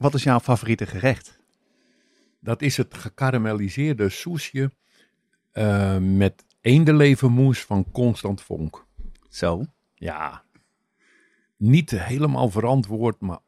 wat is jouw favoriete gerecht? Dat is het gekarameliseerde soesje eh, met eendenlevermoes van Constant Vonk. Zo. Ja, niet helemaal verantwoord, maar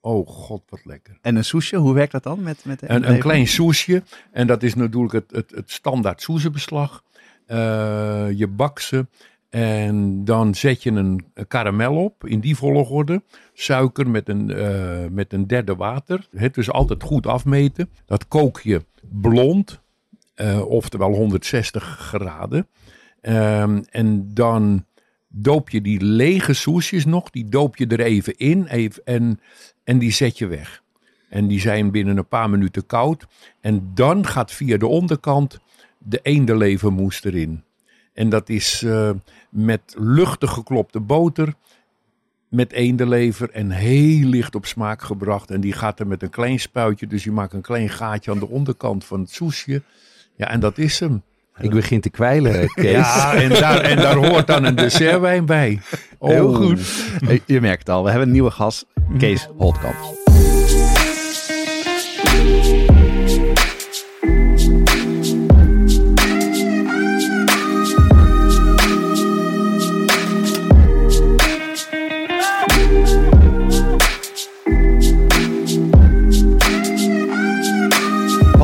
oh god, wat lekker. En een soesje, hoe werkt dat dan? Met, met Een, een klein soesje, en dat is natuurlijk het, het, het standaard soezebeslag. Eh, je bakt ze en dan zet je een karamel op in die volgorde. Suiker met een, eh, met een derde water. Het dus altijd goed afmeten. Dat kook je blond, eh, oftewel 160 graden. Ehm, en dan doop je die lege soesjes nog, die doop je er even in even, en, en die zet je weg. En die zijn binnen een paar minuten koud. En dan gaat via de onderkant de eendenlevermoes erin. En dat is eh, met luchtig geklopte boter, met eendenlever en heel licht op smaak gebracht. En die gaat er met een klein spuitje, dus je maakt een klein gaatje aan de onderkant van het soesje. Ja, en dat is hem. Ik begin te kwijlen, Kees. Ja, en daar, en daar hoort dan een dessertwijn bij. Oh. Heel goed. Hey, je merkt het al, we hebben een nieuwe gast, Kees Holtkamp.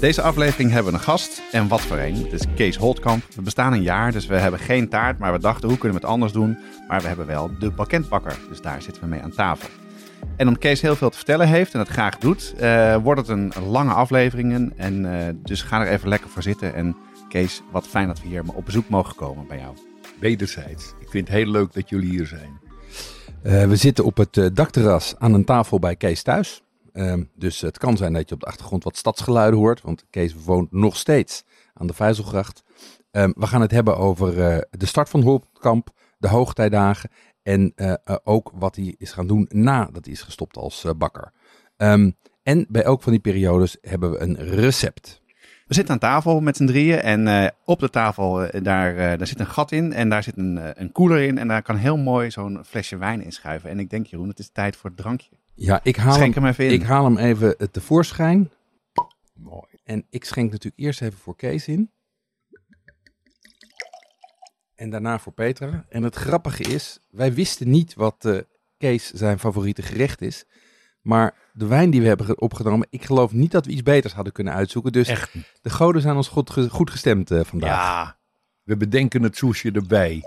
Deze aflevering hebben we een gast en wat voor een. Het is Kees Holtkamp. We bestaan een jaar, dus we hebben geen taart, maar we dachten hoe kunnen we het anders doen. Maar we hebben wel de pakketbakker, dus daar zitten we mee aan tafel. En omdat Kees heel veel te vertellen heeft en het graag doet, eh, wordt het een lange afleveringen. En eh, dus ga er even lekker voor zitten. En Kees, wat fijn dat we hier op bezoek mogen komen bij jou. Wederzijds. Ik vind het heel leuk dat jullie hier zijn. Eh, we zitten op het dakterras aan een tafel bij Kees thuis. Ehm, dus het kan zijn dat je op de achtergrond wat stadsgeluiden hoort, want Kees woont nog steeds aan de Vijzelgracht. Ehm, we gaan het hebben over eh, de start van Holtkamp, de hoogtijdagen en eh, eh, ook wat hij is gaan doen nadat hij is gestopt als bakker. Ehm, en bij elk van die periodes hebben we een recept. We zitten aan tafel met z'n drieën en op de tafel daar, daar zit een gat in en daar zit een, een koeler in. En daar kan heel mooi zo'n flesje wijn in schuiven. En ik denk Jeroen, het is tijd voor het drankje. Ja, ik haal, Schenk hem, hem even in. ik haal hem even tevoorschijn. Mooi. En ik schenk natuurlijk eerst even voor Kees in. En daarna voor Petra. En het grappige is, wij wisten niet wat eh, Kees zijn favoriete gerecht is. Maar de wijn die we hebben ge- opgenomen, ik geloof niet dat we iets beters hadden kunnen uitzoeken. Dus Echt. de goden zijn ons goed, goed gestemd eh, vandaag. Ja, we bedenken het soesje erbij.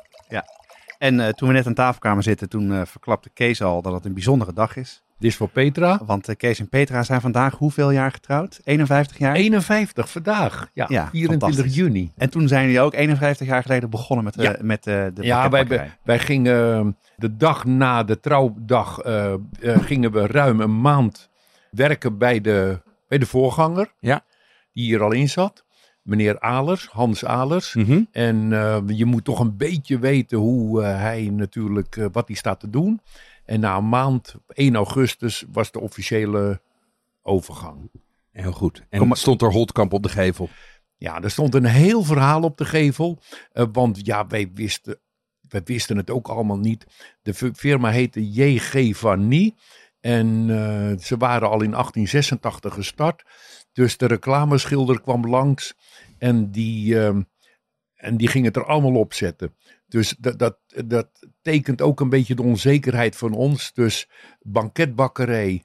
En eh, toen we net aan tafel kwamen zitten, toen verklapte Kees al dat het een bijzondere dag is. Dit is voor Petra. Want eh, Kees en Petra zijn vandaag hoeveel jaar getrouwd? 51 jaar? 51 vandaag. Ja, Ja, 24 fantastisch. juni. En toen zijn jullie ook 51 jaar geleden begonnen met, eh, Ja. met eh, de Ja, wij, wij gingen eh, de dag na de trouwdag eh, eh, gingen we ruim een maand werken bij de, bij de voorganger. Ja. Die hier al in zat. Meneer Alers, Hans Alers. Mhm. En eh, je moet toch een beetje weten hoe eh, hij natuurlijk, eh, wat hij staat te doen. En na een maand, op 1 augustus, was de officiële overgang. Heel goed. En Kom stond er Holtkamp op de gevel. Ja, er stond een heel verhaal op de gevel. eh, want ja, wij wisten, wij wisten het ook allemaal niet. De firma heette JG Vannie. En eh, ze waren al in 1886 gestart. Dus de reclameschilder kwam langs. En die, ehm, en die ging het er allemaal op zetten. Dus dat, dat, dat tekent ook een beetje de onzekerheid van ons. Dus banketbakkerij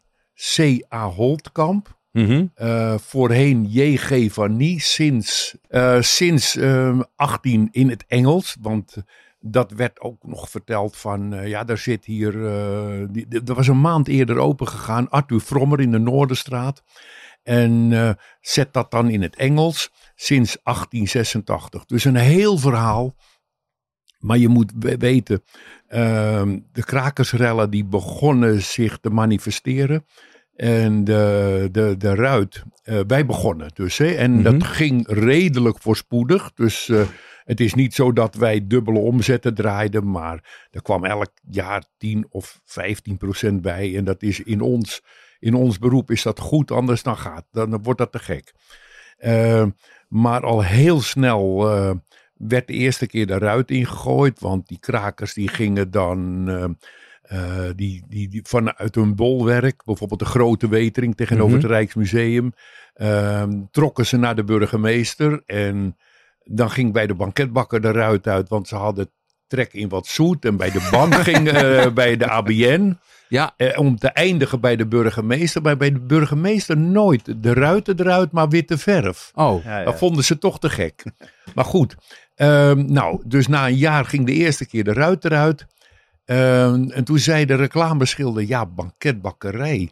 C.A. Holtkamp. Mhm. Eh, voorheen J.G. van Nie, sinds, eh, sinds ehm, 18 in het Engels. Want dat werd ook nog verteld van, eh, ja, daar zit hier, die, die- er was een maand eerder open gegaan, Arthur Frommer in de Noorderstraat. En zet dat dan in het Engels sinds 1886. Dus een heel verhaal. Maar je moet we- weten, ehm, de krakersrellen die begonnen zich te manifesteren. En de, de, de ruit, eh, wij begonnen dus. Hè, en Mhm. dat ging redelijk voorspoedig. Dus eh, het is niet zo dat wij dubbele omzetten draaiden. Maar er kwam elk jaar 10 of 15 procent bij. En dat is in ons, in ons beroep is dat goed. Anders dan gaat, dan wordt dat te gek. Eh, maar al heel snel eh, werd de eerste keer de ruit ingegooid. Want die krakers die gingen dan... eh, eh, die, die, die vanuit hun bolwerk, bijvoorbeeld de Grote Wetering tegenover Mhm. het Rijksmuseum, ehm, trokken ze naar de burgemeester. En dan ging bij de banketbakker de ruit uit, want ze hadden trek in wat zoet. En bij de bank ging eh, bij de ABN. Ja, eh, om te eindigen bij de burgemeester. Maar bij de burgemeester nooit de ruiten eruit, maar witte verf. oh. Ja, ja. Dat vonden ze toch te gek. Maar goed, ehm, nou, dus na een jaar ging de eerste keer de ruit eruit. Ehm, en toen zei de reclameschilder, ja, banketbakkerij.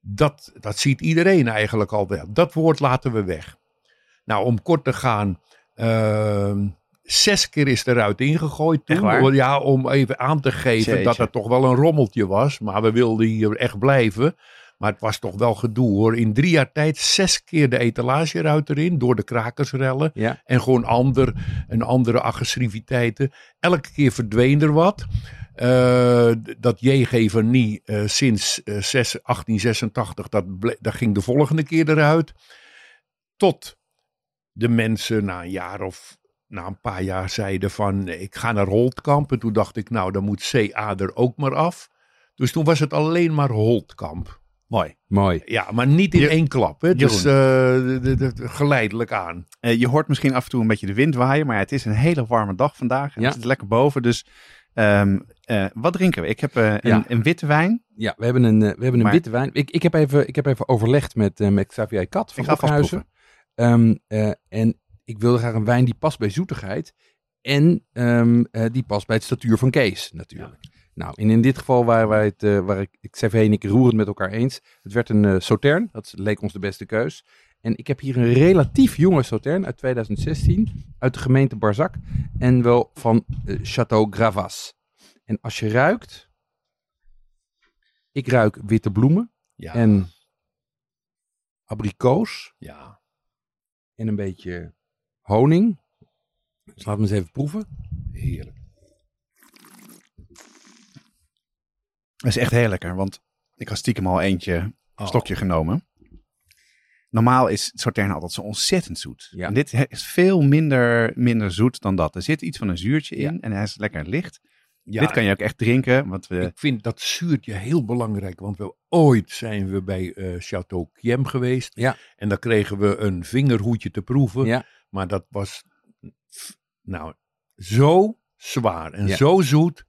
Dat, dat ziet iedereen eigenlijk al wel. Dat woord laten we weg. Nou, om kort te gaan, ehm, zes keer is de ruit ingegooid toen. Ja, om even aan te geven Jeetje. dat het toch wel een rommeltje was. Maar we wilden hier echt blijven. Maar het was toch wel gedoe hoor. In drie jaar tijd zes keer de etalageruit erin. Door de krakersrellen. Ja. En gewoon ander, een andere agressiviteiten. Elke keer verdween er wat. Eh, dat J.G. van Nie eh, sinds eh, zes- 1886, dat, ble- dat ging de volgende keer eruit. Tot de mensen na een jaar of na een paar jaar zeiden van ik ga naar Holtkamp. En toen dacht ik nou dan moet CA er ook maar af. Dus toen was het alleen maar Holtkamp. Mooi. Mooi. Ja, maar niet in Je- één klap. Hè? Dus eh, de- de- de- geleidelijk aan. Eh, je hoort misschien af en toe een beetje de wind waaien, maar het is een hele warme dag vandaag. En Ja. Het is lekker boven, dus ehm, eh, wat drinken we? Ik heb een, Ja. een witte wijn. Ja, we hebben een, we hebben een Maar- witte wijn. Ik, ik, heb even, ik heb even overlegd met, met Xavier Kat van Ophuizen. Ehm, eh, en ik wilde graag een wijn die past bij zoetigheid. En ehm, eh, die past bij het statuur van Kees, natuurlijk. Nou, en in dit geval waren wij het, eh, waar ik, Xavier en ik roerend met elkaar eens. Het werd een eh Sautern, dat leek ons de beste keus. En ik heb hier een relatief jonge Sautern uit 2016, uit de gemeente Barzak. En wel van eh, Château Gravas. En als je ruikt, ik ruik witte bloemen Ja. en abrikoos ja. en een beetje honing. Dus laten we eens even proeven. Heerlijk. Dat is echt heel lekker, want ik had stiekem al eentje Oh. stokje genomen. Normaal is Sautern altijd zo ontzettend zoet. Ja. En dit is veel minder, minder zoet dan dat. Er zit iets van een zuurtje in Ja. en hij is lekker licht. Ja, Dit kan je ook echt drinken, want we... Ik vind dat zuurtje heel belangrijk, want we, ooit zijn we bij eh Chateau Kiem geweest. Ja. En dan kregen we een vingerhoedje te proeven. Ja. Maar dat was nou zo zwaar en zo zoet.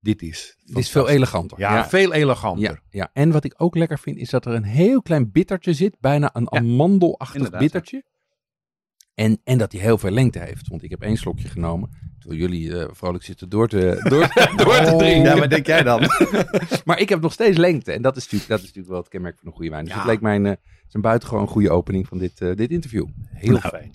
Dit is. Het is veel eleganter. Ja, veel eleganter. Ja, ja, en wat ik ook lekker vind, is dat er een heel klein bittertje zit. Bijna een Ja, amandelachtig bittertje. En, en dat hij heel veel lengte heeft. Want ik heb één slokje genomen. Terwijl jullie eh, vrolijk zitten door te, door, door te Oh. drinken. Ja, wat denk jij dan? Maar ik heb nog steeds lengte. En dat is natuurlijk, dat is natuurlijk wel het kenmerk van een goede wijn. Dus Ja. het leek mij een, eh, het is een buitengewoon goede opening van dit, eh, dit interview. Heel Nou. fijn.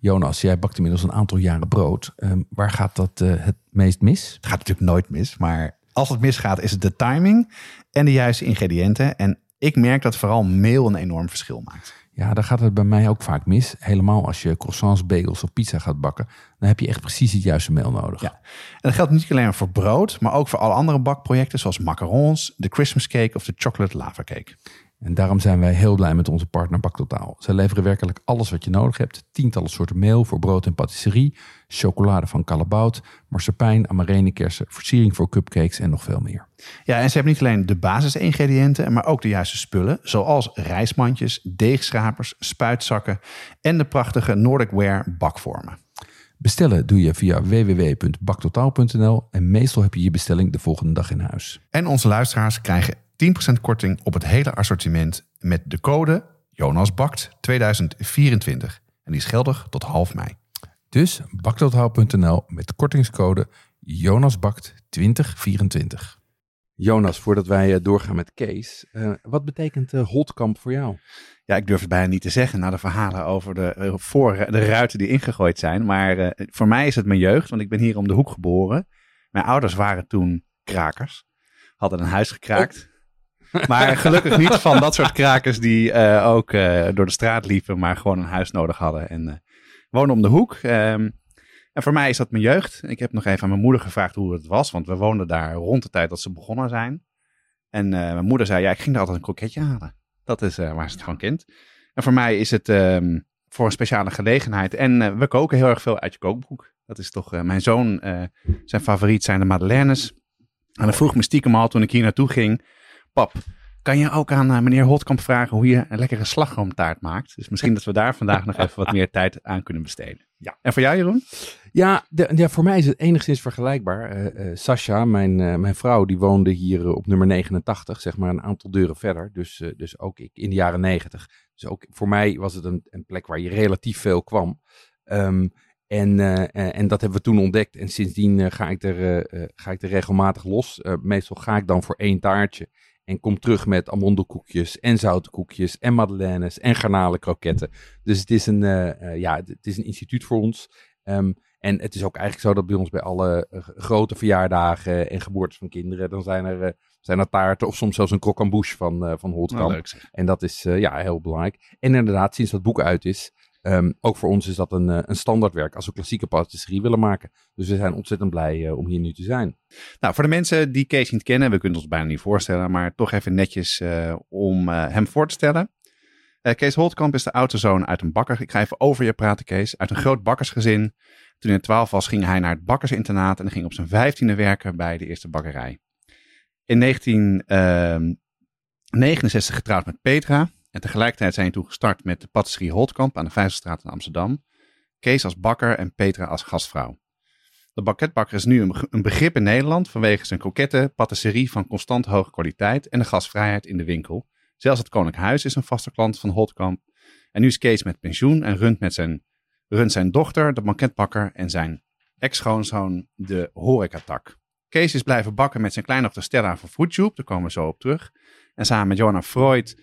Jonas, jij bakt inmiddels een aantal jaren brood. Ehm, waar gaat dat eh, het meest mis? Het gaat natuurlijk nooit mis, maar als het misgaat is het de timing en de juiste ingrediënten. En ik merk dat vooral meel een enorm verschil maakt. Ja, daar gaat het bij mij ook vaak mis. Helemaal als je croissants, bagels of pizza gaat bakken. Dan heb je echt precies het juiste meel nodig. Ja. En dat geldt niet alleen voor brood, maar ook voor alle andere bakprojecten zoals macarons, de Christmas cake of de chocolate lava cake. En daarom zijn wij heel blij met onze partner Baktotaal. Zij leveren werkelijk alles wat je nodig hebt. Tientallen soorten meel voor brood en patisserie. Chocolade van Callebaut, marsepein, amarenekersen, versiering voor cupcakes en nog veel meer. Ja, en ze hebben niet alleen de basisingrediënten, maar ook de juiste spullen, zoals rijstmandjes, deegschrapers, spuitzakken en de prachtige Nordic Ware bakvormen. Bestellen doe je via www.baktotaal.nl en meestal heb je je bestelling de volgende dag in huis. En onze luisteraars krijgen 10% korting op het hele assortiment met de code JonasBakt 2024. En die is geldig tot half mei. Dus baktotaal.nl met kortingscode JonasBakt2024. Jonas, voordat wij eh, doorgaan met Kees, eh, wat betekent uh, Holtkamp voor jou? Ja, ik durf het bijna niet te zeggen na de verhalen over de, uh, voor, de ruiten die ingegooid zijn. Maar voor mij is het mijn jeugd, want ik ben hier om de hoek geboren. Mijn ouders waren toen krakers, hadden een huis gekraakt. Maar gelukkig niet van dat soort krakers die ook door de straat liepen, maar gewoon een huis nodig hadden. En wonen om de hoek. Um, en voor mij is dat mijn jeugd. Ik heb nog even aan mijn moeder gevraagd hoe het was, want we woonden daar rond de tijd dat ze begonnen zijn. En uh, mijn moeder zei, ja, ik ging daar altijd een kroketje halen. Dat is uh, waar ze het van kent. En voor mij is het um, voor een speciale gelegenheid. En uh, we koken heel erg veel uit je kookboek. Dat is toch mijn zoon, zijn favoriet zijn de madeleines. En dan vroeg me stiekem al toen ik hier naartoe ging, pap, kan je ook aan meneer Holtkamp vragen hoe je een lekkere slagroomtaart maakt? Dus misschien dat we daar vandaag nog even wat meer tijd aan kunnen besteden. Ja. En voor jou, Jeroen? Ja, de, ja, voor mij is het enigszins vergelijkbaar. Uh, uh, Sascha, mijn, uh, mijn vrouw, die woonde hier op nummer 89, zeg maar een aantal deuren verder. Dus, dus ook ik in de jaren 90. Dus ook voor mij was het een, een plek waar je relatief veel kwam. Um, en, en dat hebben we toen ontdekt. En sindsdien ga, ik er, ga ik er regelmatig los. meestal ga ik dan voor één taartje. En kom terug met amandelkoekjes en zoute koekjes en madeleines en garnalenkroketten. Dus het is een, ja, het is een instituut voor ons. Um, en het is ook eigenlijk zo dat bij ons bij alle uh, grote verjaardagen en geboortes van kinderen, dan zijn er, uh, zijn er taarten of soms zelfs een croquembouche van, van Holtkamp. Nou, en dat is ja, heel belangrijk. En inderdaad, sinds dat boek uit is, um, ook voor ons is dat een, een standaardwerk als we klassieke patisserie willen maken. Dus we zijn ontzettend blij om hier nu te zijn. Nou, voor de mensen die Kees niet kennen, we kunnen ons bijna niet voorstellen, maar toch even netjes om hem voor te stellen. Kees Holtkamp is de oudste zoon uit een bakker. Ik ga even over je praten, Kees. Uit een groot bakkersgezin. Toen hij 12 was, ging hij naar het bakkersinternaat en ging op zijn vijftiende werken bij de eerste bakkerij. In 1969 uh, getrouwd met Petra en tegelijkertijd zijn hij toen gestart met de patisserie Holtkamp aan de Vijzelstraat in Amsterdam. Kees als bakker en Petra als gastvrouw. De banketbakker is nu een begrip in Nederland vanwege zijn kroketten, patisserie van constant hoge kwaliteit en de gasvrijheid in de winkel. Zelfs het Koninklijk Huis is een vaste klant van Holtkamp. En nu is Kees met pensioen en runt met zijn runt zijn dochter, de banketbakker, en zijn ex-schoonzoon de horecatak. Kees is blijven bakken met zijn kleindochter Stella van Foodtube, daar komen we zo op terug. En samen met Johanna Freud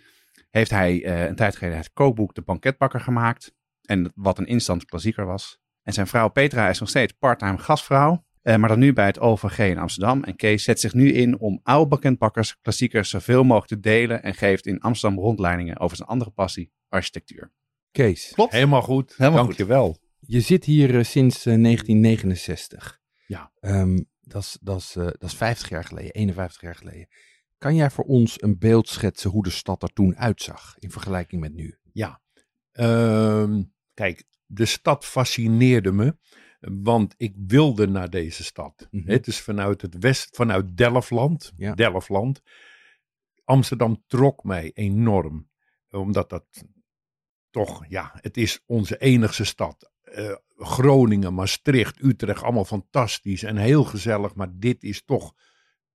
heeft hij uh, een tijd geleden het kookboek De Banketbakker gemaakt. En wat een instant klassieker was. En zijn vrouw Petra is nog steeds parttime gastvrouw. Uh, maar dan nu bij het OVG in Amsterdam. En Kees zet zich nu in om oude banketbakkers klassiekers zoveel mogelijk te delen. En geeft in Amsterdam rondleidingen over zijn andere passie, architectuur. Kees. Klopt. Helemaal goed. Helemaal Dankjewel. Goed. Je zit hier uh, sinds uh, 1969. Ja. Um, dat is, dat, is, uh, dat is 50 jaar geleden, 51 jaar geleden. Kan jij voor ons een beeld schetsen hoe de stad er toen uitzag in vergelijking met nu? Ja. Um, kijk, de stad fascineerde me. Want ik wilde naar deze stad. Mm -hmm. Het is vanuit het west, vanuit Delftland. Ja. Delftland. Amsterdam trok mij enorm. Omdat dat toch, ja, het is onze enigste stad. Uh, Groningen, Maastricht, Utrecht, allemaal fantastisch en heel gezellig. Maar dit is toch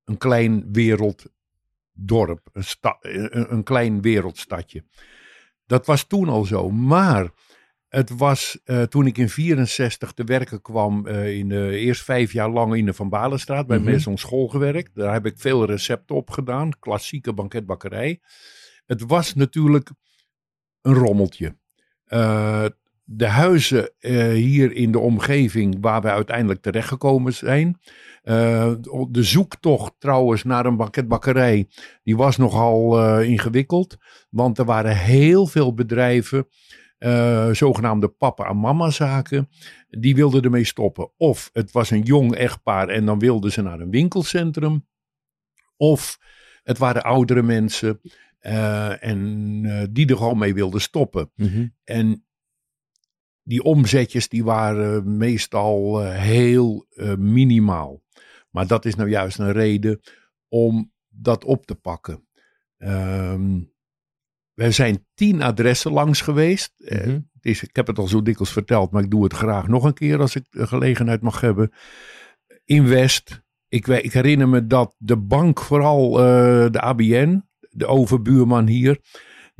een klein werelddorp, een, sta, een, een klein wereldstadje. Dat was toen al zo. Maar het was uh, toen ik in 64 te werken kwam, uh, in de, eerst vijf jaar lang in de Van Balenstraat bij mm -hmm. Maison School gewerkt. Daar heb ik veel recepten op gedaan, klassieke banketbakkerij. Het was natuurlijk een rommeltje. Uh, de huizen uh, hier in de omgeving waar we uiteindelijk terechtgekomen zijn. Uh, de zoektocht trouwens naar een banketbakkerij, die was nogal ingewikkeld. Want er waren heel veel bedrijven, zogenaamde papa- en mama zaken, die wilden ermee stoppen. Of het was een jong echtpaar en dan wilden ze naar een winkelcentrum. Of het waren oudere mensen en die er gewoon mee wilden stoppen. Mm -hmm. En die omzetjes die waren meestal uh, heel minimaal. Maar dat is nou juist een reden om dat op te pakken. Um, we zijn tien adressen langs geweest. Mm -hmm. is, ik heb het al zo dikwijls verteld, maar ik doe het graag nog een keer als ik de gelegenheid mag hebben. In West, ik, ik herinner me dat de bank, vooral eh, de ABN, de overbuurman hier,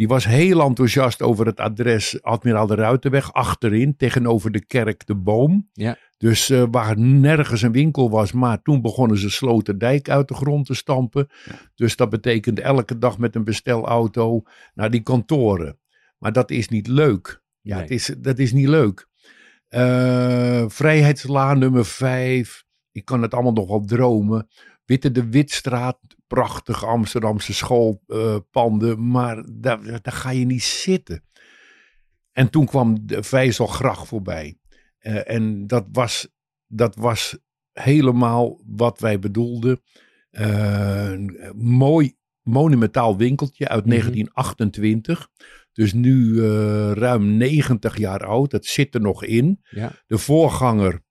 die was heel enthousiast over het adres Admiraal de Ruitenweg achterin, tegenover de kerk De Boom. Ja. Dus eh, waar nergens een winkel was, maar toen begonnen ze Sloterdijk uit de grond te stampen. Dus dat betekent elke dag met een bestelauto naar die kantoren. Maar dat is niet leuk. Ja, Nee. het is, dat is niet leuk. Eh, Vrijheidslaan nummer 5. Ik kan het allemaal nog wel dromen. Witte de Witstraat. Prachtige Amsterdamse schoolpanden. maar daar, daar ga je niet zitten. En toen kwam de Vijzelgracht voorbij. Eh, en dat was, dat was helemaal wat wij bedoelden. Een mooi monumentaal winkeltje uit Mhm. 1928. Dus nu eh, ruim 90 jaar oud. Het zit er nog in. Ja. De voorganger,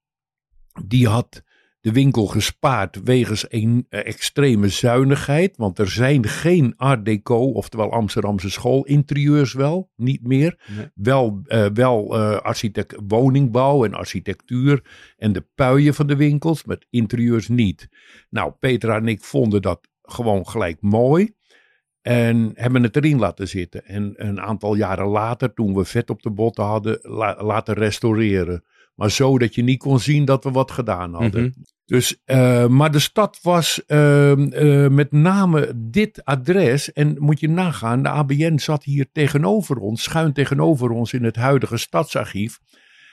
die had de winkel gespaard wegens een eh, extreme zuinigheid. Want er zijn geen art deco, oftewel Amsterdamse schoolinterieurs wel, niet meer. Nee. Wel, eh, wel eh, architect, woningbouw en architectuur en de puien van de winkels, met interieurs niet. Nou, Petra en ik vonden dat gewoon gelijk mooi. En hebben het erin laten zitten. En een aantal jaren later, toen we vet op de botten hadden, la- laten restaureren. Maar zo dat je niet kon zien dat we wat gedaan hadden. Mhm. Dus, eh, maar de stad was ehm, eh, met name dit adres. En moet je nagaan, de ABN zat hier tegenover ons, schuin tegenover ons in het huidige stadsarchief.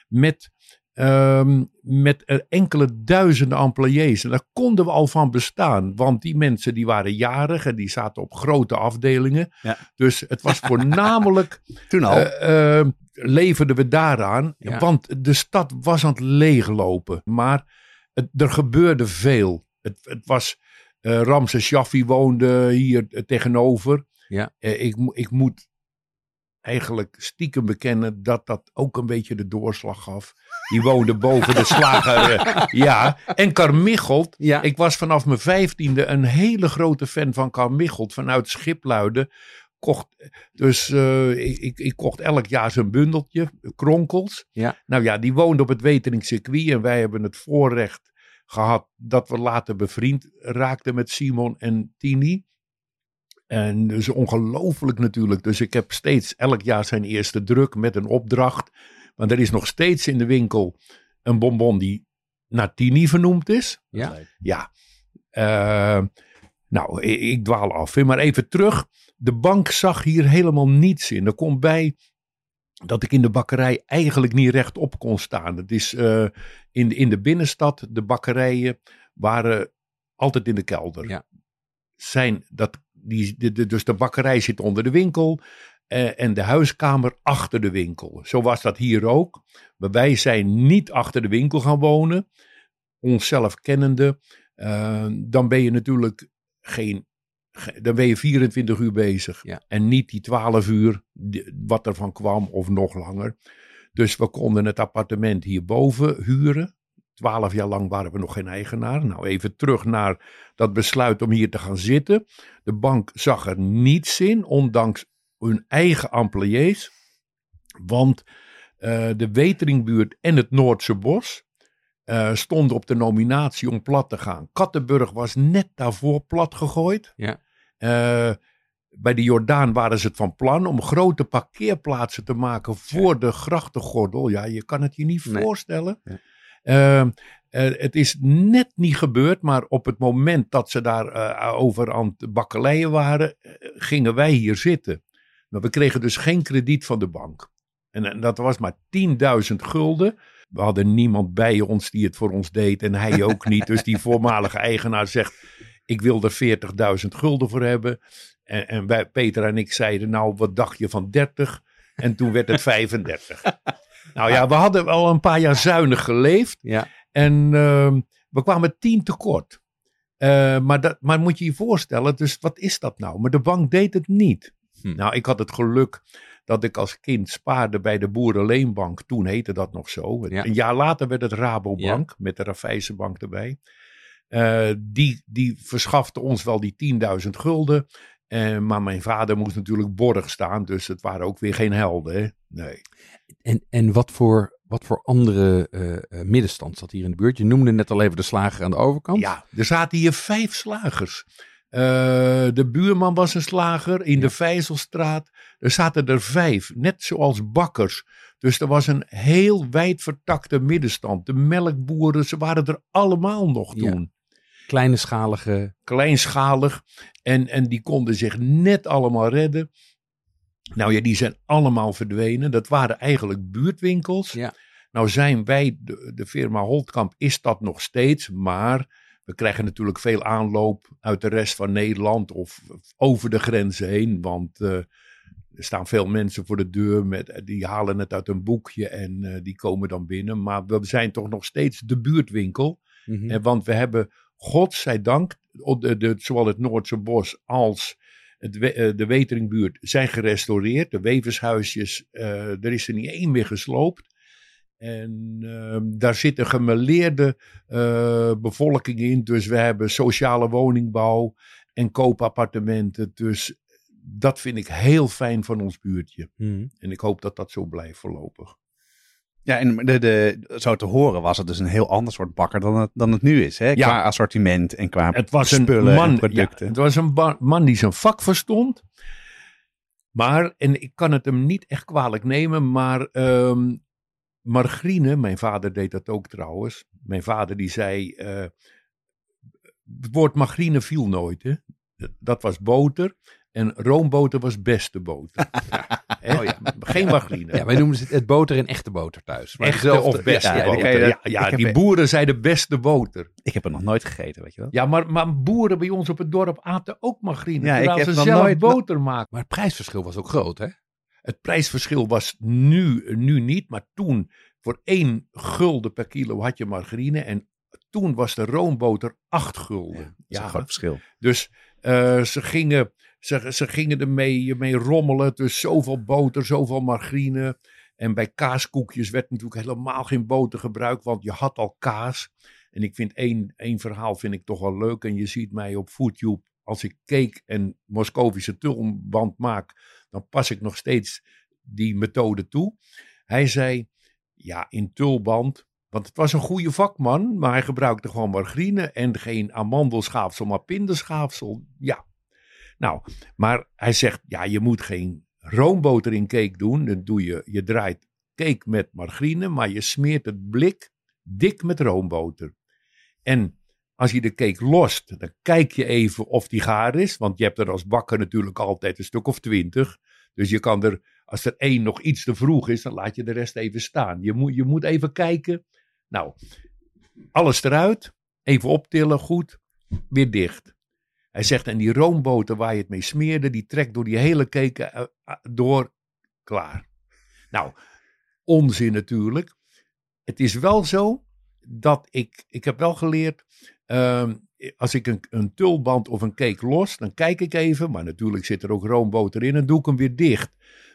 Met, ehm, met eh, enkele duizenden employés. En daar konden we al van bestaan. Want die mensen die waren jarig en die zaten op grote afdelingen. Ja. Dus het was voornamelijk Toen al. Leverden we daaraan. Ja. Want de stad was aan het leeglopen. Maar het, er gebeurde veel. Het, het was. eh Ramses Shaffi woonde hier eh, tegenover. Ja. Eh, ik, ik moet eigenlijk stiekem bekennen dat dat ook een beetje de doorslag gaf. Die woonde boven de slager. ja, en Carmichelt. Ja. Ik was vanaf mijn vijftiende een hele grote fan van Carmichelt vanuit Schipluiden. Kocht, dus eh, ik, ik, ik kocht elk jaar zijn bundeltje, kronkels. Ja. Nou ja, die woonde op het Weteringscircuit en wij hebben het voorrecht gehad dat we later bevriend raakten met Simon en Tini. En dus ongelooflijk natuurlijk. Dus ik heb steeds elk jaar zijn eerste druk met een opdracht. Want er is nog steeds in de winkel een bonbon die naar Tini vernoemd is. Ja. Ja. Eh, nou, ik, ik dwaal af. Maar even terug. De bank zag hier helemaal niets in. Er komt bij dat ik in de bakkerij eigenlijk niet rechtop kon staan. Het is eh, in, de- in de binnenstad, de bakkerijen waren altijd in de kelder. Ja. Zijn dat, die, de, de- dus de bakkerij zit onder de winkel eh, en de huiskamer achter de winkel. Zo was dat hier ook. Maar wij zijn niet achter de winkel gaan wonen. Onszelf kennende. eh, dan ben je natuurlijk geen. Dan ben je 24 uur bezig. Ja. En niet die 12 uur wat ervan kwam of nog langer. Dus we konden het appartement hierboven huren. Twaalf jaar lang waren we nog geen eigenaar. Nou, even terug naar dat besluit om hier te gaan zitten. De bank zag er niets in, ondanks hun eigen employés. Want eh, de Weteringbuurt en het Noordse Bos eh, stonden op de nominatie om plat te gaan. Kattenburg was net daarvoor plat gegooid. Ja. Eh, bij de Jordaan waren ze het van plan om grote parkeerplaatsen te maken voor de grachtengordel. Ja, je kan het je niet Nee. voorstellen. Ja. Eh, het is net niet gebeurd, maar op het moment dat ze daar eh, over aan het bakkeleien waren, gingen wij hier zitten. Maar we kregen dus geen krediet van de bank. En, en dat was maar 10.000 gulden. We hadden niemand bij ons die het voor ons deed en hij ook niet. Dus die voormalige eigenaar zegt, ik wil er 40.000 gulden voor hebben. En, en wij, Peter en ik zeiden, nou wat dacht je van 30? En toen werd het 35. Nou ja, we hadden al een paar jaar zuinig geleefd. Ja. En ehm, we kwamen 10 tekort. Eh, maar, dat, maar moet je je voorstellen, dus wat is dat nou? Maar de bank deed het niet. Hm. Nou, ik had het geluk dat ik als kind spaarde bij de Boerenleenbank. Toen heette dat nog zo. Ja. Een jaar later werd het Rabobank met de Raiffeisenbank erbij. Eh, die, die verschafte ons wel die 10.000 gulden. Eh, maar mijn vader moest natuurlijk borg staan. Dus het waren ook weer geen helden. Hè? Nee. En, en wat voor Wat voor andere eh, middenstand zat hier in de buurt? Je noemde net al even de slager aan de overkant. Ja, er zaten hier vijf slagers. De buurman was een slager in de Vijzelstraat. Er zaten er vijf, net zoals bakkers. Dus er was een heel wijd vertakte middenstand. De melkboeren, ze waren er allemaal nog toen. Kleinschalige. Kleinschalig. En, en die konden zich net allemaal redden. Nou ja, die zijn allemaal verdwenen. Dat waren eigenlijk buurtwinkels. Ja. Nou zijn wij, de, de firma Holtkamp is dat nog steeds, maar we krijgen natuurlijk veel aanloop uit de rest van Nederland of over de grenzen heen, want eh, er staan veel mensen voor de deur, met, die halen het uit een boekje en eh, die komen dan binnen. Maar we zijn toch nog steeds de buurtwinkel, Mhm. en want we hebben, godzijdank, de, de, zowel het Noordse bos als het, eh, de Weteringbuurt zijn gerestaureerd. De wevershuisjes, eh, er is er niet één meer gesloopt. En ehm, daar zit een gemeleerde eh, bevolking in. Dus we hebben sociale woningbouw en koopappartementen. Dus dat vind ik heel fijn van ons buurtje. Mhm. En ik hoop dat dat zo blijft voorlopig. Ja, en de, de, zo te horen was het dus een heel ander soort bakker dan het, dan het nu is. Hè? Ja. Qua assortiment en qua Het was een spullen man, en producten. ja, het was een man die zijn vak verstond. Maar, en ik kan het hem niet echt kwalijk nemen, maar ehm, margarine, mijn vader deed dat ook trouwens. Mijn vader die zei, eh, het woord margarine viel nooit. Hè? Dat was boter en roomboter was beste boter. Hè? Oh ja. Geen margarine. Ja, wij noemen het, het boter en echte boter thuis. Maar Echte dezelfde- of beste ja, die boter. Ja, ja, heb- die boeren zeiden beste boter. Ik heb het nog nooit gegeten, weet je wel. Ja, maar, maar boeren bij ons op het dorp aten ook margarine. Ja, ik terwijl heb ze zelf nooit- boter maken. Maar het prijsverschil was ook groot, hè? Het prijsverschil was nu, nu niet, maar toen voor 1 gulden per kilo had je margarine. En toen was de roomboter 8 gulden. Dat is een groot verschil. Dus eh, ze, gingen, ze, ze gingen ermee mee rommelen. Dus zoveel boter, zoveel margarine. En bij kaaskoekjes werd natuurlijk helemaal geen boter gebruikt, want je had al kaas. En ik vind één, één verhaal vind ik toch wel leuk. En je ziet mij op FoodTube, als ik cake en Moscovische tulband maak, dan pas ik nog steeds die methode toe. Hij zei, ja, in tulband, want het was een goede vakman, maar hij gebruikte gewoon margarine en geen amandelschaafsel, maar pindenschaafsel. Ja, nou, maar hij zegt, ja, je moet geen roomboter in cake doen. Dan doe je, je draait cake met margarine, maar je smeert het blik dik met roomboter. En als je de cake lost, dan kijk je even of die gaar is. Want je hebt er als bakker natuurlijk altijd een stuk of twintig. Dus je kan er, als er één nog iets te vroeg is, dan laat je de rest even staan. Je moet, je moet even kijken. Nou, alles eruit. Even optillen, goed. Weer dicht. Hij zegt, en die roomboter waar je het mee smeerde, die trekt door die hele cake eh, eh, door. Klaar. Nou, onzin natuurlijk. Het is wel zo dat ik, ik heb wel geleerd, ehm, als ik een, een tulband of een cake los, dan kijk ik even, maar natuurlijk zit er ook roomboter in en doe ik hem weer dicht.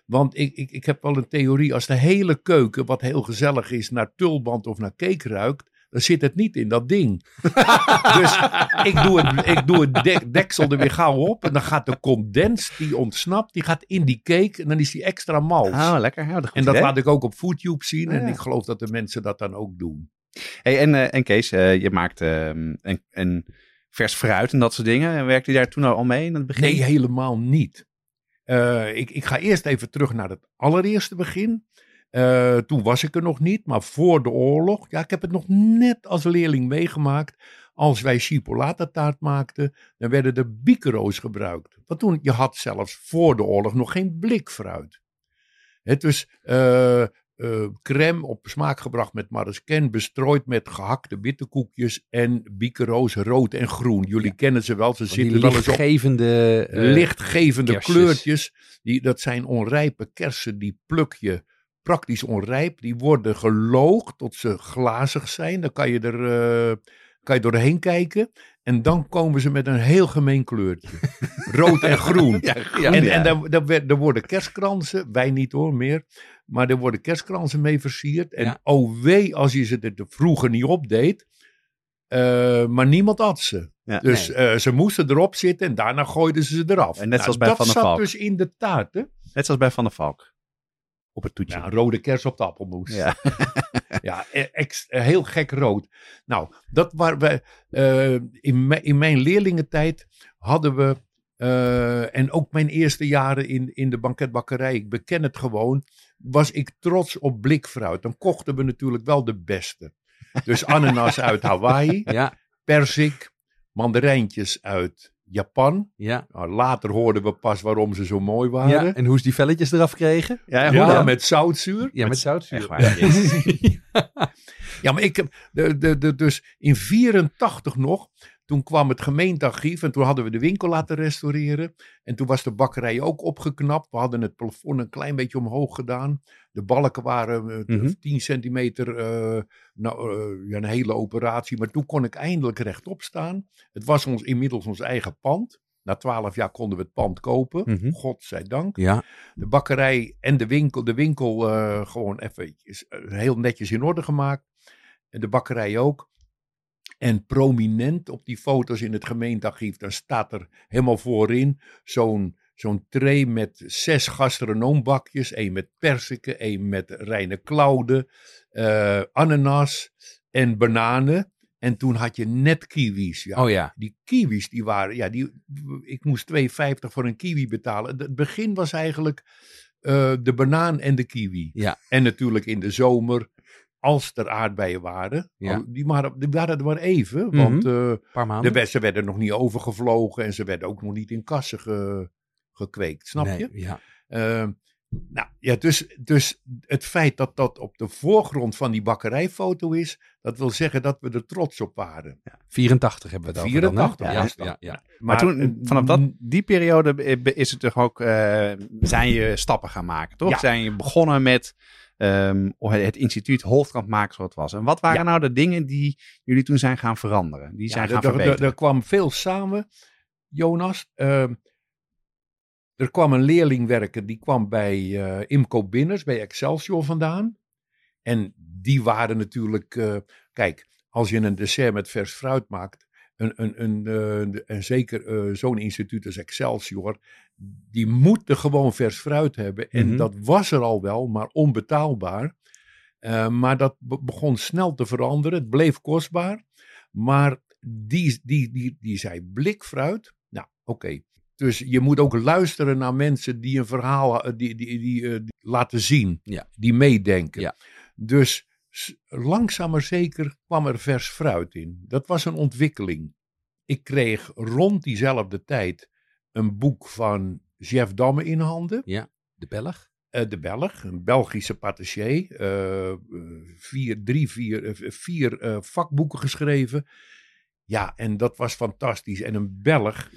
Want ik, ik, ik heb wel een theorie, als de hele keuken, wat heel gezellig is, naar tulband of naar cake ruikt, dan zit het niet in dat ding. dus ik doe het, ik doe het dek- deksel er weer gauw op en dan gaat de condens, die ontsnapt, die gaat in die cake en dan is die extra mals. Oh, lekker. Ja, dat goed en dat idee. laat ik ook op FoodTube zien Ah, en ja. ik geloof dat de mensen dat dan ook doen. Hey, en, eh, en Kees, eh, je maakt ehm, een, een vers fruit en dat soort dingen. En werkte je daar toen al mee in het begin? Nee, helemaal niet. Eh, ik, ik ga eerst even terug naar het allereerste begin. Eh, toen was ik er nog niet, maar voor de oorlog. Ja, ik heb het nog net als leerling meegemaakt. Als wij chipolata taart maakten, dan werden er bikero's gebruikt. Want toen, je had zelfs voor de oorlog nog geen blikfruit. Het was eh, eh, crème op smaak gebracht met marasken, bestrooid met gehakte bitterkoekjes en bikero's rood en groen. Jullie kennen ze wel, ze zitten wel eens op lichtgevende... lichtgevende kleurtjes. Die, dat zijn onrijpe kersen, die pluk je praktisch onrijp. Die worden geloogd tot ze glazig zijn. Dan kan je er eh, kan je doorheen kijken. En dan komen ze met een heel gemeen kleurtje. Rood en groen. Ja, en ja. en daar, daar, werd- daar worden kerstkransen, wij niet hoor meer, maar er worden kerstkransen mee versierd. En Ja. oh wee als je ze er vroeger niet op deed, eh, maar niemand at ze. Ja. Dus Nee. eh, ze moesten erop zitten en daarna gooiden ze ze eraf. En net zoals bij dat Van der zat Valk. dus in de taart. Hè? Net zoals bij Van der Valk. Op het toetje. Ja, een rode kers op de appelmoes. Ja. Ja, e- ex- heel gek rood. Nou, dat waren we. eh, in, mijn- in mijn leerlingentijd hadden we. eh, en ook mijn eerste jaren in, in de banketbakkerij, ik beken het gewoon. Was ik trots op blikfruit. Dan kochten we natuurlijk wel de beste. Dus ananas uit Hawaii, Ja, persik, mandarijntjes uit Japan. ja. Nou, later hoorden we pas waarom ze zo mooi waren. ja. En hoe ze die velletjes eraf kregen? Ja, Ja, hoe dan? met zoutzuur. Ja, met zoutzuur. Echt waar. Jezus. Ja, maar ik heb de, de, de, dus in 84 nog, toen kwam het gemeentearchief en toen hadden we de winkel laten restaureren. En toen was de bakkerij ook opgeknapt. We hadden het plafond een klein beetje omhoog gedaan. De balken waren eh, Mhm. 10 centimeter, eh, nou, eh, ja, een hele operatie. Maar toen kon ik eindelijk rechtop staan. Het was ons inmiddels ons eigen pand. Na twaalf jaar konden we het pand kopen. Mhm. Godzijdank Ja, de bakkerij en de winkel, de winkel eh, gewoon even heel netjes in orde gemaakt. En de bakkerij ook. En prominent op die foto's in het gemeentearchief, dan staat er helemaal voorin zo'n zo'n tray met zes gastronoombakjes. één met persiken, één met reine klauwen, eh, ananas en bananen. En toen had je net kiwis. Ja, oh ja. die kiwis, die waren, ja, die, ik moest 2,50 voor een kiwi betalen. Het begin was eigenlijk eh, de banaan en de kiwi. Ja. En natuurlijk in de zomer, als er aardbeien waren. Ja. Die, waren, die waren er maar even, want eh, Een paar de ze werden nog niet overgevlogen en ze werden ook nog niet in kassen ge- gekweekt, snap Nee, je? Ja. Eh, nou ja, dus, dus het feit dat dat op de voorgrond van die bakkerijfoto is, dat wil zeggen dat we er trots op waren. 84 hebben we het over dan, hè? 84 ja, dat. ja, ja. Maar toen, vanaf dat, die periode is het toch ook, eh, zijn je stappen gaan maken, toch? Ja. Zijn je begonnen met ehm, het instituut Holtkamp maken zoals het was. En wat waren Ja. nou de dingen die jullie toen zijn gaan veranderen? Die zijn Ja, gaan er- er- verbeteren? er- Er kwam veel samen, Jonas. Ehm, er kwam een leerling werken, die kwam bij eh, Imco Binners, bij Excelsior vandaan. En die waren natuurlijk, eh, kijk, als je een dessert met vers fruit maakt, een, een, een, eh, en zeker eh, zo'n instituut als Excelsior, die moeten gewoon vers fruit hebben. En Mhm. dat was er al wel, maar onbetaalbaar. Eh, maar dat be- begon snel te veranderen. Het bleef kostbaar. Maar die, die, die, die zei blikfruit. Nou, oké. Dus je moet ook luisteren naar mensen die een verhaal die, die, die, eh, die laten zien. Ja. Die meedenken. Ja. Dus langzaam maar zeker kwam er vers fruit in. Dat was een ontwikkeling. Ik kreeg rond diezelfde tijd een boek van Jeff Damme in handen. De Belg. Eh, de Belg, een Belgische patissier. eh, eh, vier, drie, vier, vier vakboeken geschreven. Ja, en dat was fantastisch. En een Belg,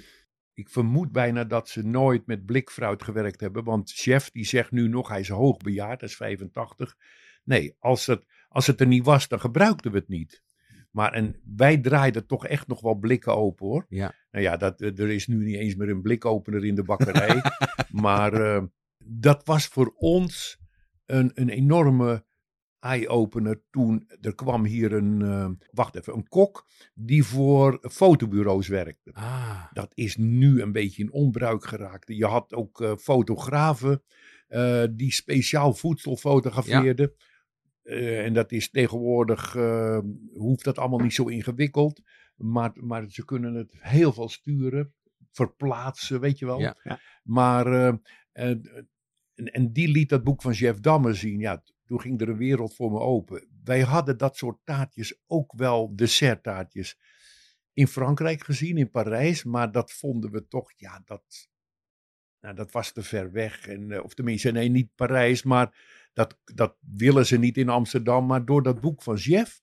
ik vermoed bijna dat ze nooit met blikfruit gewerkt hebben. Want chef die zegt nu nog, hij is hoogbejaard, hij is 85. Nee, als het, als het er niet was, dan gebruikten we het niet. Maar en wij draaiden toch echt nog wel blikken open hoor. Ja. Nou ja, dat, er is nu niet eens meer een blikopener in de bakkerij. maar eh, dat was voor ons een, een enorme eye-opener toen er kwam hier een, eh, wacht even, een kok die voor fotobureaus werkte. Ah. Dat is nu een beetje in onbruik geraakt. Je had ook eh, fotografen eh, die speciaal voedsel fotografeerden. Eh, en dat is tegenwoordig, eh, hoeft dat allemaal niet zo ingewikkeld. Maar, maar ze kunnen het heel veel sturen, verplaatsen, weet je wel. Ja. Ja. Maar, eh, eh, en, en die liet dat boek van Jeff Damme zien. Ja, toen ging er een wereld voor me open. Wij hadden dat soort taartjes ook wel, desserttaartjes, in Frankrijk gezien, in Parijs. Maar dat vonden we toch, ja, dat, nou, dat was te ver weg. En, eh, of tenminste, nee, niet Parijs, maar dat, dat willen ze niet in Amsterdam. Maar door dat boek van Jeff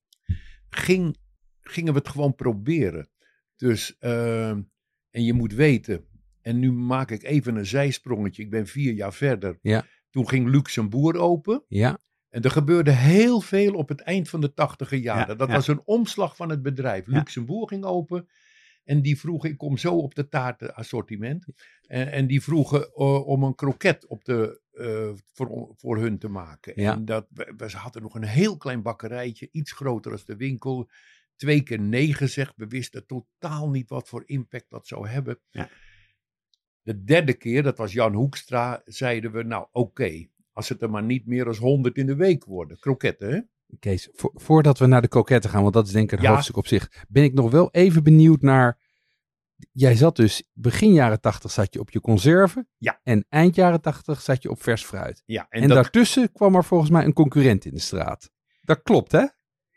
ging, gingen we het gewoon proberen. Dus, ehm, en je moet weten, en nu maak ik even een zijsprongetje. Ik ben vier jaar verder. Ja. Toen ging Luxembourg open. Ja. En er gebeurde heel veel op het eind van de tachtiger jaren. Ja, dat ja. was een omslag van het bedrijf. Ja. Luxembourg ging open. En die vroegen, ik kom zo op de taartenassortiment. En, en die vroegen eh, om een kroket op de, eh, voor, voor hun te maken. Ja. En dat, we, we hadden nog een heel klein bakkerijtje, iets groter als de winkel. Twee keer nee gezegd. We wisten totaal niet wat voor impact dat zou hebben. Ja. De derde keer, dat was Jan Hoekstra, zeiden we, nou oké, Als het er maar niet meer dan 100 in de week worden. Kroketten, hè? Kees, vo- voordat we naar de kroketten gaan, want dat is denk ik een Ja. hoofdstuk op zich, ben ik nog wel even benieuwd naar. Jij zat dus begin jaren tachtig zat je op je conserven. Ja. En eind jaren tachtig zat je op vers fruit. Ja, En, en, dat, daartussen kwam er volgens mij een concurrent in de straat. Dat klopt, hè?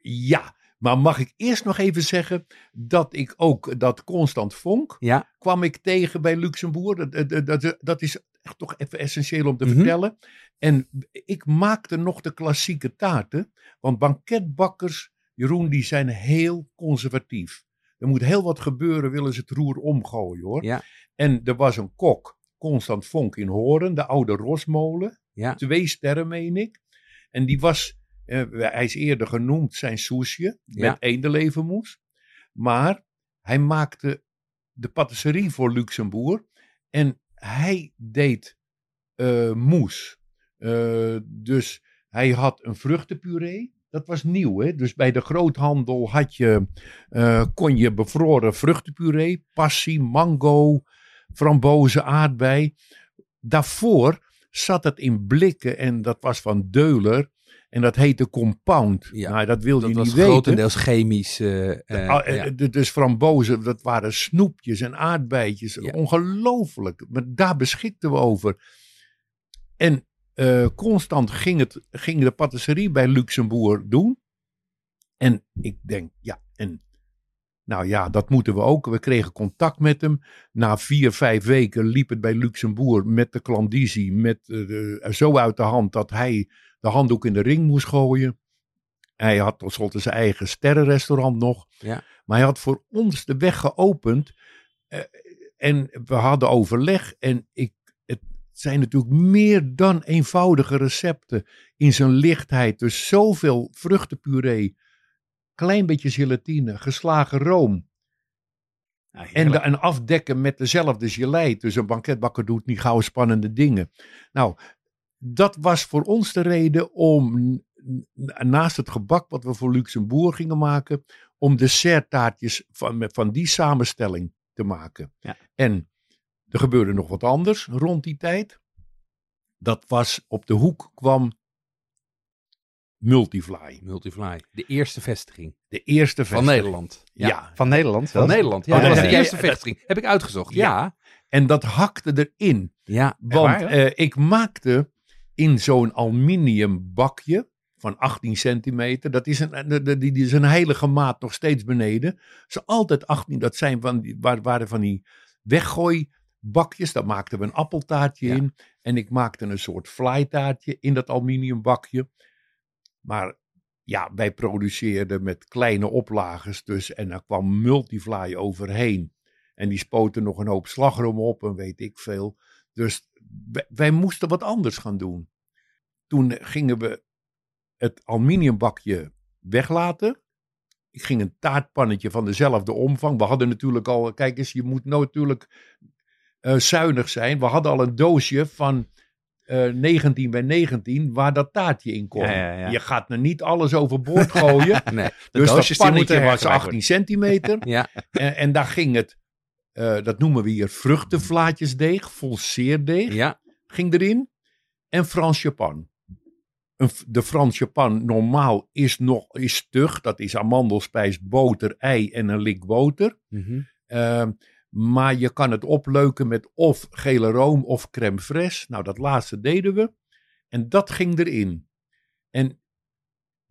ja, maar mag ik eerst nog even zeggen dat ik ook dat Constant Vonk Ja. kwam ik tegen bij Luxemburg. Dat, dat, dat, dat is echt toch even essentieel om te Mhm. vertellen. En ik maakte nog de klassieke taarten. Want banketbakkers, Jeroen, die zijn heel conservatief. Er moet heel wat gebeuren, willen ze het roer omgooien hoor. Ja. En er was een kok, Constant Vonk in Horen, de oude Rosmolen. Ja. Twee sterren, meen ik. En die was, eh, hij is eerder genoemd, zijn soesje Ja. met eendelevenmoes. Maar hij maakte de patisserie voor Luxemburg. En hij deed eh moes. Eh, dus hij had een vruchtenpuree. Dat was nieuw, hè? Dus bij de groothandel had je, eh, kon je bevroren vruchtenpuree, passie, mango, frambozen, aardbei. Daarvoor zat het in blikken en dat was van Deuler. En dat heette Compound. Ja, nou, dat wilde Dat je was niet weten. grotendeels chemisch. eh, eh, Ah, ja. Dus frambozen, dat waren snoepjes en aardbeidjes. Ja. Ongelooflijk. Maar daar beschikten we over. En eh, constant ging, het, ging de patisserie bij Luxemburg doen. En ik denk, ja, en nou ja, dat moeten we ook. We kregen contact met hem. Na vier, vijf weken liep het bij Luxemburg met de klandizie met, eh, de- zo uit de hand dat hij de handdoek in de ring moest gooien. Hij had tenslotte zijn eigen sterrenrestaurant nog. Ja. Maar hij had voor ons de weg geopend. eh, en we hadden overleg. En ik, zijn natuurlijk meer dan eenvoudige recepten. In zijn lichtheid. Dus zoveel vruchtenpuree. Klein beetje gelatine. Geslagen room. En, de- en afdekken met dezelfde gelei. Dus een banketbakker doet niet gauw spannende dingen. Nou, dat was voor ons de reden om naast het gebak wat we voor Luxemburg gingen maken, om desserttaartjes van, van die samenstelling te maken. Ja. En er gebeurde nog wat anders rond die tijd. Dat was op de hoek kwam Multifly. Multifly. De eerste vestiging De eerste van. Nederland. Ja. Van Nederland Van? Nederland. Ja, Oh, dat was de eerste vestiging. Heb ik uitgezocht. Ja. Ja. En dat hakte erin. Ja. Want waar, eh, ik maakte in zo'n aluminium bakje van 18 centimeter. Dat is een, de- die, die is een heilige maat nog steeds beneden. Ze altijd 18, dat zijn van die, waar, waren van die weggooibakjes. Daar maakten we een appeltaartje Ja. in. En ik maakte een soort flytaartje in dat aluminium bakje. Maar ja, wij produceerden met kleine oplages dus. En daar kwam Multifly overheen. En die spoten nog een hoop slagroom op en weet ik veel. Dus wij, wij moesten wat anders gaan doen. Toen gingen we het aluminiumbakje weglaten. Ik ging een taartpannetje van dezelfde omvang. We hadden natuurlijk al, kijk eens, je moet natuurlijk eh, zuinig zijn. We hadden al een doosje van eh 19 bij 19 waar dat taartje in kon. Ja, ja, ja. Je gaat er niet alles overboord gooien. Nee. dus dat pannetje was hergebruikt 18 centimeter. Ja. En, en daar ging het, eh, dat noemen we hier vruchtenvlaatjesdeeg, volseerdeeg, Ja. ging erin. En Frans Japan. Een, de Frans Japan normaal is nog is stug. Dat is amandelspijs, boter, ei en een lik boter. Ehm, maar je kan het opleuken met of gele room of crème fraîche. Nou, dat laatste deden we. En dat ging erin. En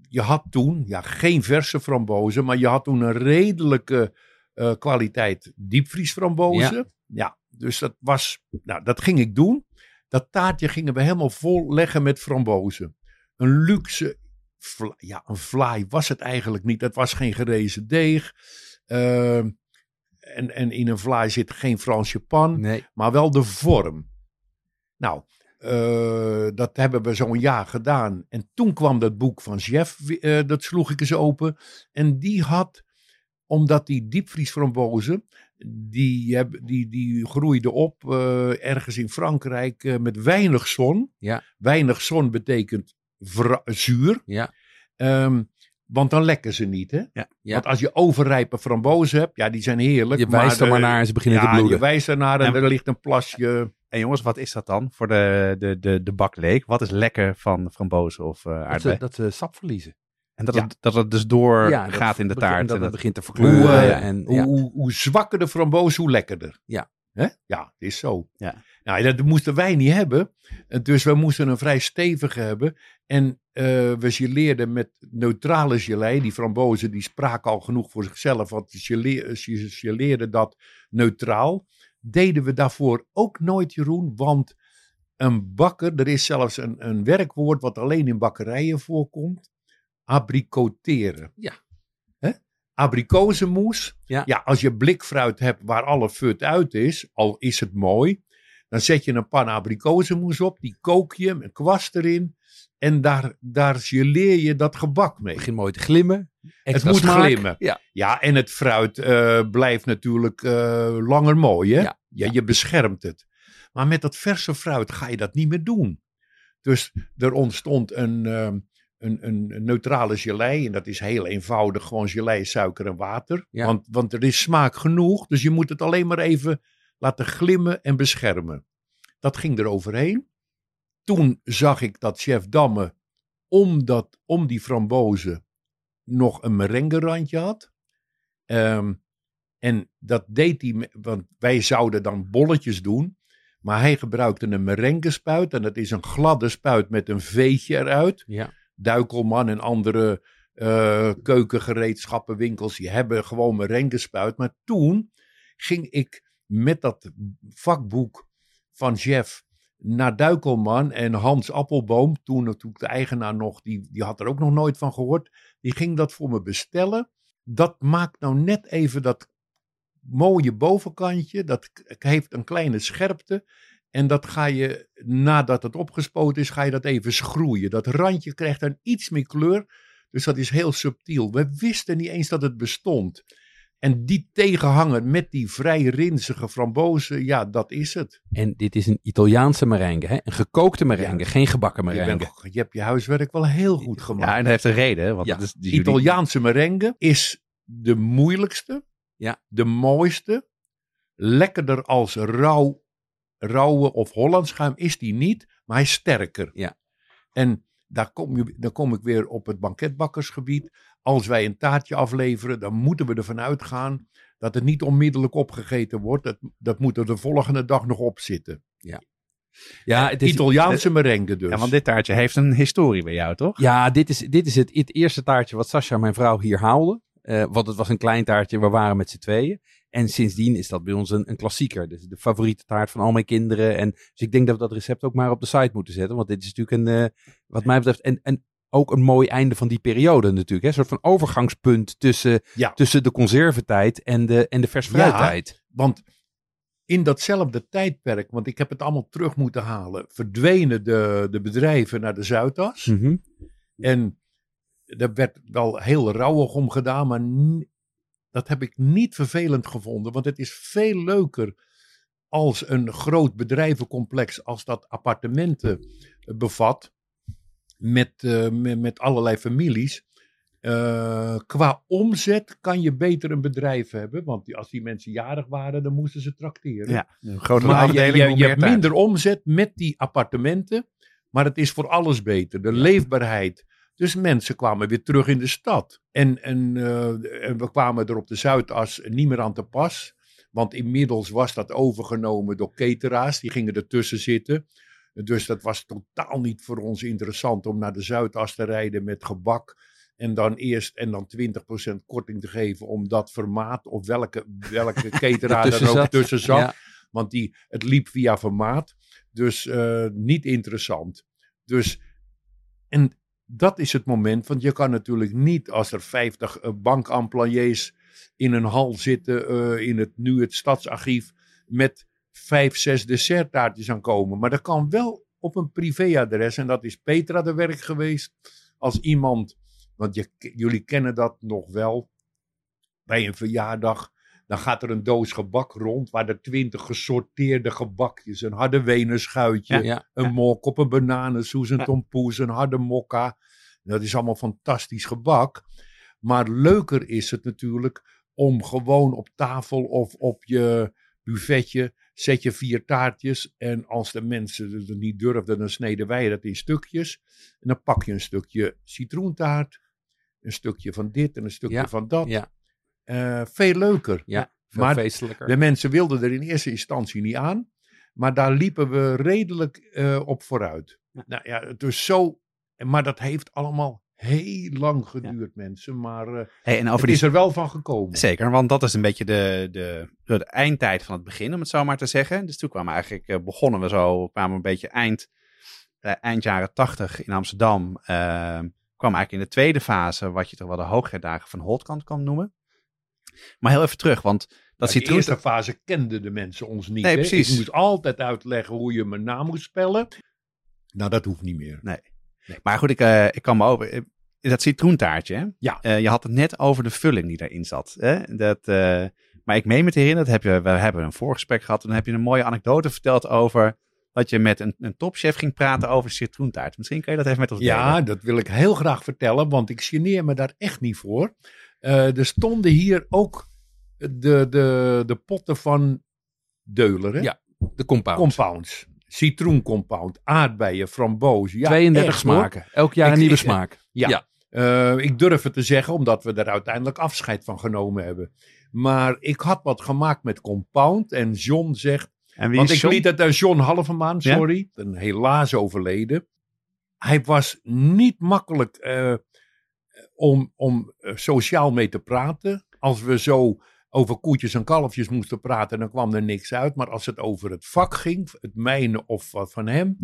je had toen, ja, geen verse frambozen, maar je had toen een redelijke eh, kwaliteit diepvriesframbozen. Ja. dus dat was, nou, dat ging ik doen. Dat taartje gingen we helemaal vol leggen met frambozen. Een luxe, vla- ja, een vlaai was het eigenlijk niet. Het was geen gerezen deeg. Ehm, en, en in een vlaai zit geen Fransje pan Nee. maar wel de vorm. Nou, eh, dat hebben we zo'n jaar gedaan. En toen kwam dat boek van Jeff, eh, dat sloeg ik eens open. En die had, omdat die diepvriesframbozen, die, heb, die, die groeide op eh, ergens in Frankrijk met weinig zon. Ja. Weinig zon betekent zuur. Ja. Ehm, want dan lekken ze niet, hè? Ja. Ja. Want als je overrijpe frambozen hebt, ja, die zijn heerlijk. Je wijst er maar naar en ze beginnen ja, te bloeden. je wijst ernaar en En- er ligt een plasje. En jongens, wat is dat dan voor de, de, de, de bakleek? Wat is lekker van frambozen of uh, Dat aardbei? ze, dat ze sap verliezen. En dat, Ja. het, dat het dus door Ja, dat gaat in de begint- taart. Dat en het dat- begint te Hoe, verkleuren. eh, en, hoe, ja. hoe, hoe zwakker de framboos, hoe lekkerder. Ja. Hè? Ja, het is zo. Ja. Nou, dat moesten wij niet hebben. Eh, Dus we moesten een vrij stevige hebben. En eh, we geleerden met neutrale gelei. Die frambozen die spraken al genoeg voor zichzelf. Want ze geleerden dat neutraal. Deden we daarvoor ook nooit, Jeroen. Want een bakker, er is zelfs een, een werkwoord wat alleen in bakkerijen voorkomt. Abricoteren. Ja. Hè? Abrikozenmoes. Ja. ja, als je blikfruit hebt waar alle fut uit is, al is het mooi. Dan zet je een pan abrikozenmoes op, die kook je met kwast erin. En daar, daar geleer je dat gebak mee. Het begint mooi te glimmen. Het moet smaak. glimmen. Ja. Ja, en het fruit eh, blijft natuurlijk eh, langer mooi. Hè? Ja, Ja, ja. Je beschermt het. Maar met dat verse fruit ga je dat niet meer doen. Dus er ontstond een, ehm, een, een neutrale gelei. En dat is heel eenvoudig. Gewoon gelei, suiker en water. Ja. Want, want er is smaak genoeg. Dus je moet het alleen maar even laten glimmen en beschermen. Dat ging er overheen. Toen zag ik dat chef Damme om, dat, om die frambozen nog een merengerandje had. Ehm, en dat deed hij, want wij zouden dan bolletjes doen. Maar hij gebruikte een merengespuit. En dat is een gladde spuit met een veetje eruit. Ja. Duikelman en andere eh keukengereedschappenwinkels, die hebben gewoon merengespuit. Maar toen ging ik met dat vakboek van Jeff naar Duikelman en Hans Appelboom, toen natuurlijk de eigenaar nog, die, die had er ook nog nooit van gehoord, die ging dat voor me bestellen. Dat maakt nou net even dat mooie bovenkantje, dat heeft een kleine scherpte. En dat ga je, nadat het opgespoten is, ga je dat even schroeien. Dat randje krijgt dan iets meer kleur. Dus dat is heel subtiel. We wisten niet eens dat het bestond. En die tegenhanger met die vrij rinzige frambozen, ja, dat is het. En dit is een Italiaanse merengue. Hè? Een gekookte merengue, Ja. geen gebakken Je, merengue. bent, je hebt je huiswerk wel heel goed gemaakt. Ja, en dat heeft een reden. Want Ja. het is die jullie- Italiaanse merengue is de moeilijkste, Ja. de mooiste, lekkerder als rauw, rauwe of Hollandschuim is die niet, maar hij is sterker. Ja. En daar kom, je, dan kom ik weer op het banketbakkersgebied. Als wij een taartje afleveren, dan moeten we ervan uitgaan dat het niet onmiddellijk opgegeten wordt. Dat, dat moet er de volgende dag nog op zitten. Ja, het is, Italiaanse merengue dus. Ja, want dit taartje heeft een historie bij jou, toch? ja dit, is, dit is het, het eerste taartje wat Sascha, mijn vrouw, hier haalde. Eh, want het was een klein taartje, we waren met z'n tweeën. En sindsdien is dat bij ons een, een klassieker. Dus de favoriete taart van al mijn kinderen. En, dus ik denk dat we dat recept ook maar op de site moeten zetten. Want dit is natuurlijk een, eh, wat mij betreft, en, en ook een mooi einde van die periode natuurlijk. Hè? Een soort van overgangspunt tussen, Ja. tussen de conservetijd en de, en de vers Ja. Want in datzelfde tijdperk, want ik heb het allemaal terug moeten halen, verdwenen de, de bedrijven naar de Zuidas. Mhm. En daar werd wel heel rauwig om gedaan, maar dat heb ik niet vervelend gevonden. Want het is veel leuker als een groot bedrijvencomplex, als dat appartementen bevat, met, eh, met, met allerlei families. Eh, qua omzet kan je beter een bedrijf hebben, want die- als die mensen jarig waren, dan moesten ze trakteren. Ja, een grotere Maar je, afdeling je, hebt minder omzet met die appartementen. Maar het is voor alles beter. De leefbaarheid. Dus mensen kwamen weer terug in de stad. En, en, eh, en we kwamen er op de Zuidas niet meer aan te pas. Want inmiddels was dat overgenomen door cateraars. Die gingen ertussen zitten. Dus dat was totaal niet voor ons interessant om naar de Zuidas te rijden met gebak. En dan eerst en dan 20% korting te geven om dat formaat of welke, welke cateraar er ook tussen zat. Ja. Want die, het liep via formaat. Dus eh, niet interessant. Dus, en dat is het moment. Want je kan natuurlijk niet als er 50 eh, bankemployés in een hal zitten. eh, in het, nu het stadsarchief. Met vijf, zes desserttaartjes aankomen. Maar dat kan wel op een privéadres. En dat is Petra de werk geweest. Als iemand. Want je, jullie kennen dat nog wel. Bij een verjaardag dan gaat er een doos gebak rond waar er twintig gesorteerde gebakjes, een harde wenerschuitje, Ja. een mok op een bananensoes, een tompoes, een harde mokka. Dat is allemaal fantastisch gebak. Maar leuker is het natuurlijk om gewoon op tafel of op je buffetje zet je vier taartjes. En als de mensen het niet durfden, dan sneden wij dat in stukjes. En dan pak je een stukje citroentaart, een stukje van dit en een stukje Ja, van dat. ja. Eh, veel leuker. Ja, veel Maar feestelijker. De mensen wilden er in eerste instantie niet aan. Maar daar liepen we redelijk eh, op vooruit. Nou ja, het is zo. Maar dat heeft allemaal heel lang geduurd, mensen. Maar eh, Hey, en over het die is er wel van gekomen. Zeker, want dat is een beetje de, de, de eindtijd van het begin, om het zo maar te zeggen. Dus toen kwamen we eigenlijk, eh, begonnen we zo, kwamen een beetje eind, eh, eind jaren tachtig in Amsterdam. eh kwam eigenlijk in de tweede fase, wat je toch wel de hoogherdagen van Holtkant kan noemen. Maar heel even terug, want dat in de citroen... eerste fase kenden de mensen ons niet. Nee, precies. Ik moest altijd uitleggen hoe je mijn naam moet spellen. Nou, dat hoeft niet meer. Maar goed, ik, eh, ik kan me over... eh, Dat citroentaartje, hè? Ja. Eh, je had het net over de vulling die daarin zat. Hè? Dat, eh, maar ik meen me te herinneren, dat heb je, we hebben een voorgesprek gehad. En dan heb je een mooie anekdote verteld over dat je met een, een topchef ging praten over citroentaart. Misschien kan je dat even met ons Ja, delen. dat wil ik heel graag vertellen, want ik geneer me daar echt niet voor. Eh, er stonden hier ook de, de, de potten van Deuler, hè? Ja, De compound. compounds. Citroencompound, aardbeien, framboos. Ja, 32 echt, hoor. smaken. Elk jaar een Ik- nieuwe ik- smaak. Ja. Ja. Eh, ik durf het te zeggen, omdat we er uiteindelijk afscheid van genomen hebben. Maar ik had wat gemaakt met compound en John zegt... En wie Want is ik John? liet het aan John Halvemaan, Ja? sorry. Een helaas overleden. Hij was niet makkelijk eh, om, om eh, sociaal mee te praten. Als we zo over koetjes en kalfjes moesten praten, dan kwam er niks uit. Maar als het over het vak ging, het mijne of wat van hem,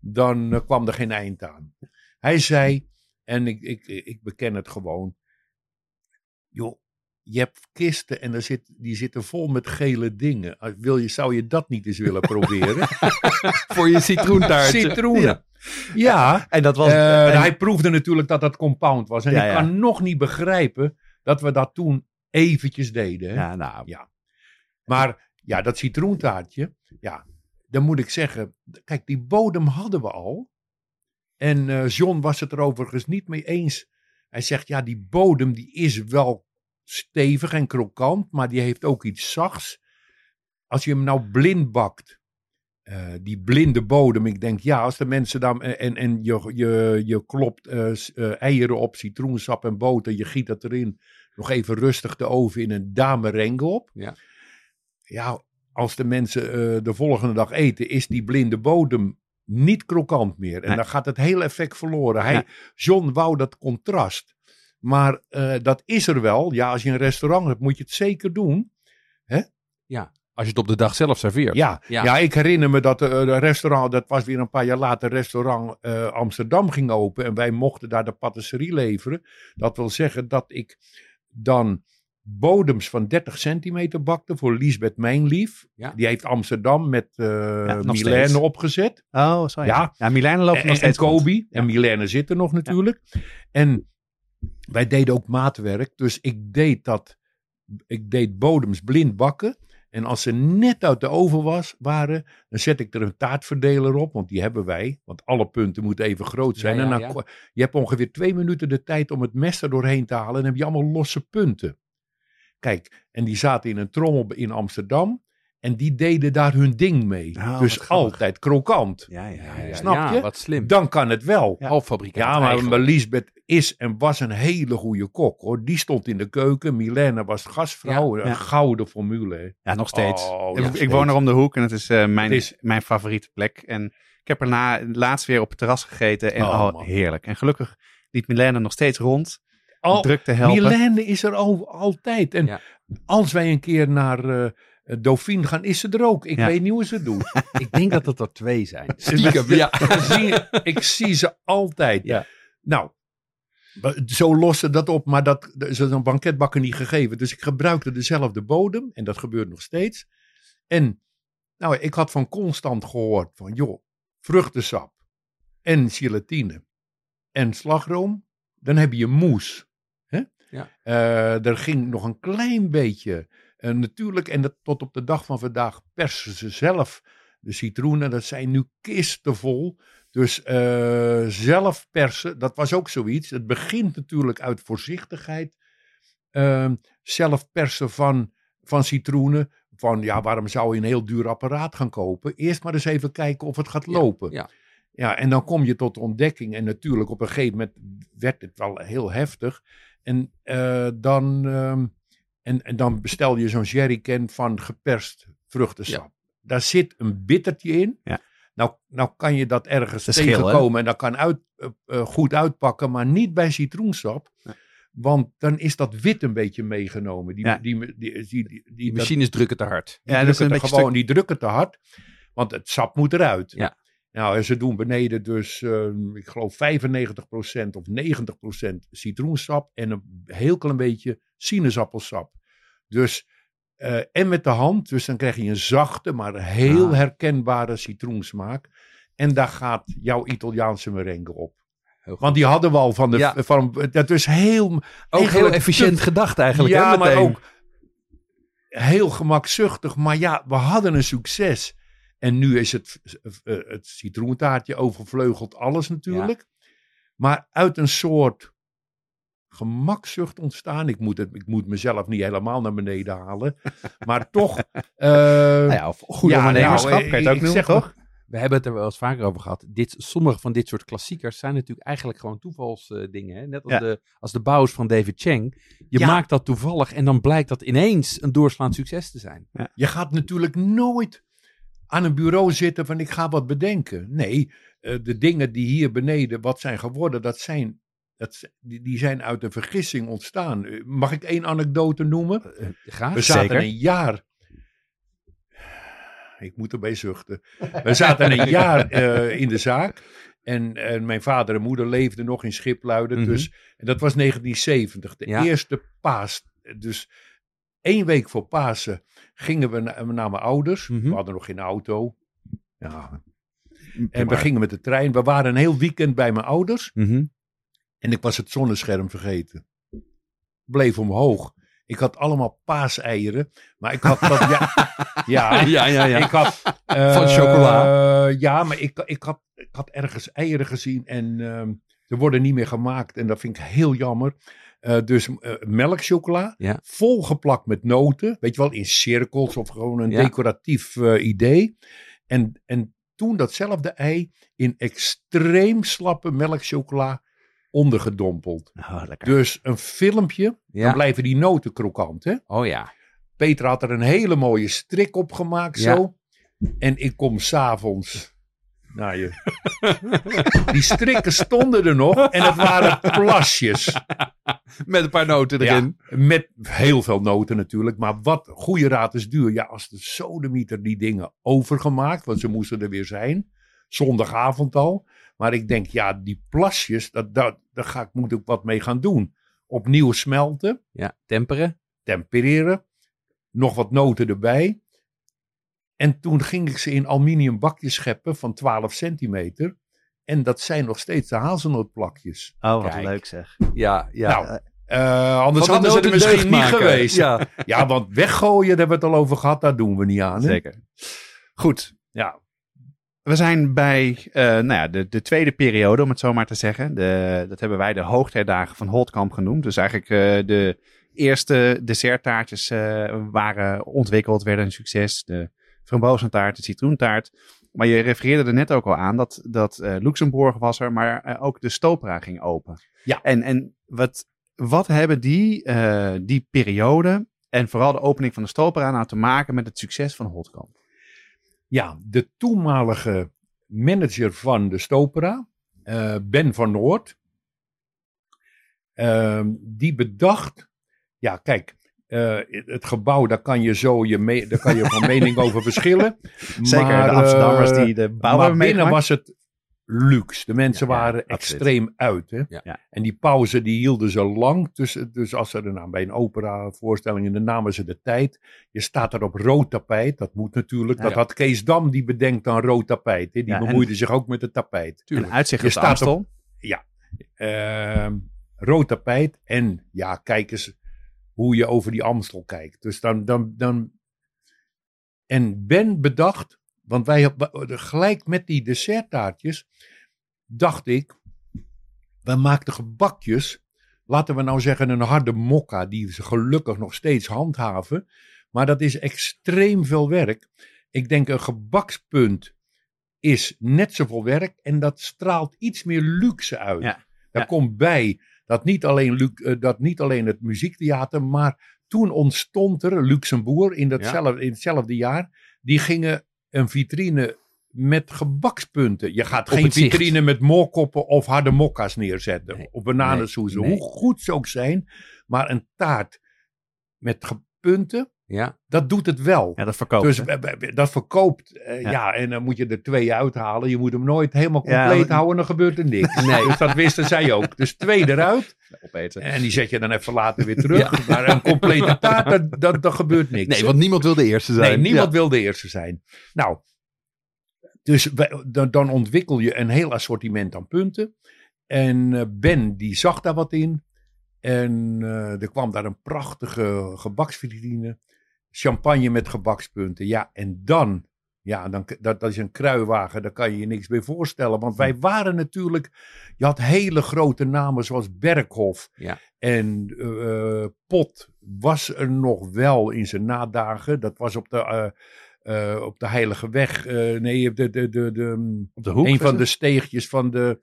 dan eh, kwam er geen eind aan. Hij zei, en ik, ik, ik beken het gewoon. Joh, je hebt kisten en daar zit, die zitten vol met gele dingen. Als- Wil je, zou je dat niet eens willen proberen? Voor je citroentaartje. Citroenen. Ja. Ja, En dat was... eh, en- hij proefde natuurlijk dat dat compound was. En Ja, ik ja. kan nog niet begrijpen dat we dat toen eventjes deden. Hè? ja, nou, Ja. Maar ja, dat citroentaartje, ja, dan moet ik zeggen, kijk, die bodem hadden we al. En eh, John was het er overigens niet mee eens. Hij zegt, ja, die bodem die is wel stevig en krokant, maar die heeft ook iets zachts. Als je hem nou blind bakt, eh, die blinde bodem, ik denk, ja, als de mensen dan, en, en je, je, je klopt eh, eh, eieren op, citroensap en boter, je giet dat erin, nog even rustig de oven in een damereng op. Ja. Ja, als de mensen eh, de volgende dag eten, is die blinde bodem niet krokant meer. En Nee. dan gaat het hele effect verloren. Hij, Ja. John wou dat contrast. Maar eh, dat is er wel. Ja, als je een restaurant hebt, moet je het zeker doen. Als je het op de dag zelf serveert. Ja, ja. Ja. ik herinner me dat eh, de restaurant, dat was weer een paar jaar later, restaurant eh, Amsterdam ging open. En wij mochten daar de patisserie leveren. Dat wil zeggen dat ik dan bodems van 30 centimeter bakte voor Liesbeth Mijnlief. Ja. Die heeft Amsterdam met eh nog Milène opgezet. Oh, zo ja. Ja. Milijn loopt nog En, en steeds rond. Kobe. En Milène zit er nog natuurlijk. En wij deden ook maatwerk. Dus ik deed dat. Ik deed bodems blind bakken. En als ze net uit de oven was, waren, dan zet ik er een taartverdeler op. Want die hebben wij. Want alle punten moeten even groot zijn. Ja, ja, en dan, ja. je hebt ongeveer twee minuten de tijd om het mes er doorheen te halen. En dan heb je allemaal losse punten. Kijk, en die zaten in een trommel in Amsterdam. En die deden daar hun ding mee. Oh, dus altijd krokant. Ja, ja, ja. Ja, Snap ja, je? Wat slim. Dan kan het wel. Ja. Halffabrikaat Ja, maar eigenlijk. Lisbeth is en was een hele goede kok hoor. Die stond in de keuken. Milène was gastvrouw. Ja, een gouden formule. Ja, nog steeds. Oh, ik, nog ik steeds. woon er om de hoek en het is, eh, mijn, Het is- mijn favoriete plek. En ik heb er na, laatst weer op het terras gegeten en Oh, oh, heerlijk. En gelukkig liep Milena nog steeds rond, Al, druk te helpen. Milène is er al, altijd. En Ja. als wij een keer naar eh Dauphine gaan, is ze er ook. Ik Ja. weet niet hoe ze het doet. Ik denk dat het er twee zijn. Stiekem, ja. Ik zie- ik zie ze altijd. Ja. Nou, zo loste dat op, maar dat dat is een banketbakker niet gegeven. Dus ik gebruikte dezelfde bodem en dat gebeurt nog steeds. En nou, ik had van Constant gehoord van, joh, vruchtensap en gelatine en slagroom, dan heb je moes. Hè? Ja. Eh, er ging nog een klein beetje, eh, natuurlijk, en dat, tot op de dag van vandaag persen ze zelf de citroenen. Dat zijn nu kistenvol. Dus eh, zelf persen, dat was ook zoiets. Het begint natuurlijk uit voorzichtigheid. Ehm, zelf persen van, van citroenen van ja, waarom zou je een heel duur apparaat gaan kopen? Eerst maar eens even kijken of het gaat lopen. ja. Ja, en dan kom je tot de ontdekking. En natuurlijk, op een gegeven moment werd het wel heel heftig. En, eh, dan, ehm, en, en dan bestel je zo'n jerrycan van geperst vruchtensap. Daar zit een bittertje in. Ja. Nou, nou kan je dat ergens hè? tegenkomen en dat kan uit, eh, eh, goed uitpakken, maar niet bij citroensap. Nee. Want dan is dat wit een beetje meegenomen. Die, Ja. die, die, die, dat- machines drukken te hard. die Ja, dat is een beetje gewoon, die drukken te hard. Want het sap moet eruit. Ja. Nou, en ze doen beneden dus, eh, ik geloof 95% of 90% citroensap en een heel klein beetje sinaasappelsap. Dus, eh, en met de hand, dus dan krijg je een zachte, maar heel Ah. herkenbare citroensmaak. En daar gaat jouw Italiaanse merengue op. Want die hadden we al van de, Ja. van, dat is heel, Ook heel efficiënt te- gedacht eigenlijk. ja, hè, maar ook heel gemakzuchtig. Maar ja, we hadden een succes. En nu is het, eh, het citroentaartje overvleugeld alles natuurlijk. Maar uit een soort gemakzucht ontstaan. Ik moet, het, ik moet mezelf niet helemaal naar beneden halen. maar toch. eh, Nou ja, of goed ja, ondernemerschap, nou, kan je het ook ik noemen, zeg maar- toch? We hebben het er wel eens vaker over gehad. Dit, sommige van dit soort klassiekers zijn natuurlijk eigenlijk gewoon toevalsdingen. hè? Net als, Ja. de, als de bouwers van David Chang. Je Ja. maakt dat toevallig en dan blijkt dat ineens een doorslaand succes te zijn. Je gaat natuurlijk nooit aan een bureau zitten van ik ga wat bedenken. Nee, eh, de dingen die hier beneden wat zijn geworden, dat zijn, dat, die, die zijn uit een vergissing ontstaan. Eh, Mag ik één anekdote noemen? Eh, graag. We zaten zeker. een jaar. Ik moet erbij zuchten. We zaten een jaar in de zaak. En, en mijn vader en moeder leefden nog in Schipluiden. Mhm. dus, en dat was 1970, de Ja. eerste paas. Dus één week voor Pasen gingen we na- naar mijn ouders. Mhm. We hadden nog geen auto. Ja. En we gingen met de trein. We waren een heel weekend bij mijn ouders. Mhm. En ik was het zonnescherm vergeten. Bleef omhoog. Ik had allemaal paaseieren. Maar ik had dat. ja, ja, Ja, ja, ja. ik had. eh, Van chocola. ja, maar ik, ik, had, ik had ergens eieren gezien. En ehm ze worden niet meer gemaakt. En dat vind ik heel jammer. Eh, dus eh, melkchocola. Ja. Volgeplakt met noten. Weet je wel, in cirkels of gewoon een Ja. decoratief eh, idee. En, en toen datzelfde ei in extreem slappe melkchocola ondergedompeld. Oh. Dus een filmpje, dan blijven die noten krokant. Hè? Oh ja. Peter had er een hele mooie strik op gemaakt Ja. zo. En ik kom s'avonds naar je. Die strikken stonden er nog en het waren plasjes. Met een paar noten erin. Ja, met heel veel noten natuurlijk. Maar wat goede raad is duur. Ja, als de sodemieter die dingen overgemaakt. Want ze moesten er weer zijn. Zondagavond al. Maar ik denk, ja, die plasjes. Dat, dat, daar ga ik, moet ik wat mee gaan doen. Opnieuw smelten. Ja, temperen. Tempereren. Nog wat noten erbij. En toen ging ik ze in aluminium bakjes scheppen van 12 centimeter. En dat zijn nog steeds de hazelnootplakjes. Oh, wat Kijk. leuk zeg. Ja, ja. Nou, Eh, anders de hadden ze er noten misschien niet maken. geweest. Ja. Ja. want weggooien, daar hebben we het al over gehad, daar doen we niet aan. Hè? Zeker. Goed. Ja. We zijn bij eh, nou ja, de, de tweede periode, om het zo maar te zeggen. De, dat hebben wij de hoogtijdagen van Holtkamp genoemd. Dus eigenlijk eh, de eerste desserttaartjes eh, waren ontwikkeld, werden een succes. De frambozentaart, de citroentaart. Maar je refereerde er net ook al aan dat, dat Luxemburg was er, maar ook de Stopera ging open. Ja. En, en wat, wat hebben die, die periode en vooral de opening van de Stopera nou te maken met het succes van Holtkamp? Ja, de toenmalige manager van de Stopera, eh, Ben van Noord, ehm, die bedacht, ja kijk, eh, het gebouw, daar kan je zo je, daar kan je van mening over verschillen. Zeker, Maar, de Amsterdammers eh, die de bouw maar binnen was het luxe. De mensen Ja, ja, waren extreem uit. Hè? Ja. Ja. En die pauze die hielden ze lang. Dus, dus als ze er nou bij een opera voorstelling, dan namen ze de tijd. Je staat er op rood tapijt. Dat moet natuurlijk. Ja. dat had Kees Dam, die bedenkt aan rood tapijt. Hè? Die Ja, en- bemoeide zich ook met het tapijt. En uitzicht Je op de staat Amstel. Ehm, rood tapijt. En ja, kijk eens hoe je over die Amstel kijkt. Dus dan, dan, dan. En Ben bedacht, want wij gelijk met die desserttaartjes, dacht ik, we maakten gebakjes. Laten we nou zeggen een harde mokka, die ze gelukkig nog steeds handhaven. Maar dat is extreem veel werk. Ik denk een gebakspunt is net zoveel werk en dat straalt iets meer luxe uit. Ja, Daar ja. komt bij dat niet, alleen, eh, dat niet alleen het muziektheater, maar toen ontstond er Luxembourg in, datzelfde, in hetzelfde jaar. Die gingen een vitrine met gebakspunten. Je gaat geen zicht. vitrine met moorkoppen of harde mokka's neerzetten. Nee. Of bananensoezen. Nee. Hoe goed ze ook zijn. Maar een taart met punten, Ja, dat doet het wel. Ja, dat verkoopt. Dus hè? dat verkoopt. eh, Ja. ja. en dan moet je er twee uithalen. Je moet hem nooit helemaal compleet houden, dan gebeurt er niks. Nee. Dus dat wisten zij ook. Dus twee eruit. opeten. En die zet je dan even later weer terug. Maar een complete taart, dat, dat, dat gebeurt niks. nee, want niemand wil de eerste zijn. Nee, niemand Ja. wil de eerste zijn. Nou, dus dan, dan ontwikkel je een heel assortiment aan punten. En eh, Ben, die zag daar wat in. En eh, er kwam daar een prachtige gebaksvitrine. Champagne met gebakspunten. Ja, en dan, ja, dan, dat, dat is een kruiwagen, daar kan je je niks bij voorstellen. Want wij waren natuurlijk, je had hele grote namen zoals Berghof. Ja. En eh, Pot was er nog wel in zijn nadagen. Dat was op de, eh, eh, op de Heilige Weg. nee, de, de, de, de, Op de hoek. een van het? de steegjes van de,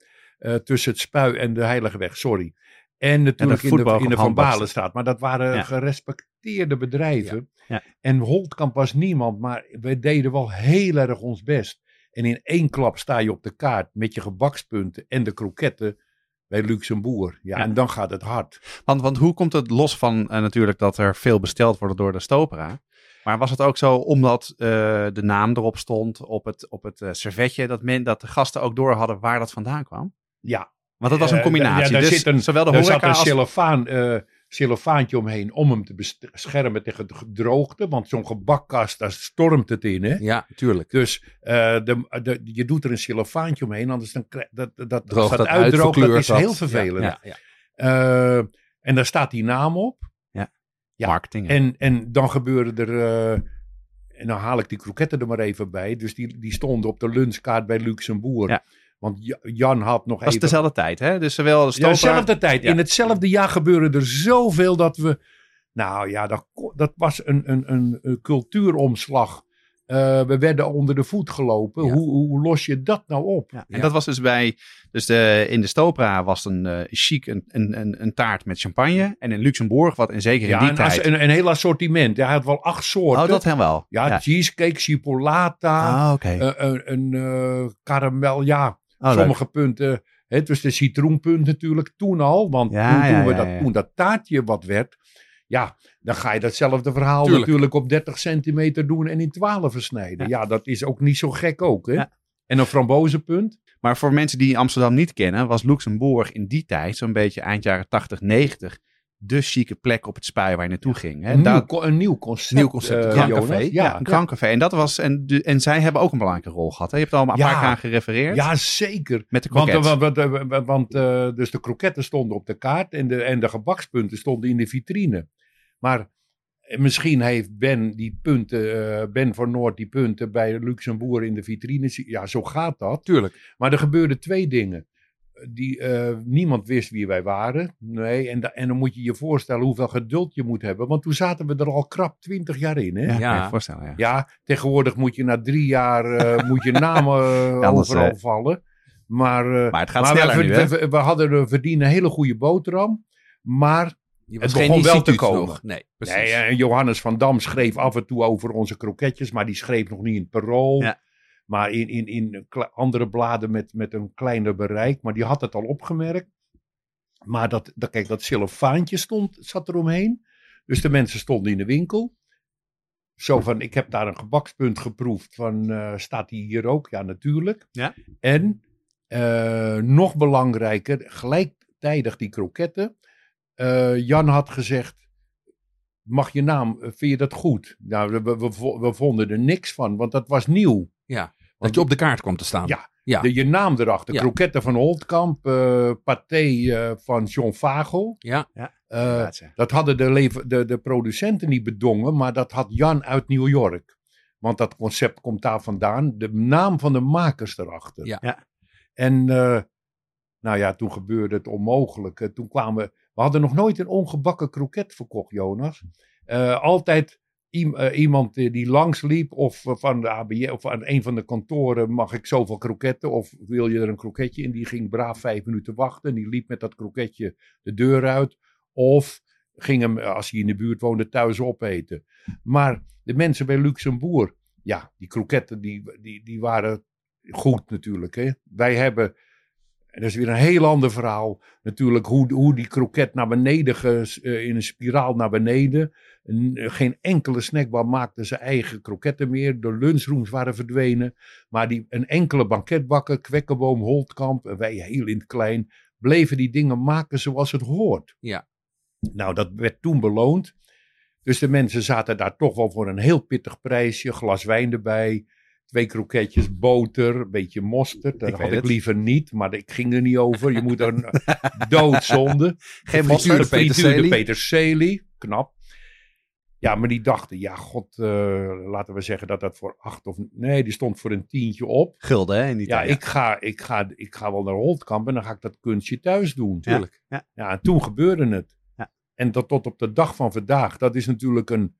tussen het Spui en de Heilige Weg, sorry. En natuurlijk in de, in de Van Balenstraat. Maar dat waren Ja. gerespecteerde bedrijven. Ja. En Holtkamp was niemand, maar we deden wel heel erg ons best. En in één klap sta je op de kaart met je gebakspunten en de kroketten bij Luxembourg. Ja, Ja. en dan gaat het hard. Want, want hoe komt het los van eh, natuurlijk dat er veel besteld wordt door de Stopera? Maar was het ook zo omdat eh, de naam erop stond op het, op het eh, servetje, dat, men, dat de gasten ook door hadden waar dat vandaan kwam? Ja, Want dat was een Eh, combinatie. ja, daar dus zit een- zowel de er zat een als... cellofaan, eh, cellofaantje omheen om hem te beschermen tegen de droogte. Want zo'n gebakkast, daar stormt het in, hè? Ja, tuurlijk. Dus eh, de, de, je doet er een cellofaantje omheen, anders dan, dat, dat, als dat uit, uitdroogt, dat is dat. heel vervelend. Ja, ja. En daar staat die naam op. ja. Marketing. En, en dan gebeuren er. en dan haal ik die kroketten er maar even bij. Dus die, die stonden op de lunchkaart bij Luxembourg. Ja. Want Ja- Jan had nog dat is even. dezelfde tijd, hè? Dus zowel de Ja, dezelfde tijd. Ja. In hetzelfde jaar gebeurde er zoveel dat we. Nou ja, dat, dat was een, een, een, een cultuuromslag. Eh, we werden onder de voet gelopen. Ja. Hoe, hoe los je dat nou op? Ja, en Ja. dat was dus bij, dus de, in de Stopera was een eh chic een, een, een, taart met champagne. En in Luxembourg, wat en zeker in die tijd. een, een heel assortiment. Hij had wel acht soorten. oh, dat helemaal wel. ja, cheesecake, chipolata, Ah, oké. eh, een, een karamel. Ja, Oh, leuk. sommige punten. Het was de citroenpunt natuurlijk toen al. Want Ja, toen, ja, we dat, toen dat taartje wat werd. Ja, dan ga je datzelfde verhaal Tuurlijk. natuurlijk op 30 centimeter doen en in 12 versnijden. Ja. dat is ook niet zo gek ook. Hè? En een frambozenpunt. Maar voor mensen die Amsterdam niet kennen, was Luxembourg in die tijd, zo'n beetje eind jaren 80, 90, de chique plek op het spui waar je naartoe ging. Hè? Een, Daar- nieuw, een nieuw concept. Nieuw concept, eh, Grand Jonas. Café. Ja, ja, een krankcafé. En, dat was, en, de- en zij hebben ook een belangrijke rol gehad. Hè? Je hebt er al een Ja. paar keer aan gerefereerd. ja, zeker. Met de Want, kroket. eh, want, eh, want, want, dus de kroketten stonden op de kaart en de, en de gebakspunten stonden in de vitrine. Maar misschien heeft Ben die punten, Ben van Noord die punten bij Luxembourg in de vitrine. Ja, zo gaat dat. Tuurlijk. Maar er gebeurden twee dingen. Die, eh, niemand wist wie wij waren. Nee, en, da- en dan moet je je voorstellen hoeveel geduld je moet hebben. Want toen zaten we er al krap twintig jaar in. Hè? ja, Ja. je voorstellen. Ja. tegenwoordig moet je na drie jaar eh, moet je namen eh, overal vallen. Maar, eh, Maar het gaat maar sneller we, nu, we, hè? we, we hadden we verdienen een hele goede boterham. Maar Je Het begon wel te komen. nog. Nee, precies. nee, Johannes van Dam schreef af en toe over onze kroketjes. Maar die schreef nog niet in het parool. Ja. Maar in, in, in andere bladen met, met een kleiner bereik. Maar die had het al opgemerkt. Maar dat, dat, kijk, dat cellofaantje stond, zat eromheen. Dus de mensen stonden in de winkel. Zo van, ik heb daar een gebakspunt geproefd. Van, eh, staat die hier ook? Ja, natuurlijk. Ja. En eh, nog belangrijker, gelijktijdig die kroketten. Eh, Jan had gezegd, mag je naam, vind je dat goed? Nou, we, we- we vonden er niks van, want dat was nieuw. Ja, dat je op de kaart kwam te staan. Ja. Ja. De, je naam erachter, Ja. kroketten van Holtkamp, eh paté eh, van John Vagel. Ja. Eh, ja. dat hadden de, lever- de, de producenten niet bedongen, maar dat had Jan uit New York. Want dat concept komt daar vandaan. De naam van de makers erachter. Ja. Ja. En eh, nou ja, toen gebeurde het onmogelijke. Toen kwamen we. We hadden nog nooit een ongebakken kroket verkocht, Jonas. Eh, altijd iemand die, die langsliep of eh, van de ABJ of aan een van de kantoren mag ik zoveel kroketten of wil je er een kroketje in? Die ging braaf vijf minuten wachten. Die liep met dat kroketje de deur uit. Of ging hem, eh, als hij in de buurt woonde, thuis opeten. Maar de mensen bij Luxembourg, ja, die kroketten die, die, die waren goed natuurlijk. Hè? Wij hebben, en dat is weer een heel ander verhaal, natuurlijk hoe, hoe die kroket naar beneden, ges- eh, in een spiraal naar beneden. N- Geen enkele snackbar maakte zijn eigen kroketten meer. De lunchrooms waren verdwenen. Maar die, een enkele banketbakker, Kwekkenboom, Holtkamp, en wij heel in het klein, bleven die dingen maken zoals het hoort. Ja. Nou, dat werd toen beloond. Dus de mensen zaten daar toch wel voor een heel pittig prijsje. Glas wijn erbij, twee kroketjes, boter, een beetje mosterd. Dat Ik had ik het. liever niet, maar ik ging er niet over. Je moet er een doodzonde. Geen De mosterd, frituurde peterselie. peterselie, knap. Ja, maar die dachten, ja god, eh, laten we zeggen dat dat voor acht of... Nee, die stond voor een tientje op. Gulden, hè? In die Ja, tijd. ik ga, ik, ga, ik ga wel naar Holtkamp en dan ga ik dat kunstje thuis doen. Tuurlijk. Ja. Ja, en toen gebeurde het. Ja. En dat tot op de dag van vandaag, dat is natuurlijk een,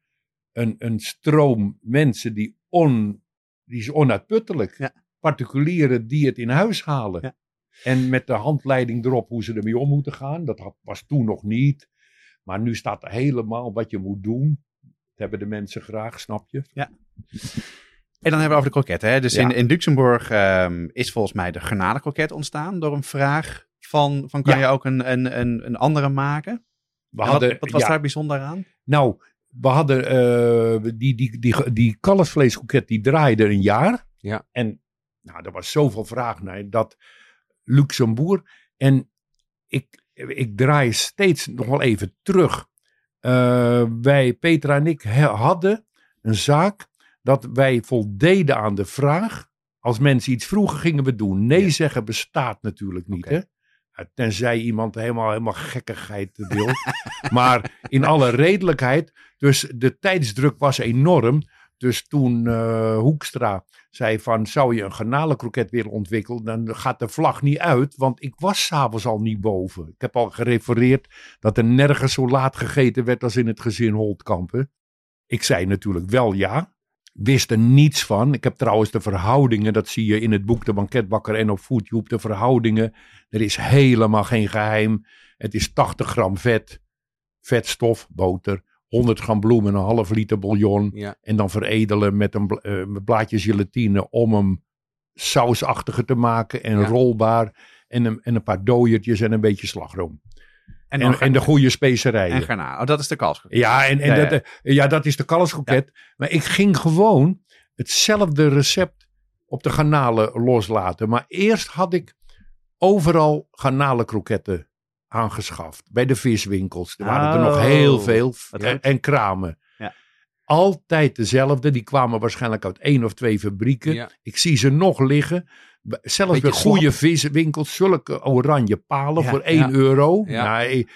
een, een stroom mensen die, on, die is onuitputtelijk. Ja. Particulieren die het in huis halen. Ja. En met de handleiding erop hoe ze ermee om moeten gaan. Dat was toen nog niet. Maar nu staat er helemaal wat je moet doen. Dat hebben de mensen graag, snap je? En dan hebben we over de kroketten. Hè? Dus Ja. in, in Luxemburg ehm, is volgens mij de garnalenkroket ontstaan door een vraag van, van kan Ja. je ook een, een, een, een andere maken? We En hadden, wat, wat was ja, daar bijzonder aan? Nou, we hadden eh, die, die, die, die kalfsvleeskroket die draaide een jaar. Ja. En nou, er was zoveel vraag naar dat Luxembourg. En ik, ik draai steeds nog wel even terug. Eh, wij, Petra en ik, hadden een zaak dat wij voldeden aan de vraag. Als mensen iets vroegen, gingen we doen. Nee Ja. zeggen bestaat natuurlijk niet. Hè? Tenzij iemand helemaal, helemaal gekkigheid wil. maar in alle redelijkheid. Dus de tijdsdruk was enorm. Dus toen eh, Hoekstra zei van, zou je een garnalenkroket willen ontwikkelen? Dan gaat de vlag niet uit, want ik was s'avonds al niet boven. Ik heb al gerefereerd dat er nergens zo laat gegeten werd als in het gezin Holtkampen. Ik zei natuurlijk wel ja. Wist er niets van. Ik heb trouwens de verhoudingen, dat zie je in het boek De Banketbakker en op Foodtube, de verhoudingen. Er is helemaal geen geheim. Het is 80 gram vet, vetstof, boter, 100 gram bloem en een half liter bouillon. Ja. En dan veredelen met een eh, blaadje gelatine om hem sausachtiger te maken en Ja. rolbaar. En een, en een paar dooiertjes en een beetje slagroom. En, En, dan en, de goede specerijen. en garnaal. Oh, dat is de kalfskroket. Ja, en, en Ja. Dat, eh, ja, dat is de kalfskroket. Maar ik ging gewoon hetzelfde recept op de garnalen loslaten. Maar eerst had ik overal garnalenkroketten aangeschaft. Bij de viswinkels. Er waren er nog Oh, heel veel. En, en kramen. Ja. Altijd dezelfde. Die kwamen waarschijnlijk uit één of twee fabrieken. Ja. Ik zie ze nog liggen. Zelfs bij goede viswinkels. Zulke oranje palen Ja, voor 1 ja. euro. Nou, ik-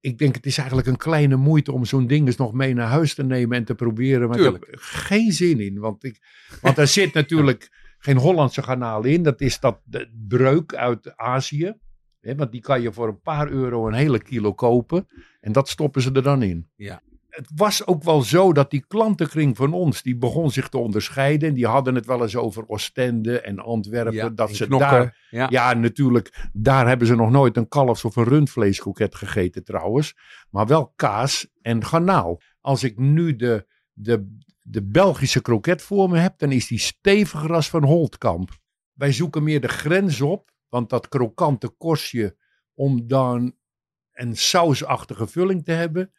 ik denk het is eigenlijk een kleine moeite om zo'n ding eens nog mee naar huis te nemen en te proberen. Maar Tuurlijk. ik heb geen zin in. Want, ik, want er zit natuurlijk geen Hollandse garnaal in. Dat is dat de breuk uit Azië. Hè, want die kan je voor een paar euro een hele kilo kopen. En dat stoppen ze er dan in. Ja. Het was ook wel zo dat die klantenkring van ons, die begon zich te onderscheiden. En die hadden het wel eens over Oostende en Antwerpen. Ja, dat en ze knokken. daar Ja. ja, natuurlijk. Daar hebben ze nog nooit een kalfs- of een rundvleeskroket gegeten trouwens. Maar wel kaas en garnaal. Als ik nu de, de, de Belgische kroket voor me heb, dan is die steviger als van Holtkamp. Wij zoeken meer de grens op. Want dat krokante korstje, om dan een sausachtige vulling te hebben.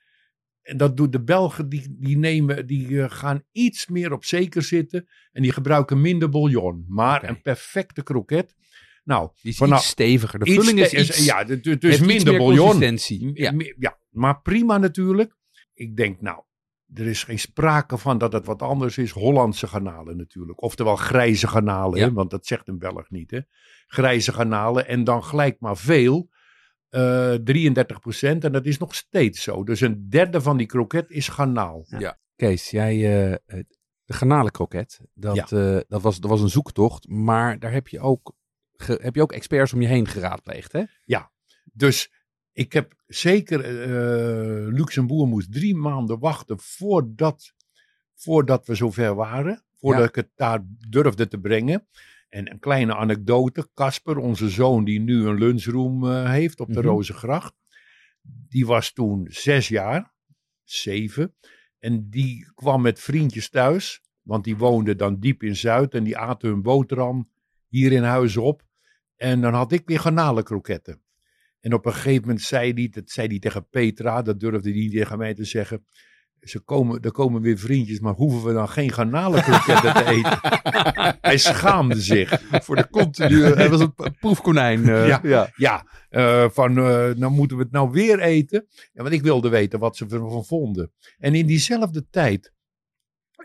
En dat doet de Belgen, die, die, nemen, die eh, gaan iets meer op zeker zitten. En die gebruiken minder bouillon. Maar een perfecte kroket. Nou, Die is vanaf- iets steviger. De vulling is iets, ja, d- d- dus minder meer bouillon. Ja. ja, maar prima natuurlijk. Ik denk, nou, er is geen sprake van dat het wat anders is. Hollandse garnalen natuurlijk. Oftewel grijze garnalen, Ja. hè, want dat zegt een Belg niet. Hè. Grijze garnalen en dan gelijk maar veel. eh 33% En dat is nog steeds zo. Dus een derde van die kroket is garnaal. Kees, jij, eh, de garnalenkroket, dat, Ja. eh, dat, was, dat was een zoektocht. Maar daar heb je ook, ge- heb je ook experts om je heen geraadpleegd, hè? Dus ik heb zeker, eh Luxembourg moest drie maanden wachten voordat voordat we zover waren. Voordat Ja. ik het daar durfde te brengen. En een kleine anekdote. Casper, onze zoon die nu een lunchroom eh, heeft op de Mhm. Rozengracht. Die was toen zes jaar. Zeven. En die kwam met vriendjes thuis. Want die woonden dan diep in Zuid. En die aten hun boterham hier in huis op. En dan had ik weer garnalenkroketten. En op een gegeven moment zei hij, dat zei hij tegen Petra, dat durfde hij niet tegen mij te zeggen. Ze komen, er komen weer vriendjes, maar hoeven we dan geen garnalenkroketten te eten? hij schaamde zich. Voor de continu. Hij was een proefkonijn. eh, Ja. ja. Ja, eh, van eh, nou moeten we het nou weer eten. Ja, want ik wilde weten wat ze ervan vonden. En in diezelfde tijd,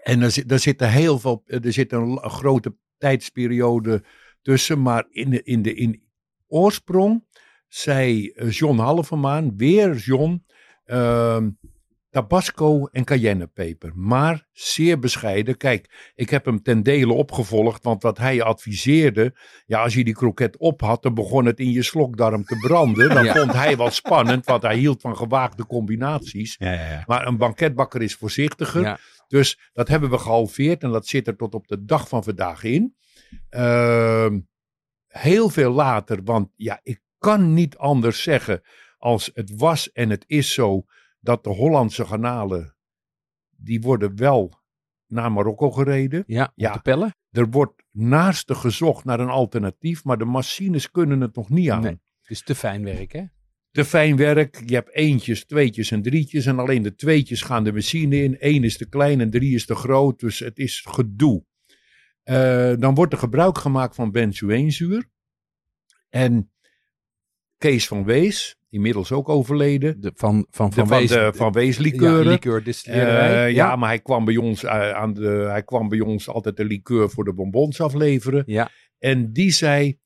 en er zit, er zit er heel veel, er zit een, een grote tijdsperiode tussen, maar in de, in de in oorsprong zei eh, John Halvermaan, weer John, ehm, tabasco en cayennepeper. Maar zeer bescheiden. Kijk, ik heb hem ten dele opgevolgd, want wat hij adviseerde, ja, als je die kroket op had, dan begon het in je slokdarm te branden. Dan Ja. vond hij wel spannend, want hij hield van gewaagde combinaties. Ja, ja. Maar een banketbakker is voorzichtiger. Dus dat hebben we gehalveerd en dat zit er tot op de dag van vandaag in. Ehm, heel veel later, want ja, ik kan niet anders zeggen als het was en het is zo dat de Hollandse garnalen, die worden wel naar Marokko gereden. Ja, Ja. de pellen. Er wordt naarstig gezocht naar een alternatief, maar de machines kunnen het nog niet aan. Nee. Het is te fijn werk, hè? Te fijn werk. Je hebt eentjes, tweetjes en drietjes. En alleen de tweetjes gaan de machine in. Eén is te klein en drie is te groot. Dus het is gedoe. Eh, dan wordt er gebruik gemaakt van benzoeenzuur. En Kees van Wees, inmiddels ook overleden. De, van van, De, van, Wees- de Van Wees ja, likeuren. liqueurdistillerij. Eh, ja, maar hij kwam bij ons, eh, aan de, hij kwam bij ons altijd de liqueur voor de bonbons afleveren. Ja. En die zei,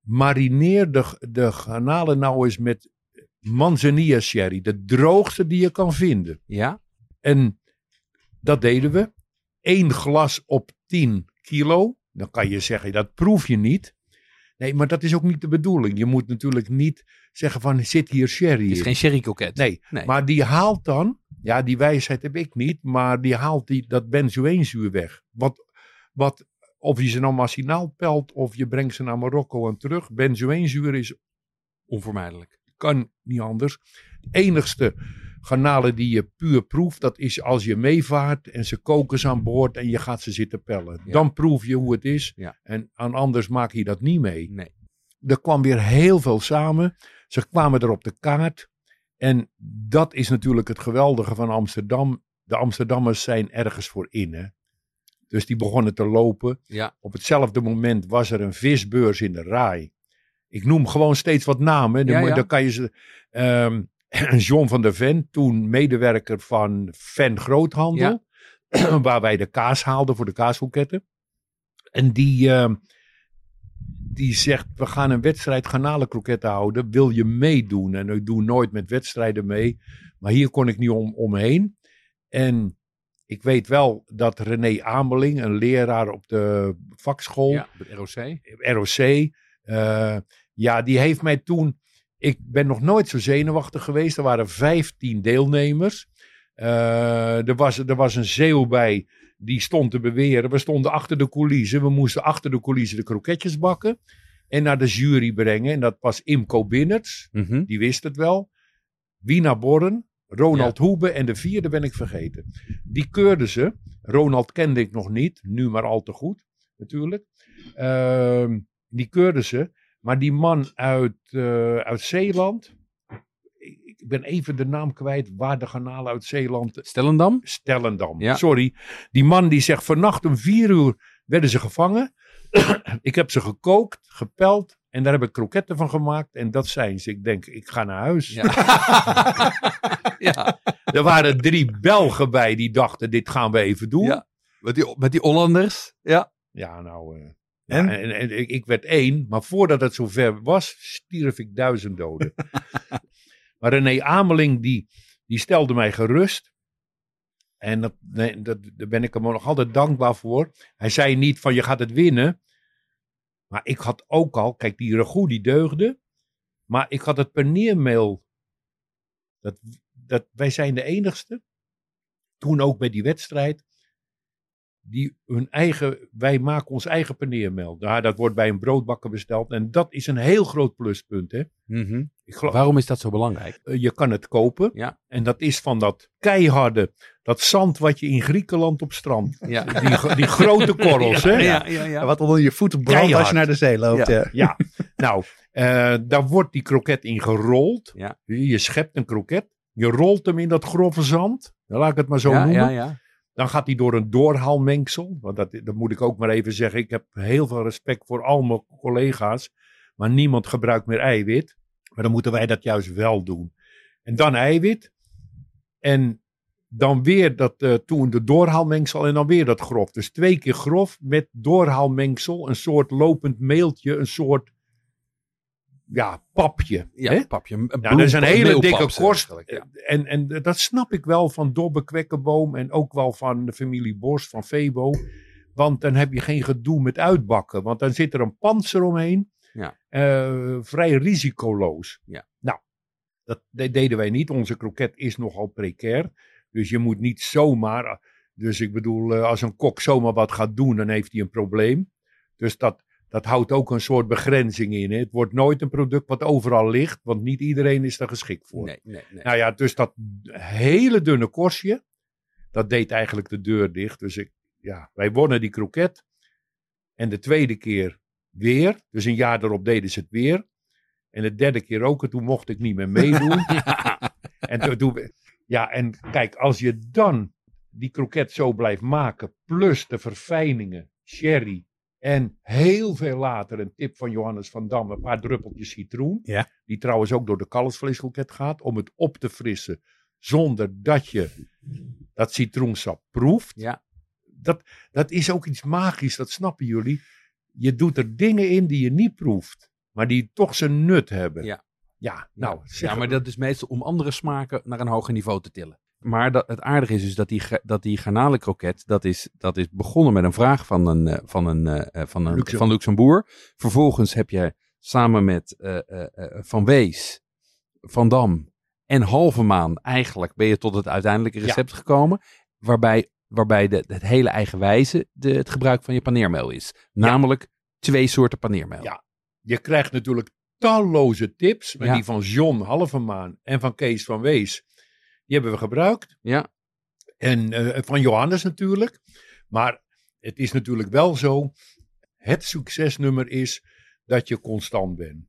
marineer de, de garnalen nou eens met manzanilla sherry. De droogste die je kan vinden. ja. En dat deden we. Eén glas op 10 kilo. Dan kan je zeggen, dat proef je niet. Nee, maar dat is ook niet de bedoeling. Je moet natuurlijk niet zeggen van, zit hier sherry Het is in. geen sherry kroket. Nee, Nee. maar die haalt dan, ja, die wijsheid heb ik niet, maar die haalt die, dat benzoeenzuur weg. Wat, wat, of je ze nou machinaal pelt of je brengt ze naar Marokko en terug. Benzoeenzuur is, Onvermijdelijk. kan niet anders. Het enigste garnalen die je puur proeft, dat is als je meevaart en ze koken ze aan boord en je gaat ze zitten pellen. Ja. Dan proef je hoe het is Ja. en aan anders maak je dat niet mee Nee. er kwam weer heel veel samen. Ze kwamen er op de kaart. En dat is natuurlijk het geweldige van Amsterdam. De Amsterdammers zijn ergens voor in. Hè? Dus die begonnen te lopen. Ja. Op hetzelfde moment was er een visbeurs in de Rai. Ik noem gewoon steeds wat namen. Dan, Ja, moet- ja. dan kan je ze. ehm, John van der Ven, toen medewerker van Ven Groothandel. waar wij de kaas haalden voor de kaashoeketten. En die, ehm, die zegt, we gaan een wedstrijd garnalenkroketten houden. Wil je meedoen? En ik doe nooit met wedstrijden mee. Maar hier kon ik niet om, omheen. En ik weet wel dat René Ameling, een leraar op de vakschool, Ja, ROC. ROC. eh, ja, die heeft mij toen. Ik ben nog nooit zo zenuwachtig geweest. Er waren 15 deelnemers. Eh, er, was, er was een zeeuw bij. Die stond te beweren. We stonden achter de coulissen. We moesten achter de coulissen de kroketjes bakken. En naar de jury brengen. En dat was Imco Binnerts. Mhm. Die wist het wel. Wina Borren. Ronald Hoebe. En de vierde ben ik vergeten. Die keurden ze. Ronald kende ik nog niet. Nu maar al te goed. Natuurlijk. Ehm, die keurden ze. Maar die man uit, eh, uit Zeeland. Ik ben even de naam kwijt. Waar de garnalen uit Zeeland. Stellendam? Stellendam. Ja. Sorry. Die man die zegt vannacht om vier uur werden ze gevangen. ik heb ze gekookt, gepeld. En daar heb ik kroketten van gemaakt. En dat zijn ze. Ik denk, ik ga naar huis. Ja. ja. Er waren drie Belgen bij die dachten, dit gaan we even doen. Ja. Met, die, met die Hollanders. Ja. Ja, nou. eh, En? ja, en, en ik, werd één, maar voordat het zover was, stierf ik duizend doden. maar René Ameling, die, die stelde mij gerust. En dat, nee, dat, daar ben ik hem nog altijd dankbaar voor. Hij zei niet van je gaat het winnen. Maar ik had ook al, kijk, die ragout die deugde. Maar ik had het paneermeel. Dat, dat, wij zijn de enigste. Toen ook bij die wedstrijd. Die hun eigen, wij maken ons eigen paneermeel. Nou, dat wordt bij een broodbakker besteld en dat is een heel groot pluspunt. Hè? Mhm. Ik geloof, Waarom is dat zo belangrijk? eh, je kan het kopen Ja. en dat is van dat keiharde, dat zand wat je in Griekenland op strand, Ja. die, die grote korrels. hè? ja, ja, ja. Wat onder je voeten brandt als je naar de zee loopt. Ja. Ja, nou, eh, daar wordt die kroket in gerold. Ja. Je schept een kroket, je rolt hem in dat grove zand. Dan laat ik het maar zo ja, noemen. ja, ja. Dan gaat hij door een doorhaalmengsel. Want dat, dat moet ik ook maar even zeggen. Ik heb heel veel respect voor al mijn collega's. Maar niemand gebruikt meer eiwit. Maar dan moeten wij dat juist wel doen. En dan eiwit. En dan weer dat eh, toen de doorhaalmengsel en dan weer dat grof. Dus twee keer grof met doorhaalmengsel. Een soort lopend meeltje. Een soort ja, papje. Ja, hè? papje. Een dat is een hele dikke korst. ja. En, en dat snap ik wel van Dobbe Kwekkenboom en ook wel van de familie Bos, van Febo. Want dan heb je geen gedoe met uitbakken. Want dan zit er een panzer omheen. Ja. Eh, vrij risicoloos. Ja. Nou, dat de- deden wij niet. Onze kroket is nogal precair. Dus je moet niet zomaar. Dus ik bedoel, eh, als een kok zomaar wat gaat doen, dan heeft hij een probleem. Dus dat, dat houdt ook een soort begrenzing in. Hè. Het wordt nooit een product wat overal ligt, want niet iedereen is er geschikt voor. Nee, nee, nee. Nou ja, dus dat hele dunne korstje, dat deed eigenlijk de deur dicht. Dus ik, ja, wij wonnen die kroket. En de tweede keer weer. Dus een jaar erop deden ze het weer. En de derde keer ook. En toen mocht ik niet meer meedoen. en toen, toen- ja, en kijk, als je dan die kroket zo blijft maken, plus de verfijningen, sherry en heel veel later een tip van Johannes van Dam, een paar druppeltjes citroen, Ja. die trouwens ook door de kalfsvleeskroket gaat, om het op te frissen zonder dat je dat citroensap proeft. Ja. Dat, dat is ook iets magisch, dat snappen jullie. Je doet er dingen in die je niet proeft, maar die toch zijn nut hebben. Ja. Ja, nou, ja, maar dat is meestal om andere smaken naar een hoger niveau te tillen. Maar dat, het aardige is dus dat die, dat die garnalenkroket, dat is, dat is begonnen met een vraag van een, eh, van een, eh, eh, van een Luxem- van Luxembourg. Vervolgens heb je samen met Van Wees, Van Dam en Halvemaan eigenlijk ben je tot het uiteindelijke Ja. recept gekomen. Waarbij, waarbij de, het hele eigenwijze de, het gebruik van je paneermeel is. Namelijk twee soorten paneermeel. Ja. je krijgt natuurlijk talloze tips. Maar Ja. die van John Halvemaan en van Kees van Wees, die hebben we gebruikt. Ja. En eh, van Johannes natuurlijk. Maar het is natuurlijk wel zo. Het succesnummer is dat je constant bent.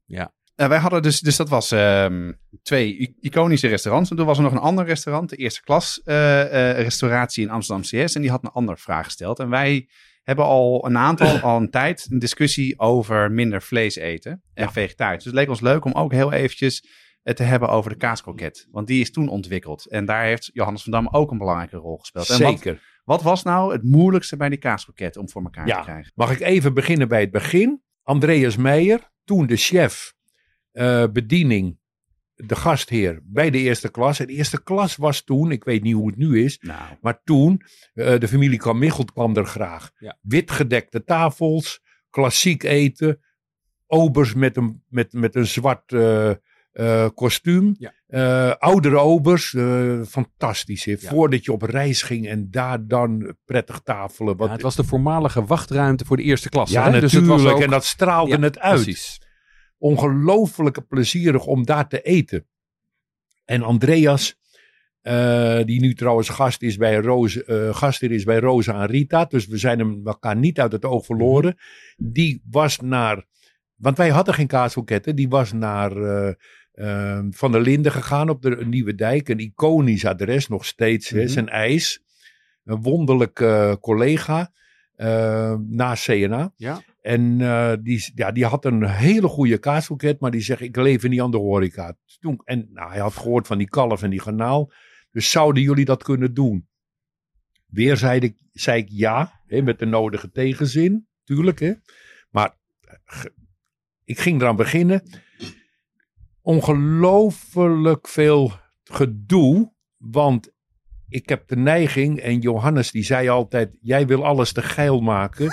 Nou, wij hadden dus, dus dat was ehm, twee iconische restaurants. En toen was er nog een ander restaurant, de eerste klas eh, eh, restauratie in Amsterdam CS. En die had een andere vraag gesteld. En wij hebben al een aantal, al een tijd, een discussie over minder vlees eten en vegetarisch. Dus het leek ons leuk om ook heel eventjes het te hebben over de kaaskroket. Want die is toen ontwikkeld. En daar heeft Johannes van Dam ook een belangrijke rol gespeeld. En wat, Zeker. wat was nou het moeilijkste bij die kaaskroket om voor elkaar Ja. te krijgen? Mag ik even beginnen bij het begin? Andreas Meijer, toen de chef eh, bediening, de gastheer bij de eerste klas. En de eerste klas was toen, ik weet niet hoe het nu is, Nou, maar toen, eh, de familie Kamichelt kwam er graag. Ja. Wit gedekte tafels, klassiek eten, obers met een, met, met een zwart eh, kostuum. Ja. Eh, oudere obers, eh, fantastisch. Hè? Voordat je op reis ging en daar dan prettig tafelen. Wat, Ja, het was de voormalige wachtruimte voor de eerste klasse. ja, hè? natuurlijk. Dus het was ook... En dat straalde het uit. Precies. Ongelooflijk plezierig om daar te eten. En Andreas, eh, die nu trouwens gast is bij Roos, eh, gastheer is bij Rosa en Rita. Dus we zijn hem elkaar niet uit het oog verloren. Die was naar, want wij hadden geen kaashoketten. Die was naar eh, eh, Van der Linden gegaan op de Nieuwe Dijk. Een iconisch adres nog steeds. hè, Mhm. Zijn ijs. Een wonderlijk eh, collega. eh na CNA. Ja. En eh, die, ja, die had een hele goede kaasbouquet, maar die zegt, ik leef niet aan de horeca. Toen, en nou, hij had gehoord van die kalf en die garnaal. Dus zouden jullie dat kunnen doen? Weer zei ik, zei ik ja, hè, met de nodige tegenzin, tuurlijk. Hè. Maar eh, ik ging eraan beginnen. Ongelooflijk veel gedoe, want ik heb de neiging, en Johannes die zei altijd, jij wil alles te geil maken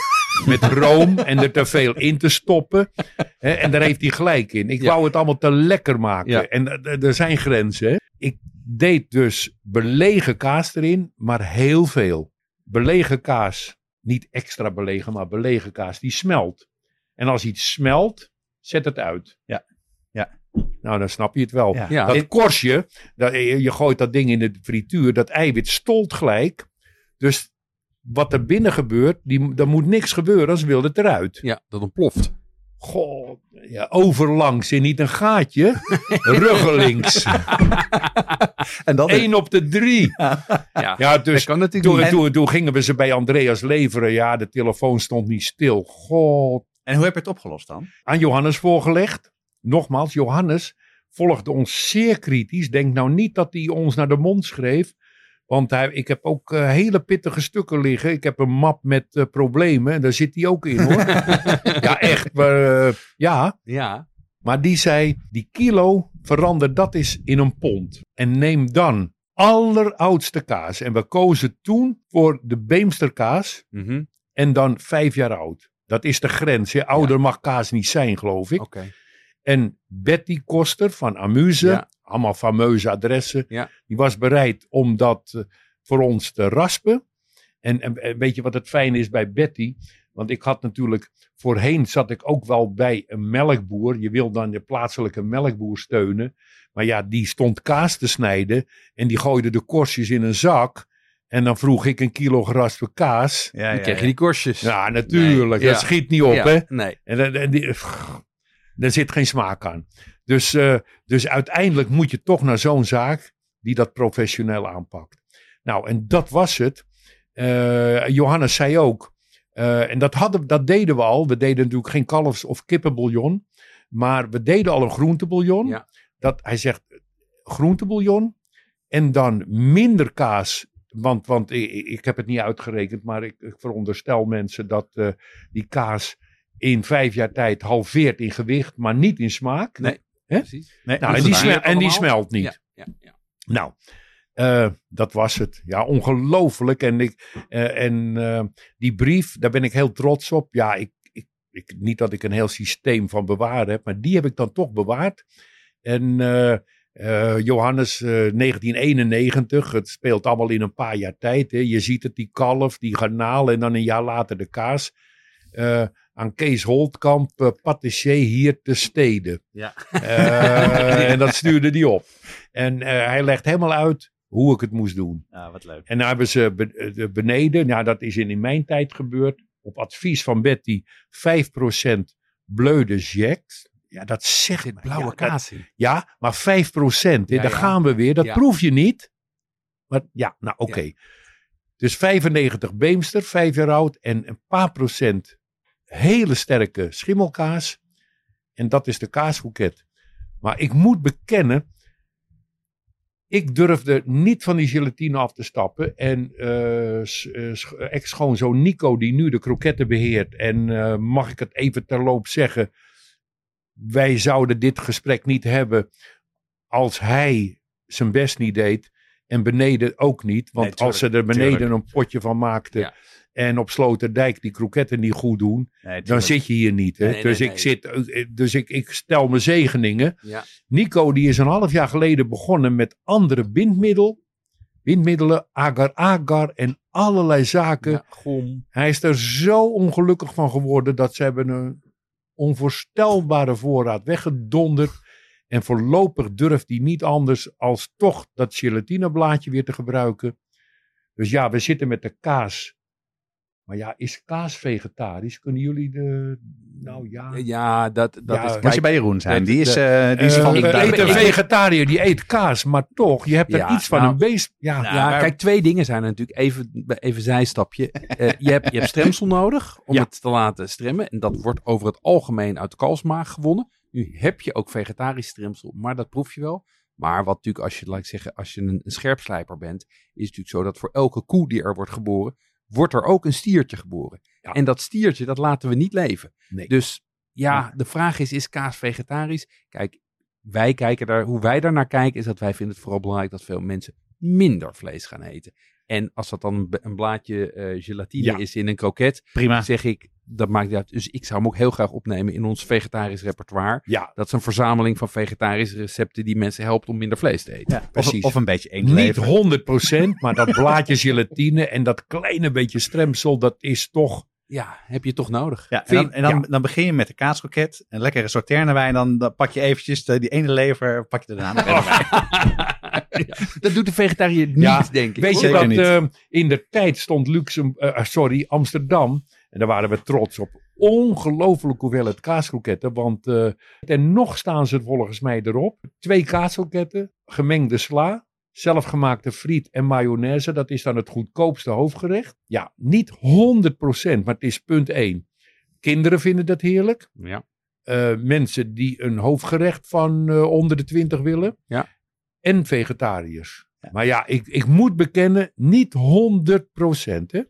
met room en er te veel in te stoppen. En daar heeft hij gelijk in. Ik Ja. wou het allemaal te lekker maken. Ja. En eh, er- zijn grenzen. Ik deed dus belegen kaas erin, maar heel veel. Belegen kaas niet extra belegen, maar belegen kaas, die smelt. En als iets smelt, zet het uit. Ja. Nou, dan snap je het wel. Ja. Ja. Dat korstje, dat, je gooit dat ding in de frituur, dat eiwit stolt gelijk. Dus wat er binnen gebeurt, die, er moet niks gebeuren, als wil het eruit. Ja, dat ontploft. God, ja, overlangs en niet een gaatje. Ruggelings. En dat is, Eén op de drie. Ja, Ja, dus dat kan natuurlijk toen, niet. toen, toen gingen we ze bij Andreas leveren. Ja, de telefoon stond niet stil. God. en hoe heb je het opgelost dan? Aan Johannes voorgelegd. Nogmaals, Johannes volgde ons zeer kritisch. Denk nou niet dat hij ons naar de mond schreef. Want hij, ik heb ook eh, hele pittige stukken liggen. Ik heb een map met eh, problemen. En daar zit hij ook in hoor. ja, echt. Maar, eh, ja, Ja, maar die zei, die kilo, verander dat eens in een pond. En neem dan alleroudste kaas. En we kozen toen voor de Beemsterkaas. mhm. En dan vijf jaar oud. Dat is de grens. Hè? Ouder mag kaas niet zijn, geloof ik. oké. En Betty Koster van Amuse, Ja. allemaal fameuze adressen. Ja. Die was bereid om dat eh, voor ons te raspen. En, weet je wat het fijne is bij Betty? Want ik had natuurlijk, voorheen zat ik ook wel bij een melkboer. Je wil dan de plaatselijke melkboer steunen. Maar ja, die stond kaas te snijden. En die gooide de korstjes in een zak. En dan vroeg ik een kilo geraspte kaas. Ja, Dan krijg je die korstjes. Ja, natuurlijk. Nee, Dat schiet niet op, Ja, hè? Nee. En, dan- en die, daar zit geen smaak aan. Dus, eh, dus uiteindelijk moet je toch naar zo'n zaak die dat professioneel aanpakt. Nou, en dat was het. Eh, Johannes zei ook, eh, en dat, hadden, dat deden we al. We deden natuurlijk geen kalfs- of kippenbouillon. Maar we deden al een groentebouillon. Ja. Dat, hij zegt groentebouillon. En dan minder kaas. Want, want ik, ik heb het niet uitgerekend. Maar ik, ik veronderstel mensen dat die kaas in vijf jaar tijd halveert in gewicht. Maar niet in smaak. Nee. Precies. Nee, Nou, en die, smel- en die smelt niet. Ja, ja. Nou, eh, dat was het. Ja, ongelooflijk. En, ik, eh, en eh, die brief, daar ben ik heel trots op. Ja, ik, ik, ik, niet dat ik een heel systeem van bewaren heb, maar die heb ik dan toch bewaard. En Johannes, eh, 1991, het speelt allemaal in een paar jaar tijd. Hè. Je ziet het, die kalf, die garnaal en dan een jaar later de kaas. Aan Kees Holtkamp, eh, patissier hier te steden. Ja. Eh, en dat stuurde die op. En eh, hij legt helemaal uit hoe ik het moest doen. Ja, wat leuk. En dan hebben ze be- de beneden, nou dat is in, in mijn tijd gebeurd, op advies van Betty, 5% bleu de Jacques. Ja, dat zegt zit mij, blauwe ja, kaas ja, maar 5%, hè, Ja, daar ja. gaan we weer. Dat proef je niet. Maar ja, nou oké. Dus 95 Beemster, 5 jaar oud en een paar procent hele sterke schimmelkaas. En dat is de kaasboeket. Maar ik moet bekennen, ik durfde niet van die gelatine af te stappen. En sch- ex-schoonzoon Nico, die nu de kroketten beheert. En eh, mag ik het even terloop zeggen. Wij zouden dit gesprek niet hebben als hij zijn best niet deed. En beneden ook niet. Want Nee, als ze er beneden tuurlijk. een potje van maakten. Ja. En op Sloterdijk die kroketten niet goed doen. Nee, Dan zit je hier niet. Hè? Nee, nee, dus ik, zit, dus ik, ik stel me zegeningen. Ja. Nico die is een half jaar geleden begonnen met andere bindmiddel, bindmiddelen, agar-agar en allerlei zaken. Ja, gom. Hij is er zo ongelukkig van geworden dat ze hebben een onvoorstelbare voorraad weggedonderd. En voorlopig durft hij niet anders als toch dat gelatineblaadje weer te gebruiken. Dus ja, we zitten met de kaas. Maar ja, is kaas vegetarisch? Kunnen jullie de... Nou ja... Ja, dat, dat Ja, is... Moet je bij Jeroen zijn. Die is, de- eh, die is Eh, van een duidelijk. eet een Ik- vegetariër die eet kaas, maar toch, je hebt er Ja, iets van nou, een beest. Ja, Ja, Ja, maar- kijk, twee dingen zijn er natuurlijk. Even, even zijstapje. Eh, je, hebt, je hebt stremsel nodig om Ja. het te laten stremmen. En dat wordt over het algemeen uit de kalfsmaag gewonnen. Nu heb je ook vegetarisch stremsel, maar dat proef je wel. Maar wat natuurlijk, als je, laat ik zeggen, als je een, een scherpslijper bent, is het natuurlijk zo dat voor elke koe die er wordt geboren, wordt er ook een stiertje geboren. Ja. En dat stiertje, dat laten we niet leven. Nee. Dus ja, de vraag is, is kaas vegetarisch? Kijk, wij kijken daar, hoe wij daar naar kijken, is dat wij vinden het vooral belangrijk dat veel mensen minder vlees gaan eten. En als dat dan een, blaadje eh, gelatine Ja. is in een kroket, Prima. zeg ik, dat maakt niet uit. Dus ik zou hem ook heel graag opnemen in ons vegetarisch repertoire. Ja, Dat is een verzameling van vegetarische recepten die mensen helpt om minder vlees te eten. Ja, precies. Of, of een beetje niet eendlever. 100%, maar dat blaadje gelatine en dat kleine beetje stremsel, dat is toch... Ja, heb je toch nodig. Ja, en dan, en dan, ja. dan begin je met de kaaskroket, een lekkere sauterne wijn, dan, dan pak je eventjes de, die ene lever, pak je daarna nog even bij. Dat doet de vegetariër niet, Ja, denk ik. Weet je dat niet. eh, in de tijd stond Luxem, eh, sorry, Amsterdam, en daar waren we trots op, ongelooflijk hoeveelheid kaaskroketten, want eh, en nog staan ze volgens mij erop. Twee kaaskroketten, gemengde sla, zelfgemaakte friet en mayonaise, dat is dan het goedkoopste hoofdgerecht. Ja, niet 100%, maar het is punt 1. Kinderen vinden dat heerlijk. Ja. Eh, mensen die een hoofdgerecht van eh, onder de 20 willen. Ja. En vegetariërs. Ja. Maar ja, ik, ik moet bekennen, niet 100% hè.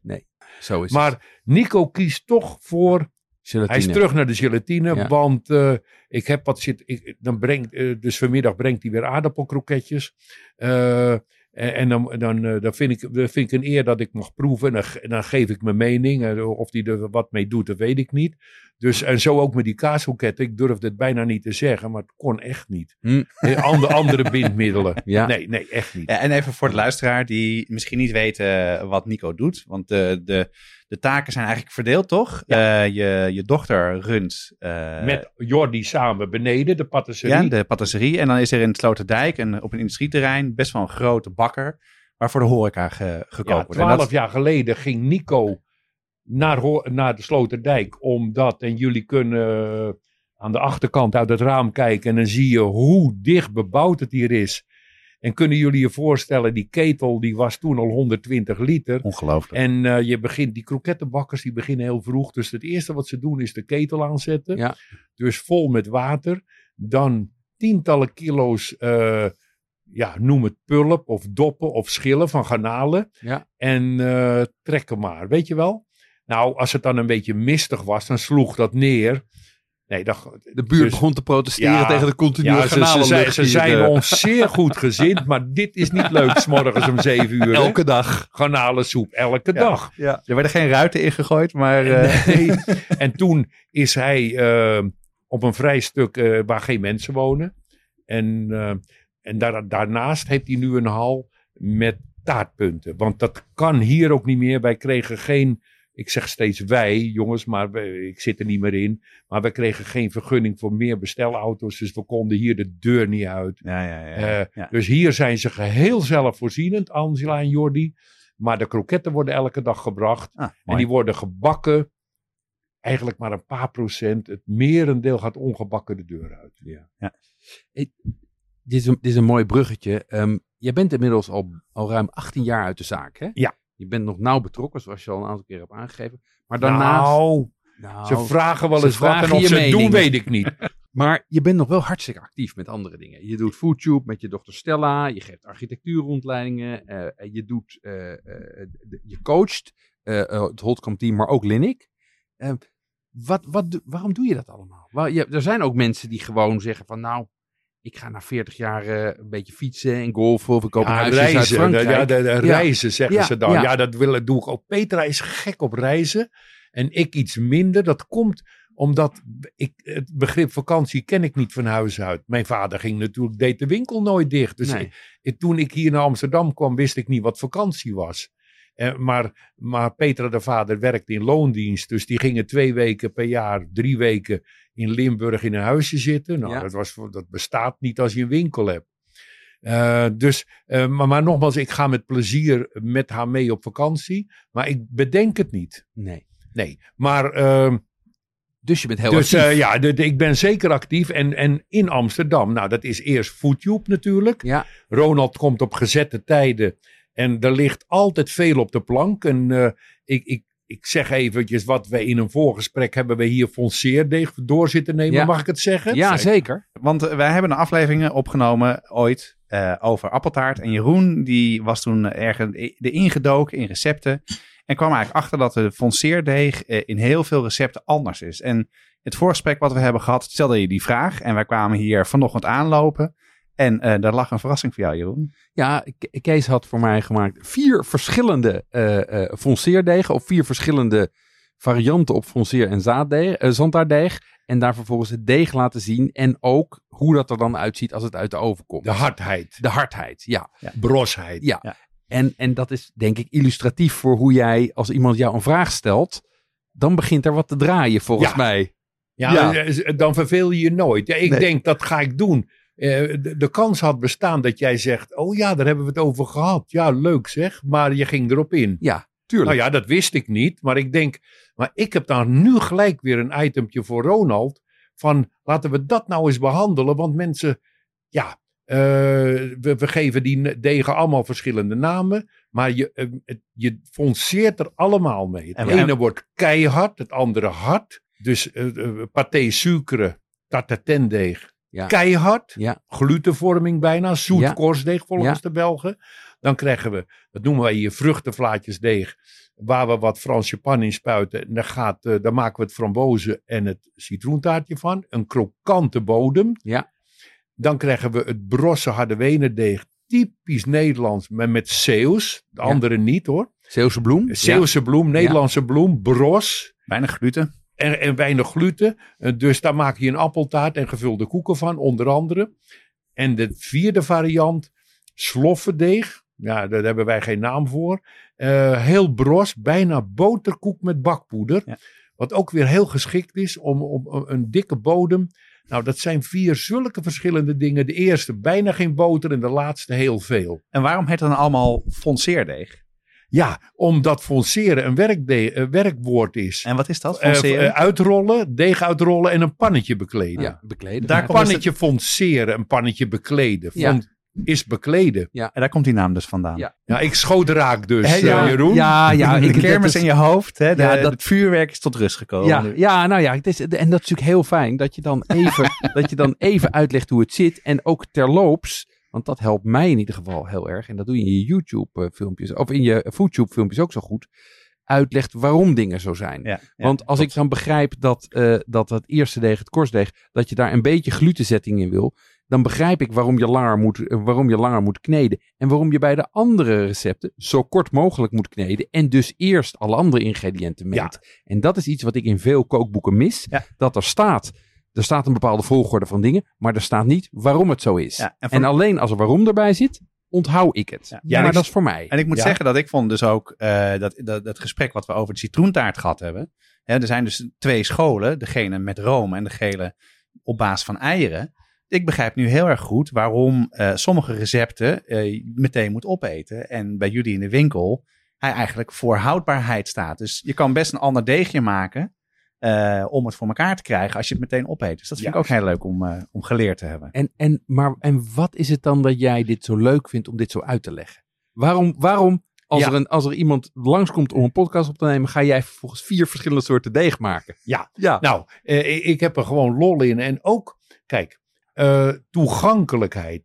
Zo is het. Maar Nico kiest toch voor. Gelatine. Hij is terug naar de gelatine. Ja. Want eh, ik heb wat zit. Ik, dan brengt, eh, dus vanmiddag brengt hij weer aardappelkroketjes. Eh, en, en dan, dan, dan vind, ik, vind ik een eer dat ik mag proeven. En dan, dan geef ik mijn mening. Of hij er wat mee doet, dat weet ik niet. Dus, en zo ook met die kaaskroketten. Ik durfde het bijna niet te zeggen, maar het kon echt niet. Hm. Eh, Andere, andere bindmiddelen. Ja. Nee, nee, echt niet. Ja, en even voor de luisteraar die misschien niet weten wat Nico doet. Want de, de, de taken zijn eigenlijk verdeeld, toch? Eh, je, je dochter runt eh, Met Jordi samen beneden, de patisserie. ja, de patisserie. En dan is er in Sloterdijk een, op een industrieterrein best wel een grote bakker. Waarvoor de horeca ge, gekookt Ja, wordt. En twaalf dat- jaar geleden ging Nico naar, naar de Sloterdijk. Omdat, en jullie kunnen aan de achterkant uit het raam kijken. En dan zie je hoe dicht bebouwd het hier is. En kunnen jullie je voorstellen, die ketel die was toen al 120 liter. Ongelooflijk. En eh, je begint, die krokettenbakkers die beginnen heel vroeg. Dus het eerste wat ze doen is de ketel aanzetten. Ja. Dus vol met water. Dan tientallen kilo's, eh, ja, noem het pulp of doppen of schillen van garnalen. Ja. En eh, trekken maar, weet je wel. Nou, als het dan een beetje mistig was, dan sloeg dat neer. Nee, dan, De buurt dus- begon te protesteren Ja, tegen de continue ja, ze, ze, zijn- ze zijn eh, ons zeer goed gezind, maar dit is niet leuk, 's morgens om zeven uur. hè? elke dag. garnalensoep, elke Ja. dag. Er werden geen ruiten ingegooid, maar... eh, Nee. En toen is hij eh, op een vrij stuk eh, waar geen mensen wonen. En, en daar, daarnaast heeft hij nu een hal met taartpunten. Want dat kan hier ook niet meer. Wij kregen geen, ik zeg steeds wij jongens, maar ik zit er niet meer in. Maar wij kregen geen vergunning voor meer bestelauto's. Dus we konden hier de deur niet uit. ja, ja, ja. Eh, ja. Dus hier zijn ze geheel zelfvoorzienend, Angela en Jordi. Maar de kroketten worden elke dag gebracht. Ah, En die worden gebakken. Eigenlijk maar een paar procent. Het merendeel gaat ongebakken de deur uit. Dit is een, dit is een mooi bruggetje. Ehm, jij bent inmiddels al, al ruim 18 jaar uit de zaak, hè? Ja. Je bent nog nauw betrokken, zoals je al een aantal keer hebt aangegeven. Maar daarnaast... Nou, Nou, ze vragen wel eens wat en of je ze doen, weet ik niet. Maar je bent nog wel hartstikke actief met andere dingen. Je doet FoodTube met je dochter Stella. Je geeft architectuurrondleidingen. eh, je, doet, eh, eh, je coacht het Holtkamp team, maar ook Linnik. Eh, wat, wat, waarom doe je dat allemaal? Wel, je, er zijn ook mensen die gewoon zeggen van nou, ik ga na 40 jaar eh, een beetje fietsen en golfen of ik koop een Ja, in reizen, de, de, Ja. reizen zeggen Ja, ze dan. Ja, dat willen, doe ik ook. Petra is gek op reizen. En ik iets minder. Dat komt omdat ik, het begrip vakantie ken ik niet van huis uit. Mijn vader ging natuurlijk, deed de winkel nooit dicht. Dus Nee. ik- ik- toen ik hier naar Amsterdam kwam, wist ik niet wat vakantie was. Eh, maar, maar Petra de vader werkte in loondienst. Dus die gingen twee weken per jaar, drie weken in Limburg in een huisje zitten. Nou, Ja. dat, was, dat bestaat niet als je een winkel hebt. Eh, dus, eh, maar, maar nogmaals, ik ga met plezier met haar mee op vakantie. Maar ik bedenk het niet. Nee. Nee, maar ehm, Dus je bent heel dus actief. eh, ja, de- de- ik ben zeker actief. En, en in Amsterdam, nou dat is eerst FoodTube natuurlijk. Ja. Ronald komt op gezette tijden. En er ligt altijd veel op de plank. En eh, ik, ik, ik zeg eventjes wat we in een voorgesprek hebben we hier fonceerdeeg door zitten nemen. Ja. Mag ik het zeggen? ja, zeker. Want eh, wij hebben een aflevering opgenomen ooit eh, over appeltaart. En Jeroen die was toen ergens de ingedoken in recepten. En kwam eigenlijk achter dat de fonceerdeeg eh, in heel veel recepten anders is. En het voorgesprek wat we hebben gehad, stelde je die vraag. En wij kwamen hier vanochtend aanlopen. En eh, daar lag een verrassing voor jou, Jeroen. Ja, Ke- Kees had voor mij gemaakt vier verschillende eh eh fonceerdegen op vier verschillende varianten op fonceer en zaaddeeg, zandaarddeeg. En daar vervolgens het deeg laten zien. En ook hoe dat er dan uitziet als het uit de oven komt. De hardheid, De hardheid, ja. brosheid. Ja. Ja. En, en dat is denk ik illustratief voor hoe jij, als iemand jou een vraag stelt, dan begint er wat te draaien volgens Ja. mij. Ja, Ja. dan verveel je je nooit. Ja, ik Nee. denk, dat ga ik doen. Eh, de, de kans had bestaan dat jij zegt, oh ja, daar hebben we het over gehad. Ja, leuk zeg, maar je ging erop in. Ja, tuurlijk. Nou ja, dat wist ik niet. Maar ik denk, maar ik heb daar nu gelijk weer een itempje voor Ronald. Van laten we dat nou eens behandelen. Want mensen, ja, eh, we, we geven die degen allemaal verschillende namen. Maar je, eh, je fonceert er allemaal mee. Het En ene wordt keihard, het andere hard. Dus paté sucre, tatatendeeg, Ja. keihard. Ja. Glutenvorming bijna, zoet Ja. korstdeeg volgens Ja. de Belgen. Dan krijgen we, dat noemen wij hier vruchtenvlaatjesdeeg, waar we wat Franse pan in spuiten. En daar, gaat, eh, daar maken we het frambozen en het citroentaartje van. Een krokante bodem. Ja. Dan krijgen we het brosse harde wenendeeg, typisch Nederlands, maar met Zeeuws. De Ja. andere niet hoor. Zeeuwse bloem. Zeeuwse bloem, Nederlandse bloem, bros. Weinig gluten. En, en weinig gluten. Eh, Dus daar maak je een appeltaart en gevulde koeken van, onder andere. En de vierde variant, sloffendeeg. Ja, daar hebben wij geen naam voor. Eh, heel bros, bijna boterkoek met bakpoeder. Ja. Wat ook weer heel geschikt is om, om, om een dikke bodem. Nou, dat zijn vier zulke verschillende dingen. De eerste bijna geen boter en de laatste heel veel. En waarom heet het dan allemaal fonceerdeeg? Ja, omdat fonceren een werkde- een werkwoord is. En wat is dat? Eh, Fonceren? eh, uitrollen, deeg uitrollen en een pannetje bekleden. Ja, bekleden. Daar Een dus pannetje fonceren, een pannetje bekleden. Ja. Fon- is bekleden. en daar komt die naam dus vandaan. Ja. Ja, ik schoot raak dus, ja, eh, Jeroen. Ja, ja. de kermis is- in je hoofd, hè? De, Ja, dat- het vuurwerk is tot rust gekomen. Ja, nu. ja, nou ja, het is, en dat is natuurlijk heel fijn dat je dan even, dat je dan even uitlegt hoe het zit. En ook terloops, want dat helpt mij in ieder geval heel erg. En dat doe je in je YouTube-filmpjes, of in je FoodTube-filmpjes ook zo goed. Uitlegt waarom dingen zo zijn. Ja, ja, Want als klopt. ik dan begrijp dat, eh, dat het eerste deeg, het korstdeeg, dat je daar een beetje glutenzetting in wil, dan begrijp ik waarom je langer moet, eh, waarom je langer moet kneden. En waarom je bij de andere recepten zo kort mogelijk moet kneden. En dus eerst alle andere ingrediënten mengt. En dat is iets wat ik in veel kookboeken mis. Dat er staat, er staat een bepaalde volgorde van dingen, maar er staat niet waarom het zo is. Ja, en alleen als er waarom erbij zit, onthoud ik het. Ja. Maar ik- dat is voor mij. En ik moet Ja. zeggen dat ik vond dus ook eh, dat, dat, dat gesprek wat we over de citroentaart gehad hebben. Hè, er zijn dus twee scholen. Degene met room en degene op basis van eieren. Ik begrijp nu heel erg goed waarom eh, sommige recepten je meteen moet opeten. En bij jullie in de winkel hij eigenlijk voor houdbaarheid staat. Dus je kan best een ander deegje maken eh, om het voor elkaar te krijgen als je het meteen opeet. Dus dat vind ik ook heel leuk om, eh, om geleerd te hebben. En, en, maar, en wat is het dan dat jij dit zo leuk vindt om dit zo uit te leggen? Waarom, waarom als, Ja. er een, als er iemand langskomt om een podcast op te nemen, ga jij vervolgens vier verschillende soorten deeg maken? Ja. Ja. Nou, eh, ik, heb er gewoon lol in. En ook, kijk, toegankelijkheid.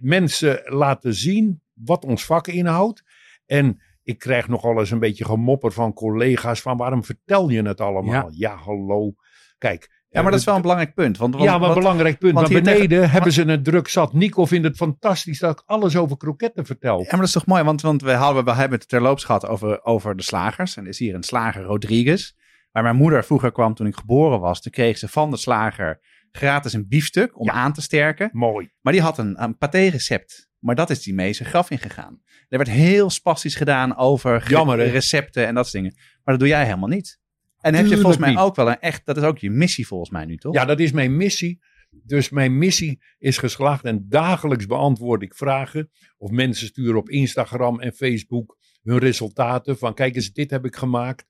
Mensen laten zien wat ons vak inhoudt. En ik krijg nogal eens een beetje gemopper van collega's van waarom vertel je het allemaal? Ja, hallo. Kijk. Ja, maar dat is wel een belangrijk punt. Want, want ja, maar een belangrijk punt. want tegen- beneden hebben ze het druk zat. Nico vindt het fantastisch dat ik alles over kroketten vertel. Ja, maar dat is toch mooi, want, want we, hadden, we hebben het terloops gehad over, over de slagers. En er is hier een slager Rodriguez. Waar mijn moeder vroeger kwam toen ik geboren was. Toen kreeg ze van de slager gratis een biefstuk om Ja. aan te sterken. Mooi. Maar die had een, een paté-recept. Maar dat is die mee zijn graf ingegaan. Er werd heel spastisch gedaan over Jammer, recepten en dat soort dingen. Maar dat doe jij helemaal niet. En heb je volgens mij niet. ook wel een echt, dat is ook je missie volgens mij nu, toch? Ja, dat is mijn missie. Dus mijn missie is geslaagd en dagelijks beantwoord ik vragen. Of mensen sturen op Instagram en Facebook hun resultaten. Van kijk eens, dit heb ik gemaakt.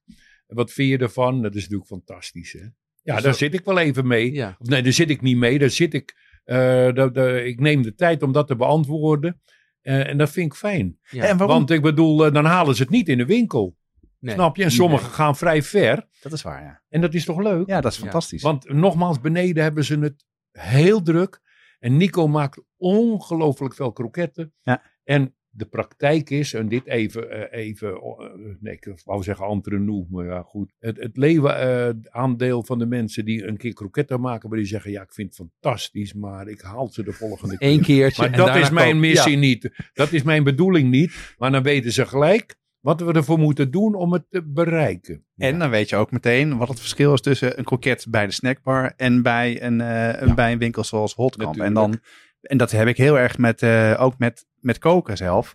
Wat vind je ervan? Dat is natuurlijk fantastisch. Hè? Ja, Dus daar dat- zit ik wel even mee. Ja. Of nee, daar zit ik niet mee. Daar zit ik, eh, ik neem de tijd om dat te beantwoorden. Eh, en dat vind ik fijn. Ja. En waarom? Want ik bedoel, eh, dan halen ze het niet in de winkel. Nee. Snap je? En sommigen gaan vrij ver. Dat is waar, ja. En dat is toch leuk? Ja, dat is Ja. fantastisch. Want nogmaals, beneden hebben ze het heel druk. En Nico maakt ongelooflijk veel kroketten. Ja. En de praktijk is, en dit even, eh, even eh, nee, ik wou zeggen entre nous, maar ja goed. Het, het leeuwenaandeel van de mensen die een keer kroketten maken, maar die zeggen, ja, ik vind het fantastisch, maar ik haal ze de volgende keer. Eén keertje. Maar en dat is mijn koop- missie Ja. niet. Dat is mijn bedoeling niet. Maar dan weten ze gelijk wat we ervoor moeten doen om het te bereiken. En dan weet je ook meteen wat het verschil is tussen een kroket bij de snackbar en bij een, een- bij een winkel zoals Hotkamp. En, dan, en dat heb ik heel erg met, eh, ook met, met koken zelf.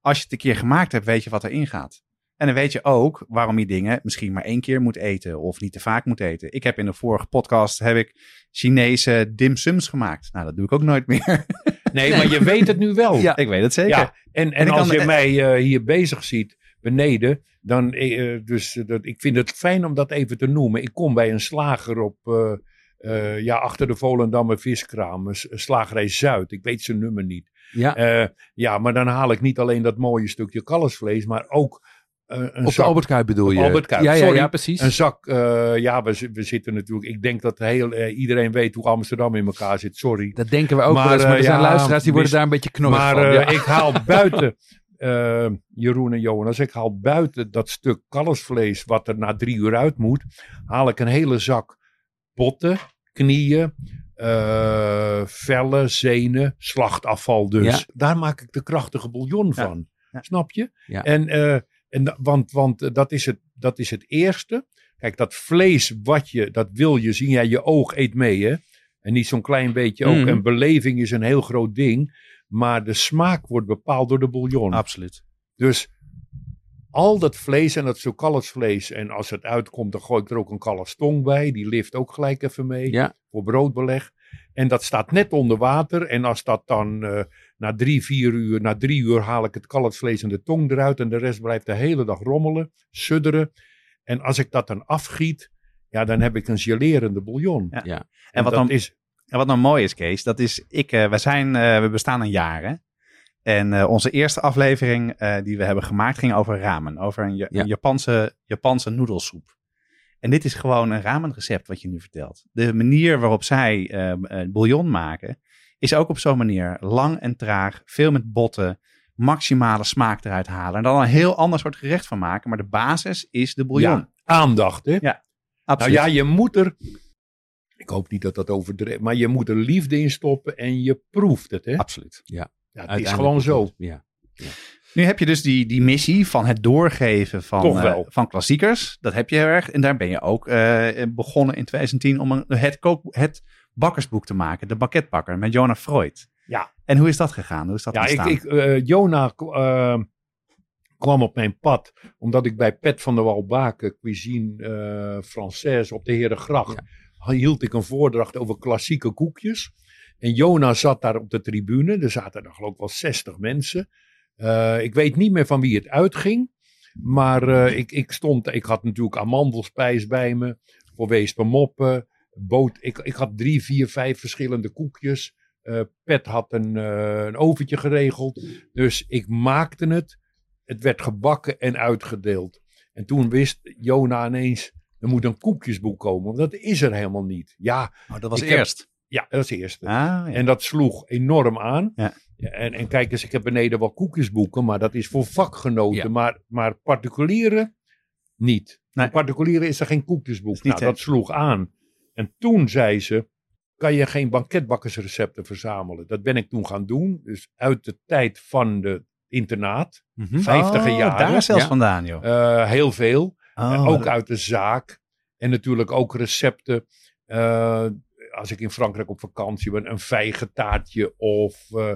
Als je het een keer gemaakt hebt, weet je wat erin gaat. En dan weet je ook waarom je dingen misschien maar één keer moet eten of niet te vaak moet eten. Ik heb in de vorige podcast heb ik Chinese dim sums gemaakt. Nou, dat doe ik ook nooit meer. Nee, maar je weet het nu wel. ja, ik weet het zeker. Ja, en, en, als kan- je mij eh, hier bezig ziet, beneden, dan, eh, dus, eh, dat, ik vind het fijn om dat even te noemen. Ik kom bij een slager op, ja, achter de Volendammer viskraam, Slagerij Zuid. Ik weet zijn nummer niet. Ja, Eh, ja, maar dan haal ik niet alleen dat mooie stukje kalfsvlees, maar ook eh, een op de zak Albert Kuip bedoel je? Albert Kuip, Ja, ja, sorry. ja, precies. Een zak, eh, ja, we, we zitten natuurlijk. Ik denk dat heel, iedereen weet hoe Amsterdam in elkaar zit. Sorry. Dat denken we ook Maar, wel eens, maar er zijn luisteraars die worden daar een beetje knorrig Maar van. Ja. ik haal buiten, Jeroen en Jonas, ik haal buiten dat stuk kalfsvlees wat er na drie uur uit moet, haal ik een hele zak botten, knieën, eh, vellen, zenen, slachtafval dus. Ja. Daar maak ik de krachtige bouillon Ja. van. Ja. Snap je? Ja. En, eh, en, want want eh, dat, is het, dat is het eerste. Kijk, dat vlees wat je, dat wil je zien. Ja, je oog eet mee, hè. En niet zo'n klein beetje ook. Mhm. En beleving is een heel groot ding. Maar de smaak wordt bepaald door de bouillon. Absoluut. Dus al dat vlees en dat zo kalfsvlees. En als het uitkomt, dan gooi ik er ook een kalfstong bij. Die lift ook gelijk even mee. Ja. Voor broodbeleg. En dat staat net onder water. En als dat dan eh, na drie, vier uur, na drie uur haal ik het kalfsvlees en de tong eruit. En de rest blijft de hele dag rommelen, sudderen. En als ik dat dan afgiet, ja, dan heb ik een gelerende bouillon. Ja. Ja. En, En wat dat dan- is En wat nou mooi is, Kees, dat is, ik, eh, we, zijn, eh, we bestaan een jaar. Hè? En eh, onze eerste aflevering eh, die we hebben gemaakt ging over ramen. Over een, Ja- Ja. een Japanse, Japanse noedelsoep. En dit is gewoon een ramenrecept wat je nu vertelt. De manier waarop zij eh, bouillon maken, is ook op zo'n manier lang en traag, veel met botten, maximale smaak eruit halen. En dan een heel ander soort gerecht van maken. Maar de basis is de bouillon. ja, aandacht. Hè? Nou Absoluut. ja, je moet er. Ik hoop niet dat dat overdreven. Maar je moet er liefde in stoppen en je proeft het. Hè? Absoluut. Ja, het is gewoon zo. Ja. Nu heb je dus die, die missie van het doorgeven van, eh, van klassiekers. Dat heb je heel erg. En daar ben je ook eh, begonnen in 2010 om een, het, kook, het bakkersboek te maken. De Banketbakker met Jonah Freud. Ja. En hoe is dat gegaan? Hoe is dat Ja, ik, ontstaan? ik, eh, Jona eh, kwam op mijn pad omdat ik bij Pet van der Walbaken, cuisine eh Française op de Herengracht, hield ik een voordracht over klassieke koekjes. En Jona zat daar op de tribune. Er zaten er geloof ik wel 60 mensen. Eh, ik weet niet meer van wie het uitging. Maar eh, ik, ik, stond, ik had natuurlijk amandelspijs bij me. Voor Wees Moppen. Boot, ik, ik had drie, vier, vijf verschillende koekjes. Eh, Pet had een, een oventje geregeld. Dus ik maakte het. Het werd gebakken en uitgedeeld. En toen wist Jona ineens, er moet een koekjesboek komen. Want dat is er helemaal niet. Ja, oh, dat was heb- eerst. Ja dat is het eerste. Ah, ja. En dat sloeg enorm aan. Ja. En, en kijk eens, ik heb beneden wel koekjesboeken, maar dat is voor vakgenoten. Ja. Maar, maar particulieren niet. Nee. Voor particulieren is er geen koekjesboek. Niet, nou, dat sloeg aan. En toen zei ze, kan je geen banketbakkersrecepten verzamelen? Dat ben ik toen gaan doen. Dus uit de tijd van de internaat, Mhm. vijftiger Oh, jaren. Daar zelfs vandaan, joh. eh, heel veel. Oh, ook dat- uit de zaak. En natuurlijk ook recepten. eh, als ik in Frankrijk op vakantie ben, een vijgentaartje of eh,